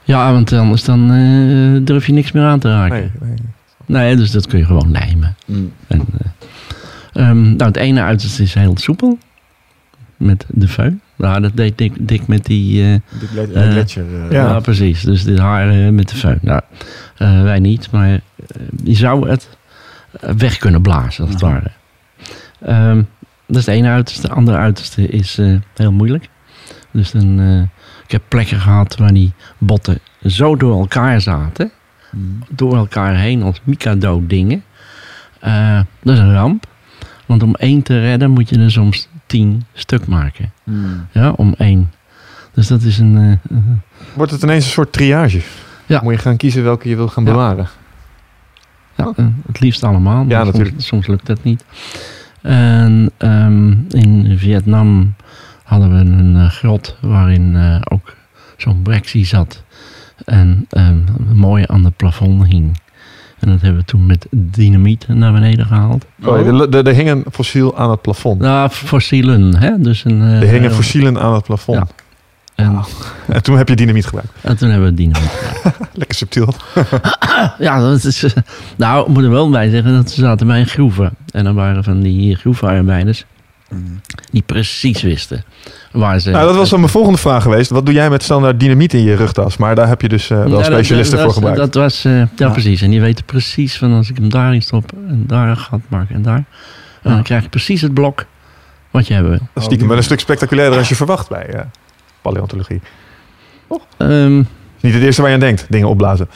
Ja, want anders dan eh, durf je niks meer aan te raken. Nee, nee. Nee, dus dat kun je gewoon lijmen. Mm. En, eh, ehm, nou, het ene uiterste is heel soepel. Met de föhn. Nou, dat deed Dick, Dick met die... eh, De gle- Eh, eh, Ja. ja. precies. Dus dit haar met de föhn. Nou, eh, wij niet, maar je zou het weg kunnen blazen, als het ware. Ehm, dat is de ene uiterste. De andere uiterste is eh, heel moeilijk. Dus dan, eh, ik heb plekken gehad waar die botten zo door elkaar zaten. Mm. Door elkaar heen als mikado dingen. Eh, dat is een ramp. Want om één te redden moet je er soms tien stuk maken. Mm. Ja, om één. Dus dat is een... eh, Wordt het ineens een soort triage? Ja. Moet je gaan kiezen welke je wil gaan Ja. bewaren? Ja, eh, het liefst allemaal. maar Ja, soms, natuurlijk. Soms lukt dat niet. En ehm, in Vietnam hadden we een eh, grot waarin eh, ook zo'n brexie zat. En ehm, mooi aan het plafond hing. En dat hebben we toen met dynamiet naar beneden gehaald. Oh, er, er, er hing een fossiel aan het plafond. Nou, fossielen, hè? Dus een, eh, er hingen eh, fossielen aan het plafond. Ja. En, En toen heb je dynamiet gebruikt. en toen hebben we dynamiet. [laughs] Lekker subtiel. [laughs] Ja, dat is. eh, Nou, ik moet er wel bij zeggen dat ze zaten bij een groeven. En dan waren van die groevenarbeiders Die precies wisten waar ze. Nou, dat was dan mijn volgende vraag geweest. Wat doe jij met standaard dynamiet in je rugtas? Maar daar heb je dus eh, wel Ja, dat- specialisten dat, voor gebruikt. Dat was, eh, ja, Ja. precies. En die weten precies van als ik hem daarin stop en daar een gat maak en daar. En dan krijg je precies het blok wat je hebben wil. Dat is stiekem wel een stuk spectaculairder als je verwacht bij eh, paleontologie. Ehm, Niet het eerste waar je aan denkt, dingen opblazen.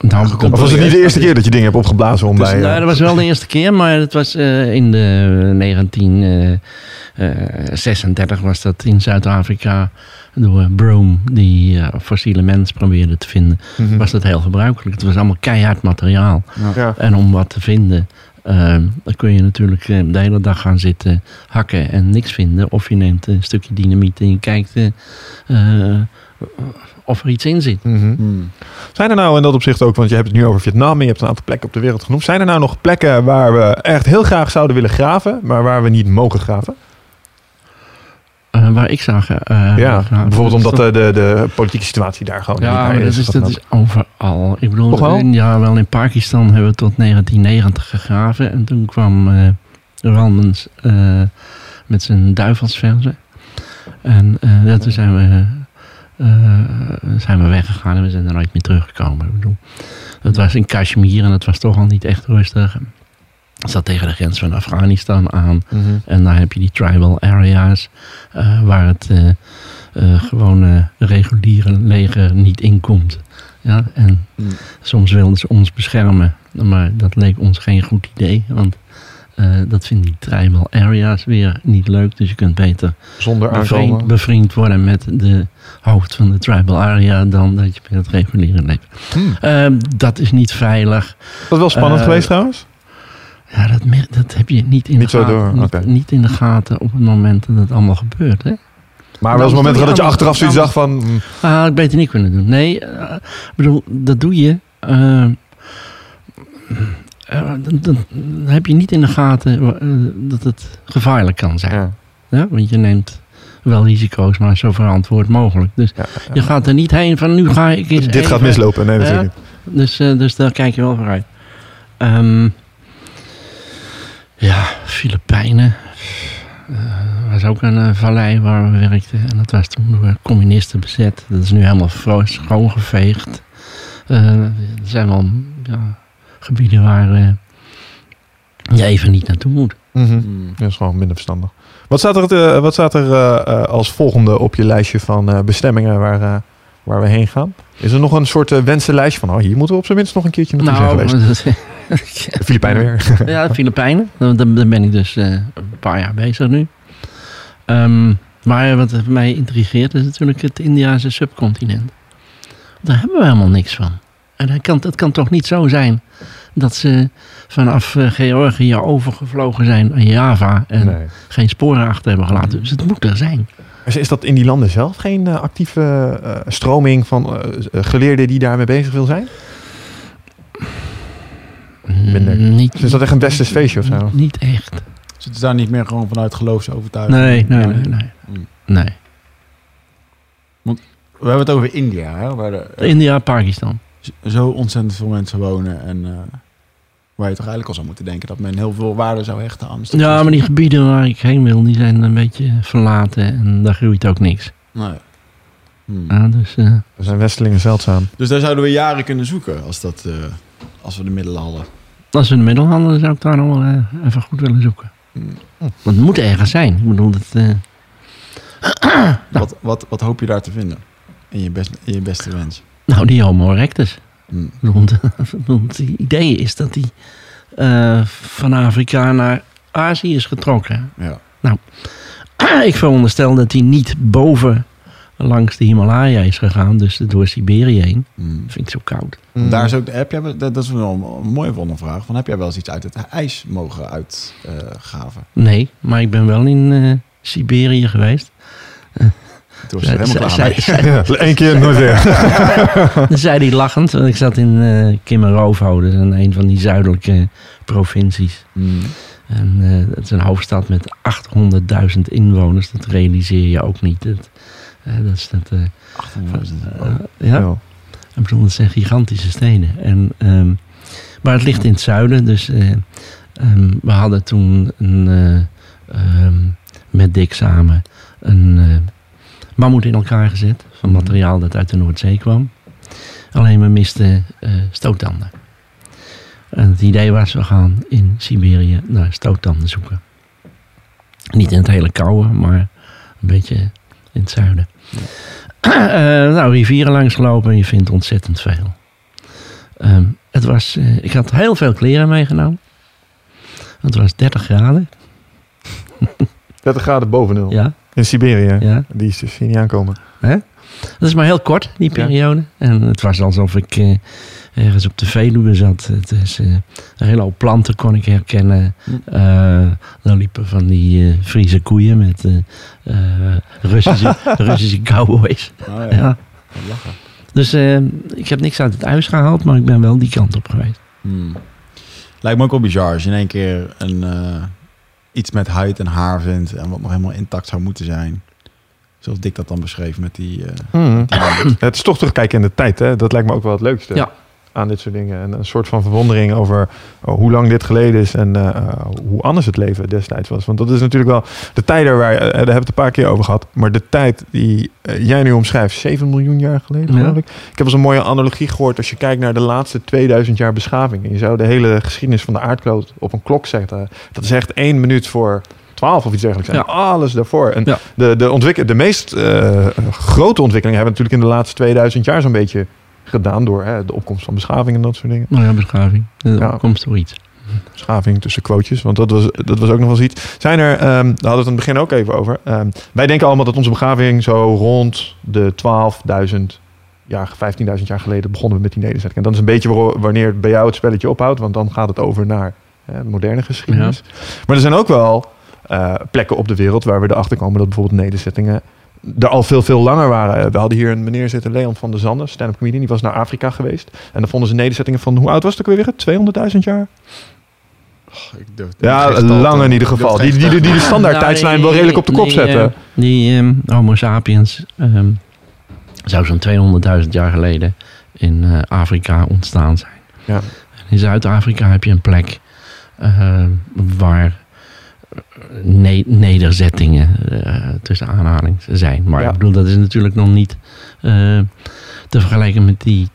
Nou, Ja, dat- Of was het niet de eerste keer dat je dingen hebt opgeblazen om Dus, bij... eh, Nou, dat was wel de eerste keer, maar het was eh, in de 1936 was dat in Zuid-Afrika door Brome die eh, fossiele mens probeerde te vinden. mhm. Was dat heel gebruikelijk. Het was allemaal keihard materiaal. Ja. En om wat te vinden, ehm, dan kun je natuurlijk eh, de hele dag gaan zitten hakken en niks vinden. Of je neemt een stukje dynamiet en je kijkt eh, eh, of er iets in zit. Mhm. Mm. Zijn er nou in dat opzicht ook, want je hebt het nu over Vietnam en je hebt een aantal plekken op de wereld genoemd. Zijn er nou nog plekken waar we echt heel graag zouden willen graven, maar waar we niet mogen graven? Eh, waar ik zag. eh, ja, nou, bijvoorbeeld omdat de, de, de politieke situatie daar gewoon Ja, niet maar bij dat is, dat is overal. Ik bedoel, wel? in- ja, wel in Pakistan hebben we tot 1990 gegraven. En toen kwam eh Randens eh, met zijn duivelsverzen. En eh, ja, toen zijn we, eh, zijn we weggegaan en we zijn er nooit meer teruggekomen. Ik bedoel, dat was in Kashmir en het was toch al niet echt rustig. Het zat tegen de grens van Afghanistan aan. Mhm. En daar heb je die tribal areas eh, waar het eh, eh, gewone reguliere leger niet inkomt. Ja, en Mm. soms wilden ze ons beschermen, maar dat leek ons geen goed idee. Want eh, dat vinden die tribal areas weer niet leuk. Dus je kunt beter Zonder bevriend, bevriend worden met de hoofd van de tribal area dan dat je bij het reguliere leeft. Hmm. Ehm, dat is niet veilig. Dat wel spannend Eh, geweest trouwens. Ja, dat, dat heb je niet in Niet de gaten. door, niet, oké. niet in de gaten op het moment dat het allemaal gebeurt. Hè? Maar wel eens doe dat je achteraf zoiets dacht van... hmm, Ah, ik beter niet kunnen doen. Nee, eh, ik bedoel, dat doe je. Eh, dan, dan heb je niet in de gaten eh, dat het gevaarlijk kan zijn. ja, Ja? Want je neemt wel risico's, maar zo verantwoord mogelijk. Dus ja, ja. je gaat er niet heen van nu ga ik eens Dit gaat mislopen. Nee, natuurlijk. Dus, eh, dus daar kijk je wel vooruit. Ehm ja, Filipijnen. Eh, was ook een vallei waar we werkten. En dat was toen door communisten bezet. Dat is nu helemaal schoongeveegd. Eh, er zijn wel ja, gebieden waar eh, je even niet naartoe moet. Mhm. Mm. Dat is gewoon minder verstandig. Wat staat er, eh, wat staat er eh, eh, als volgende op je lijstje van eh, bestemmingen waar, eh, waar we heen gaan? Is er nog een soort wensenlijstje van, oh, hier moeten we op zijn minst nog een keertje naartoe zijn geweest? [laughs] dat- De Filipijnen weer. [laughs] ja, de Filipijnen. Daar, daar ben ik dus eh, een paar jaar bezig nu. Ehm, maar wat mij intrigeert is natuurlijk het Indiase subcontinent. Daar hebben we helemaal niks van. En het kan, het kan toch niet zo zijn dat ze vanaf eh, Georgië overgevlogen zijn naar Java en Nee. geen sporen achter hebben gelaten. Dus het moet er zijn. Is, dat in die landen zelf geen eh, actieve eh, stroming van geleerden die daarmee bezig wil zijn? Minder. Mm, Niet, Dus is dat echt een westers feestje of zo? Niet echt. Zitten ze daar niet meer gewoon vanuit geloofsovertuiging? Nee, nee, nee. nee. Mm. nee. We hebben het over India, hè, waar India, Pakistan. Zo ontzettend veel mensen wonen. En, eh, Waar je toch eigenlijk al zou moeten denken dat men heel veel waarde zou hechten aan. Ja, maar die gebieden waar ik heen wil, die zijn een beetje verlaten en daar groeit ook niks. Nee. Hmm. Ja, dus, eh, Er zijn westelingen zeldzaam. Dus daar zouden we jaren kunnen zoeken als, dat, eh, als we de middelen hadden. als we de middelhandel zou ik daar nog wel eh, even goed willen zoeken. Hmm. Want het moet ergens zijn. Ik bedoel, eh, Wat, wat, wat hoop je daar te vinden? In je, best, in je beste wens. Nou, die Homo erectus. Hmm. Ik bedoel, [laughs] Het idee is dat die eh, van Afrika naar Azië is getrokken. Ja. [clears throat] ik veronderstel dat hij niet boven langs de Himalaya is gegaan, dus door Siberië heen. Hmm. Dat vind ik zo koud. Daar is ook, heb jij, dat, is wel een, mooie volgende vraag. Van, heb jij wel eens iets uit het ijs mogen uitgaven? Nee, maar ik ben wel in eh, Siberië geweest. Toen was helemaal klaar Zei- mee. [laughs] Eén keer nooit weer. [laughs] Dan zei hij lachend, want ik zat in uh, Kimmerovo, dat is een, een van die zuidelijke provincies. Hmm. En eh, het is een hoofdstad met 800.000 inwoners, dat realiseer je ook niet. Dat, eh, dat is dat, eh, 800.000. eh, ja, Ja. ik bedoel, het zijn gigantische steden. En, ehm, maar het ligt in het zuiden, dus eh, ehm, we hadden toen een, eh, ehm, met Dick samen een eh, mammoet in elkaar gezet. Van materiaal dat uit de Noordzee kwam. Alleen we misten stoottanden. En het idee was, we gaan in Siberië naar stoottanden zoeken. Niet in het hele koude, maar een beetje in het zuiden. [clears throat] Eh, nou, rivieren langs gelopen en je vindt ontzettend veel. Ehm, het was, eh, ik had heel veel kleren meegenomen. Het was 30 graden. [laughs] 30 graden boven nul. Ja, In Siberië. ja. Die is dus hier niet aankomen. Dat is maar heel kort, die Ja. periode. En het was alsof ik eh, ergens op de Veluwe zat. Het is, eh, een hele hoop planten kon ik herkennen. Hm. Eh liepen van die Friese koeien met Russische, [laughs] Russische cowboys. Oh, ja. Ja. Dus ik heb niks uit het huis gehaald, maar ik ben wel die kant op geweest. Hmm. Lijkt me ook wel bizar als je in één keer een, iets met huid en haar vindt en wat nog helemaal intact zou moeten zijn. Zoals Dick dat dan beschreef met die... eh, Mhm. [laughs] Het is toch terugkijken in de tijd. Hè? Dat lijkt me ook wel het leukste Ja. Aan dit soort dingen. En een soort van verwondering over oh, hoe lang dit geleden is en eh, hoe anders het leven destijds was. Want dat is natuurlijk wel de tijden waar, eh, daar hebben we het een paar keer over gehad. Maar de tijd die eh, jij nu omschrijft, 7 miljoen jaar geleden Ja. ik. Ik heb eens een mooie analogie gehoord als je kijkt naar de laatste 2000 jaar beschaving. En je zou de hele geschiedenis van de aardkloot op een klok zetten. Dat is echt één minuut voor 12 of iets dergelijks. En Ja. alles daarvoor. En Ja. de, de, ontwikkel, de meest eh, grote ontwikkelingen hebben natuurlijk in de laatste 2000 jaar zo'n beetje gedaan door hè, de opkomst van beschaving en dat soort dingen. Nou ja, beschaving. De Ja. opkomst door iets. Beschaving tussen quotejes, want dat was, dat was ook nog wel eens iets. Zijn er, ehm, daar hadden we het aan het begin ook even over. Ehm, wij denken allemaal dat onze beschaving zo rond de 12.000 jaar, 15.000 jaar geleden begonnen we met die nederzetting. En dat is een beetje wanneer bij jou het spelletje ophoudt, want dan gaat het over naar hè, de moderne geschiedenis. Maar er zijn ook wel eh, plekken op de wereld waar we erachter komen dat bijvoorbeeld nederzettingen er al veel, veel langer waren. We hadden hier een meneer zitten, Leon van der Zanden, stand-up comedian, die was naar Afrika geweest. En dan vonden ze nederzettingen van, hoe oud was het ook weer? 200.000 jaar? ik durf- Ja, lang in ieder geval. Die, die, die, de standaard Nou, tijdslijn wel redelijk op de kop zetten. eh, die ehm, Homo sapiens ehm, zou zo'n 200.000 jaar geleden in eh, Afrika ontstaan zijn. Ja. En in Zuid-Afrika heb je een plek eh, waar eh, ne- nederzettingen eh, tussen aanhalings zijn. Maar Ja. ik bedoel, dat is natuurlijk nog niet eh, te vergelijken met die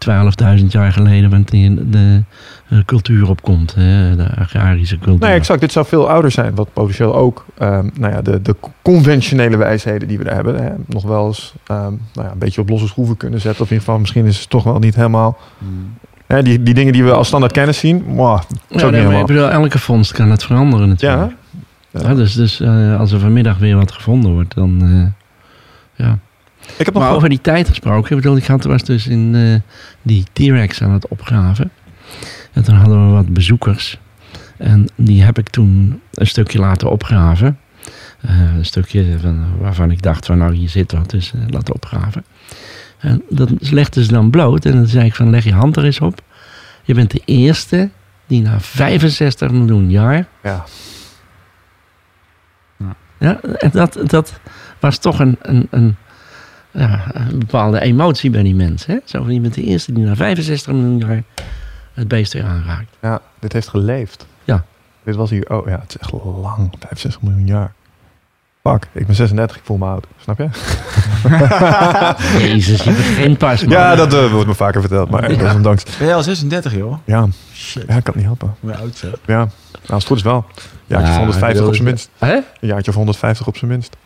12.000 jaar geleden, want die de, eh, cultuur opkomt, hè, de agrarische cultuur. Nee, exact. Dit zou veel ouder zijn. Wat potentieel ook ehm, nou ja, de, de conventionele wijsheden die we daar hebben, hè, nog wel eens ehm, nou ja, een beetje op losse schroeven kunnen zetten. Of in ieder geval, misschien is het toch wel niet helemaal. Hmm. Hè, die, die dingen die we als standaard kennis zien, is Ja, nee, helemaal. ik bedoel, elke vondst kan het veranderen natuurlijk. Ja, Ja, dus dus eh, als er vanmiddag weer wat gevonden wordt, dan... eh, ja. Ik heb nog Maar over die tijd gesproken, ik bedoel, ik had, was dus in eh, die T-Rex aan het opgraven. En toen hadden we wat bezoekers. En die heb ik toen een stukje laten opgraven. Een stukje van, waarvan ik dacht van nou hier zit wat, dus laten opgraven. En dat legden ze dan bloot. En dan zei ik van leg je hand er eens op. Je bent de eerste die na 65 miljoen jaar ja. Ja, en dat, dat was toch een, een, een, ja, een bepaalde emotie bij die mensen. Hè? Zo van, je bent de eerste die na 65 miljoen jaar het beest weer aanraakt. Ja, dit heeft geleefd. Ja. Dit was hier, oh ja, het is echt lang. 65 miljoen jaar. Fuck, ik ben 36, ik voel me oud. Snap je? [laughs] Jezus, je begint pas. man. Ja, dat eh, wordt me vaker verteld, maar Ja. desondanks. Ben je al 36, joh? Ja, Shit. ja, ik kan het niet helpen. Hoe oud zeg. Ja, nou, als het goed is wel. Ja, Ja, 150 ik op zijn minst. Hè? Een jaartje of 150 op zijn minst.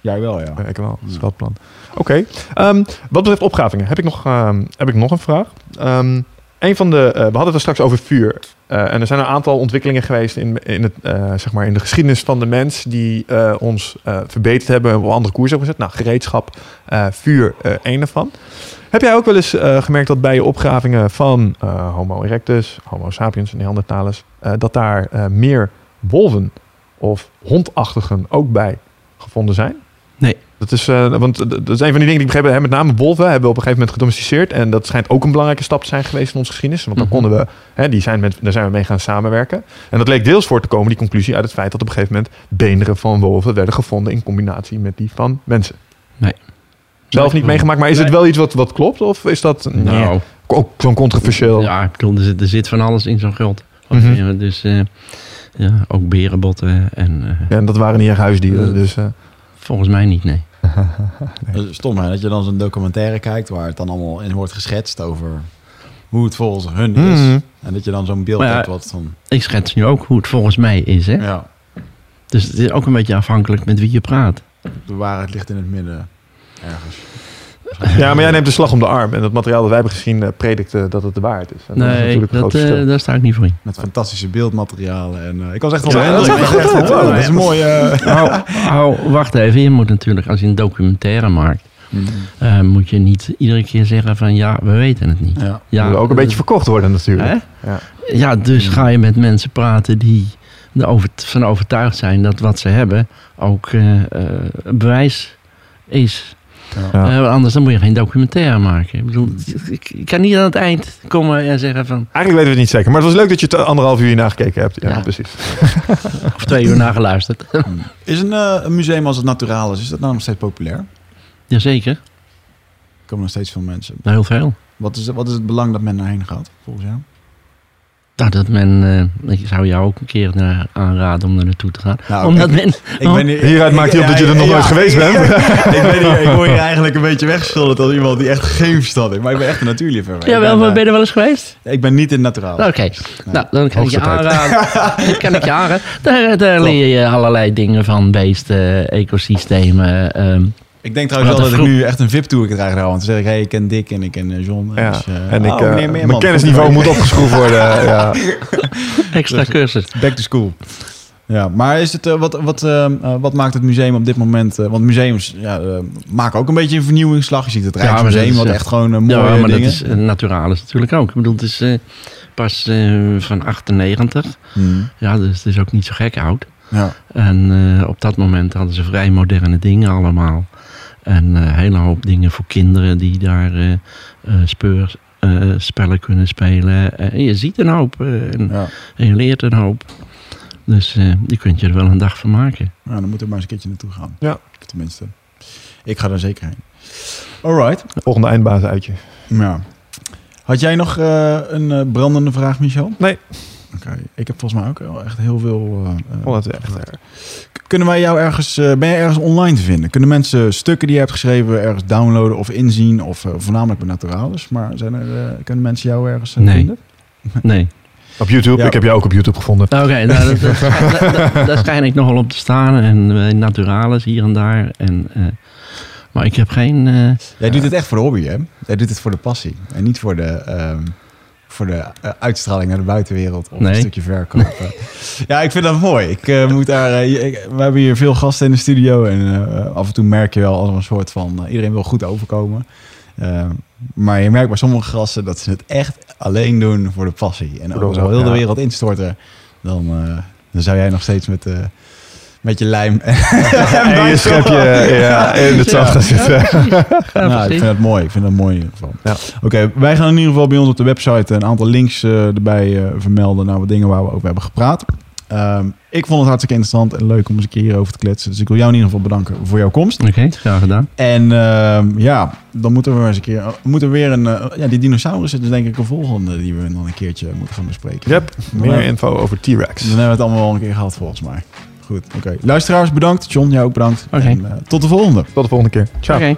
Jij wel, ja. Ik wel. Dat is wel het plan. Oké. Ehm, wat betreft opgravingen heb ik nog, ehm, heb ik nog een vraag. Ehm, een van de, eh, we hadden het er straks over vuur. Eh, en er zijn een aantal ontwikkelingen geweest in, in, het, eh, zeg maar in de geschiedenis van de mens die ons verbeterd hebben en op andere koers hebben gezet. Nou, gereedschap, vuur, één daarvan. Heb jij ook wel eens gemerkt dat bij je opgravingen van Homo erectus, Homo sapiens en Neandertalers, dat daar meer wolven of hondachtigen ook bij gevonden zijn? Nee. Dat is, eh, want dat is een van die dingen die ik begrepen heb. Met name wolven hebben we op een gegeven moment gedomesticeerd. En dat schijnt ook een belangrijke stap te zijn geweest in onze geschiedenis. Want dan Mhm. konden we, hè, die zijn met, daar zijn we mee gaan samenwerken. En dat leek deels voor te komen, die conclusie, uit het feit dat op een gegeven moment beenderen van wolven werden gevonden in combinatie met die van mensen. Nee. Zelf niet meegemaakt, maar is het wel iets wat, wat klopt? Of is dat nee, Nou, ook zo'n controversieel? ja, ik bedoel, er zit, er zit van alles in zo'n grot. Mhm. Dus eh, ja, ook berenbotten en eh, Ja, en dat waren niet echt huisdieren. Eh, Dus, eh, volgens mij niet, nee. [laughs] Stom hè, dat je dan zo'n documentaire kijkt waar het dan allemaal in wordt geschetst over hoe het volgens hun is. Mhm. En dat je dan zo'n beeld ja, hebt wat van... Ik schets nu ook hoe het volgens mij is, hè. Ja, Dus het is ook een beetje afhankelijk met wie je praat. de waarheid ligt in het midden ergens. [laughs] ja, maar jij neemt de slag om de arm. En het materiaal dat wij hebben gezien eh, predikt eh, dat het de waarheid is. En dat is nee, dat, verschil. eh, daar sta ik niet voor in. Met fantastische beeldmaterialen. En, eh, ik was echt Ja, onder de dat goed echt uit. wow, dat is een mooie... [laughs] Oh, oh, wacht even. Je moet natuurlijk, als je een documentaire maakt, eh, moet je niet iedere keer zeggen van ja, we weten het niet. Ja. Ja, moet ook een beetje verkocht worden natuurlijk. Hè? Ja. Ja, dus ga je met mensen praten die er over, van overtuigd zijn dat wat ze hebben ook bewijs is. Ja. Eh, anders dan moet je geen documentaire maken. Ik bedoel, ik, ik kan niet aan het eind komen en zeggen van... Eigenlijk weten we het niet zeker. Maar het was leuk dat je het anderhalf uur hierna gekeken hebt. Ja, Ja. precies. [laughs] Of twee uur nageluisterd. [laughs] Is een, eh, een museum als het Naturalis, is dat nou nog steeds populair? Jazeker, Er komen nog steeds veel mensen. heel veel. Wat is, wat is het belang dat men daarheen gaat, volgens jou? Nou, dat men, eh, ik zou jou ook een keer eh, aanraden om er naartoe te gaan. Nou, Omdat ik- men, Ik ben hier- Hieruit maakt hij op dat je er nog nooit geweest bent. [laughs] ik, ben hier, ik word hier [laughs] eigenlijk een beetje weggeschilderd als iemand die echt geen verstand heeft. Maar ik ben echt een natuurliefhebber. Jawel, ik maar ben, ben je er wel eens geweest? eh, ik ben niet in naturaal. Oké, nou dan kan ik je aanraden. [laughs] dan kan ik je aanraden. Daar, daar leer je allerlei dingen van beesten, ecosystemen. ehm, Ik denk trouwens wel dat ik nu echt een VIP-tour krijg daar. Want dan zeg ik, hey, ik ken Dick en ik ken eh, John. Ja. Dus, eh, en ik, oh, eh, meneer mijn kennisniveau moet opgeschroefd worden. [laughs] ja. extra cursus. Back to school. Ja, maar is het, wat, wat, wat maakt het museum op dit moment... eh, want museums ja, eh, maken ook een beetje een vernieuwingsslag. Je ziet het Ja, dat Rijksmuseum, is, wat echt gewoon een mooie Ja, maar dat dingen... is uh, naturalis natuurlijk ook. Ik bedoel, het is eh, pas eh, van 98. Hmm. Ja, dus het is ook niet zo gek oud. Ja. En eh, op dat moment hadden ze vrij moderne dingen allemaal. En eh, een hele hoop dingen voor kinderen die daar eh eh, speur, eh, spellen kunnen spelen. En je ziet een hoop en, Ja. en je leert een hoop. Dus eh, die kunt je er wel een dag van maken. Nou, dan moeten we maar eens een keertje naartoe gaan. Ja. Tenminste, ik ga er zeker heen. Alright. Volgende eindbaas uitje. Ja. Had jij nog eh, een brandende vraag, Michel? Nee. Oké, ik heb volgens mij ook wel echt heel veel... eh, eh, echt gevraagd. Kunnen wij jou ergens... eh, ben je ergens online te vinden? Kunnen mensen stukken die je hebt geschreven ergens downloaden of inzien? Of eh, voornamelijk bij Naturalis. Maar zijn er, eh, kunnen mensen jou ergens eh, Nee. vinden? [laughs] Nee. Op YouTube. Ja. Ik heb jou ook op YouTube gevonden. Oké, nou, dat, [laughs] dat, dat- dat- daar schijn ik nogal op te staan. En bij Naturalis hier en daar. En, eh, maar ik heb geen... eh, Jij doet het echt voor de hobby, hè? Jij doet het voor de passie. En niet voor de, ehm, voor de eh, uitstraling naar de buitenwereld of Nee. een stukje verkopen. [laughs] ja, ik vind dat mooi. Ik, eh, moet daar, eh, ik- we hebben hier veel gasten in de studio. En eh, af en toe merk je wel als een soort van... iedereen wil goed overkomen. Eh, maar je merkt bij sommige gasten dat ze het echt alleen doen voor de passie. En Voor ook de- al heel de wereld instorten... Dan, eh, dan zou jij nog steeds met... eh, met je lijm. [laughs] En je schepje ja, in het zand gaan zitten. [laughs] Ja, precies. Ja, Nou, ik vind dat mooi. Ik vind dat mooi in ieder geval. Ja. Oké, wij gaan in ieder geval bij ons op de website een aantal links eh, erbij eh, vermelden naar wat dingen waar we over hebben gepraat. Ehm, ik vond het hartstikke interessant en leuk om eens een keer hierover te kletsen. Dus ik wil jou in ieder geval bedanken voor jouw komst. Oké, graag gedaan. En ehm, ja, dan moeten we eens een keer... We moeten weer een... eh, ja, die dinosaurussen is denk ik een volgende die we dan een keertje moeten gaan bespreken. Yep, meer info over T-Rex. Dan hebben we het allemaal wel een keer gehad volgens mij. Goed, oké. Luisteraars, bedankt. John, jou ook bedankt. En eh, tot de volgende. Tot de volgende keer. Ciao. Oké.